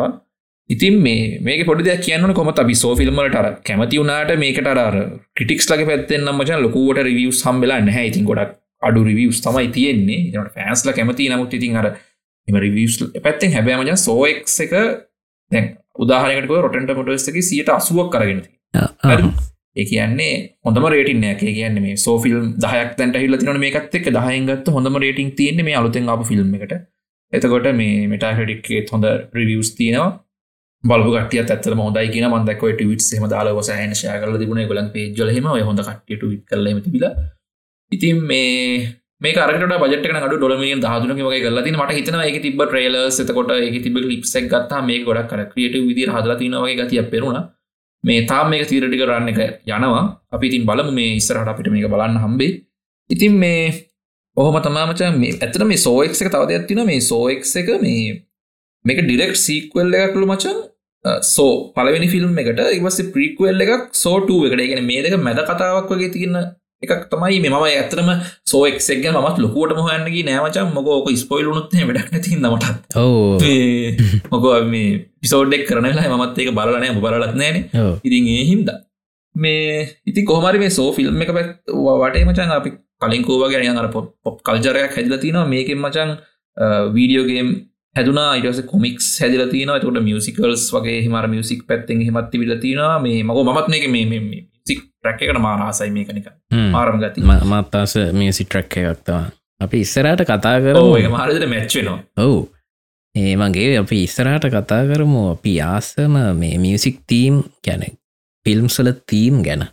ඉතින් මේ මේක පොඩි දෙයක් කියන්න කොම අපි සෝ ෆිල්ම්මට අර කැමති වුණට මේකට අර ක්‍රටික්ස් ලක පැත්තෙන් මචන් ලොකුවට රිවියස් සම්බෙලා නැහැ. ඉතින් ගොඩක් අඩු රිවියස් තමයි තියෙන්නේ. ට ෆෑන්ස්ල කැමති නමුත් ඉතින් අර එම රිවියස් පැත්තෙන් හැබෑ මචන් සෝක් එක දැන් උදාහනකට රොටන්ට මොටස්ක සියට අසුවක් කරගෙනති ඒ කියන්නේ හොඳම රේටින් ෑ කියන්න මේ සෝ ෆිල්ම් දහයක් තැන්ට හිල්ල තින මේකත් එක් දහයගත් හොඳම රේටින් තියන්නේ මේ අලුතෙන් අප ෆිල්ම් එකට. එතකොට මේ මෙටාහටික්ේ හොඳ රිවියස් තියෙනවා. බලගට ඇත මොදයි කියන මන්දක් ටවිට ෙම දාල සහන ශය කල තිබුණ. ගලන් පේජලහෙම හොඳ කටට විත් කලම තිබිල ඉතින් මේ මේ කරට බජට ඩ ොලමිය දහතුන වගේ ගල මට හිතන එක තිබ ්‍රේල සතකොට එක තිබ ලිප්සක් ගත්තා මේ ගොඩක් කර ක්‍රියට විදි හදලා තිනවගේ ගතිය පෙරුණ මේ තාම මේක තීරටි කරන්න එක යනවා. අපි ඉතින් බලමු මේ ඉස්සරහට අපිට මේක බලන්න හම්බේ ඉතින් මේ ඔහොම තමාමච මේ ඇතන මේ සෝක් එක තවද ඇත්තින මේ සෝක් එක මේ මේක ඩිරෙක්් සීක්වල්ල එකක්ලු මචන්. සෝ පලවෙනි ෆිල්ම් එකට. ඉවස ප්‍රීක්වල් එකක් සෝටුව එකට. ගෙන මේ දෙක මැද කතාවක් වගේ තින්න එකක් තමයි මෙම ඇතරම සෝක්ෙක් මත් ලොකුවට හොයන්නගේ නෑමචා මොකෝක ස්පොයිලුනුත් වැඩක් නැති නමට මොකෝ මේ පිසෝඩ්ඩෙක් කරනලා මත් ඒක බලනෑ බලලත් නෑන. ඉතින් ඒ හින්ද මේ ඉති කොහමරි මේ සෝ ෆිල්ම් එක පැත් වටේ මචන් අපි කලින්කෝවගේ අර පොප් කල්ජරයක් හැදිල තිනවා මේකෙන් මචන් වීඩියෝගේම් හැදුනා. ඉටස කොමික්ස් හැදිල තින තුට මියසිකල්ස් වගේ හිමර මියසික් පැත්තෙන් හිමත්ති විල තිනවා මේ මක මත් එක මේ සික් ට්‍රැක් එකට මාරාසයි මේකනික මාරම ගති. මත්තාස මේ සිට්‍රක් එකක්තවා අපි ඉස්සරට කතා කර මාරට මැච්චනවා ඔවු. ඒ මගේ අපි ඉස්සරහට කතා කරමු. අපි ආසම මේ මියසික් තීම් ගැන ෆිල්ම්සල තීම් ගැන.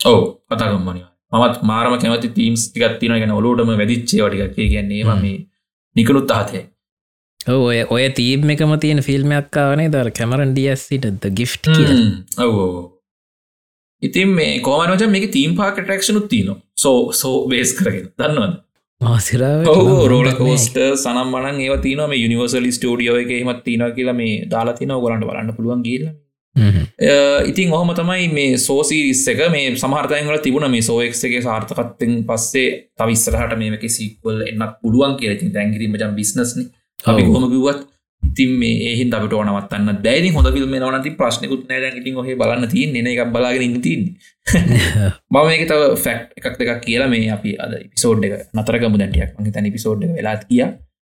ඔව කතාගම්මනි මත් මාරම කැමති තීම්ස් ටිකත්තින ගැන ඔලුටම වැදිච්චේ වටික කියන්නේ මේ නිකනුත් අහතේ. ඔය ඔය තීම් එකම තියෙන ෆිල්ම්යක්කාවනේ දර කැමරන් ඩියස්සිට ගිෆ් කිය ඔවෝ ඉතින් මේ කෝමනච මේක තීම් පාක ටක්ෂනුත් තියන සෝ සෝ බේස් කරගෙන. දන්නවද? රෝල කෝස්ට සනම් මනන් ඒ තින මේ යනිවර්සලි ස්ටඩියෝ එක හෙමත් තින කියලා මේ දාලා තින ගලන්ට බලන්න පුළුවන් ගිල්ල ඉතින් ඔහම තමයි මේ සෝසිරිස් එක. මේ සමහර්තයන්ගල තිබුණ මේ සෝක්ගේ සාර්ථකත්තෙන් පස්සේ තවිස්සරහට මේක සික්වල් එන්නක් පුළුවන් කියලති දැන්ගරීම ජම් බිස්නස්න අපි හොම කිවත් ඉතින් මේ ඒහින් අපට ඕනවත්තන්න දැනි හොඳ ිල්ම නවනති ප්‍රශ්නකුත් නෑ ඉතින් ඔහ බලන්න තින් න. එකක් බලාගෙන තින් මම මේක තව ෆැක්් එකක් දෙකක් කියලා මේ අපි අද පිසෝඩ් එක නතරගම දැටියක් මගේ තනි පිසෝඩ් වෙලාත් කිය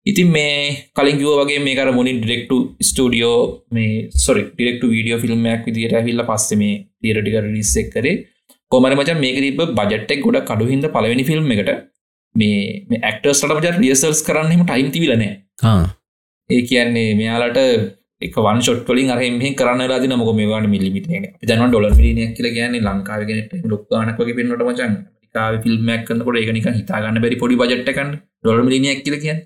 ඉතින් මේ කලින් කිව වගේ මේකර මොනින් ඩිරෙක්ට ස්ටඩියෝ මේ සොරි ඩිරෙක්ට වීඩියෝ ෆිල්ම්මයක් විදිට හිල්ල පස්ස මේ තිරටික රිස්සෙක් කරේ. කොමර මචන් මේක තිබ බජට්ටෙක් ගොඩ කඩු හිද පලවෙනි ෆිල්ම් එකට මේ ඇක්ටර්ස්ට මච රියසල්ස් කරන්නම ටයිම් තිවිලනෑ ඒ කියන්නේ මෙයාලට එක වන් ෂොට්ලින් අරහෙම කරන්න ලාදින මොක මේවාට මිලිමිට ජන ඩොල මිලිනයක් කියල කියන්නේ ලංකාවගෙන ලොක්කානක්ගේ පෙන්න්නට මචන් කාව ෆිල්ම්මයක් කන්නකොට ඒකනික හිතාගන්න බැරි පොඩි බජට්ටකන් ඩොල මිලිනියක් කියල කිය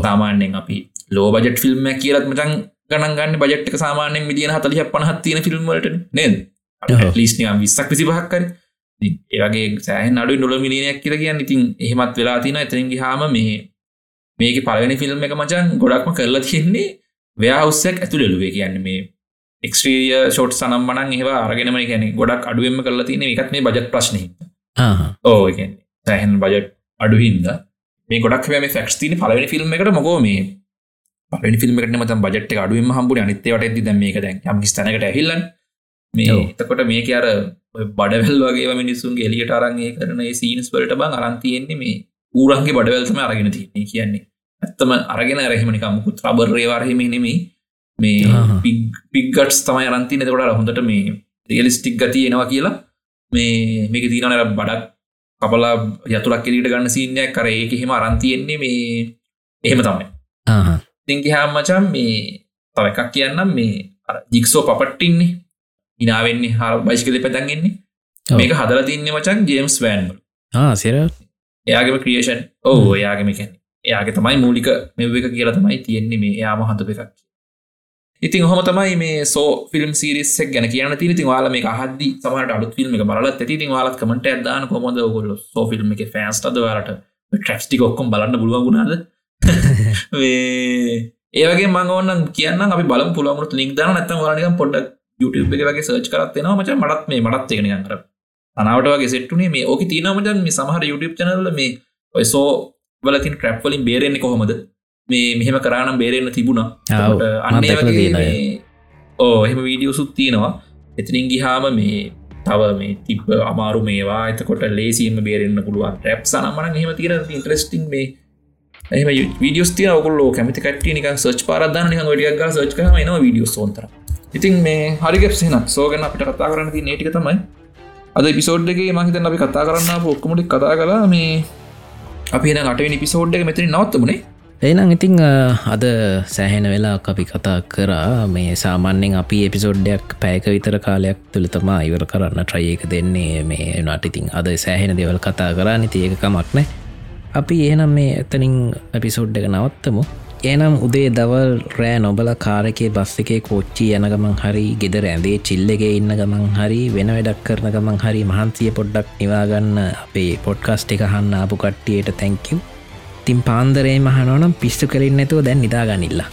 සාමාන්‍යෙන් අපි ලෝ බජට ෆිල්ම්මක් කියලත් මචන් ගණන්ගන්න බජට්ක සාමානයෙන් මිලියන හතලිය පනහත්තින ෆිල්ම්වලට නේද? ලිස්නියම් විස්සක් විසි පහක්කර ඒගේ සෑහ නඩු ඩොල මිලිනයක් කියල කියන්න ඉතින් එහෙමත් වෙලා තින එතරින්ගේ හාම මේ මේක පලවෙනි ෆිල්ම් එක මචන් ගොඩක්ම කරලා තියෙන්නේ ව්‍යහවස්සයක් ඇතුළෙලුවේ කියන්න මේ එක්ස්ට්‍රිය ෂෝට් සනම් මනන් ඒවා අරගෙනම ගැන ගොඩක් අඩුවම කරලා තියෙන එකත් මේ බජත් ප්‍රශ්නය ඕ සෑහන් බජට් අඩුහින්ද මේ ගොඩක් මේ ෆක්ස් තින පලවෙනි ෆිල්ම් එකට මොකෝ මේ? පලනි ෆිල්ම් එකට මත බජට් අඩුවම හම්බුර අනිත්තවට ඇති දැ මේක දැන් යම් ස්තනකට ඇහිල්ලන්. මේ එතකොට මේක අර බඩවල් වගේ මිනිසුන්ගේ එලියට අරන්ගේ කරන සීනස් වලට බං අරන්තියෙන්නේ මේ ඌරන්ගේ බඩවල්තම අරගෙන තින්නේ කියන්නේ. ඇත්තම අරගෙන රැහිමනික මුකුත් රබර්රේ වරහෙම නෙමේ මේ පිග්ගට්ස් තමයි අරන්ති නතකොට හොඳට මේ රියලිස්ටික් ගති එනවා කියලා මේ මේක තිීනන බඩක් කපලා යතුලක් කෙලීට ගන්න සිීනයක් කර ඒක හෙම අරන්තියෙන්නේ මේ එහෙම තමයි. තිංකි හාම් මචම් මේ තව එකක් කියන්නම්. මේ ජික්සෝ පපට්ටින්නේ ඉනාවෙන්නේ හා බයිස්කද පැතන්ගෙන්නේ මේක හදල තින්නේ මචන් ජේම්ස් වෑන්බල් සිර එයාගේම ක්‍රියේෂන් ඕ එයාගේම කැන්නේ එයාගේ තමයි මූලික මෙව් එක කියලා තමයි තියෙන්නේ මේ. යාම හඳප එකක් ඉතින් හොම තමයි මේ සෝ ෆිල්ම් සිරිස්සක් ගැන කියන ති ති වාල මේ හද සමට අලු එක බලත් ඇති. වාලත් කමට ඇදදාන කොමද ගොල්ල සෝ ෆිල්ම් එක ෆෑන්ස් අද වාලට ට්‍රස්ටික ඔක්කොම් බලන්න පුළුවගුණාද ඒවගේ මංගවන්න කියන්න අපි බල පුළමුත් ලික් දන නැතම වාලනික පොඩ්ඩ YouTube එක වගේ සර්ච් කරත්වෙනවා මච මටත් මේ මටත් එකන කර අනාවට වගේ සෙට්ටුනේ මේ. ඕක තිනමචන් මේ සමහර YouTube චනල්ල මේ ඔය සෝ වලතින් ක්‍රප්වලින් බේරෙන්නේ කොහොමද? මේ මෙහෙම කරනම් බේරෙන්න්න තිබුණා. අන්න ඕ එහම වීඩියෝ සුත් තියෙනවා. එතිනින් ගිහාම මේ තව මේ තිබ අමාරු මේවා. එතකොට ලේසිම බේරෙන්න්න පුළුවන්. රැප් සනමන හෙම තිර ඉන්ට්‍රස්ටිං මේ එහම විඩියස් තිය ඔකුල්ලෝ කැමති කට නික සච් පාරදන්න නික ඩියක් සච් කරම න විඩියෝ සෝන්තර ඉතින් මේ හරිගෙප්සෙන සෝගන අපිට කතා කරන්න නටික තමයි අද පිසෝඩ්ගේ මහිතන් අපි කතා කරන්න ඔක්කමටි කතා කලා මේ අපි නට පිසෝඩ් එක මෙතන නවත්තමුණේ එනම් ඉතිං අද සෑහෙන වෙලා අපි කතා කරා. මේ සාමාන්‍යෙන් අපි එපිසෝඩ්ඩයක් පැයක විතර කාලයක් තුළතමා ඉවර කරන්න ට්‍රයක දෙන්නේ. මේ නටිතින් අද සෑහෙන දෙවල් කතා කරා. නිති ඒකමක්නෑ අපි ඒනම් මේ එතනින් එපිසෝඩ් එක නවත්තමු. ඒනම් උදේ දවල් රෑ නොබල කාරකේ බස් එකේ කෝච්චි යන ගමන් හරි ගෙදර ඇඳේ චිල්ලගේ ඉන්න ගමන් හරි වෙන වැඩක් කරන ගමන් හරි මහන්සිය පොඩ්ඩක් නිවාගන්න අපේ පොඩ්කාස්ට් එක හන්න ආපු කට්ටියට තැංකව් තින් පාන්දරේ මහනෝනම් පිස්සු කලින් නැතුව දැන් නිදාගනිල්ලා.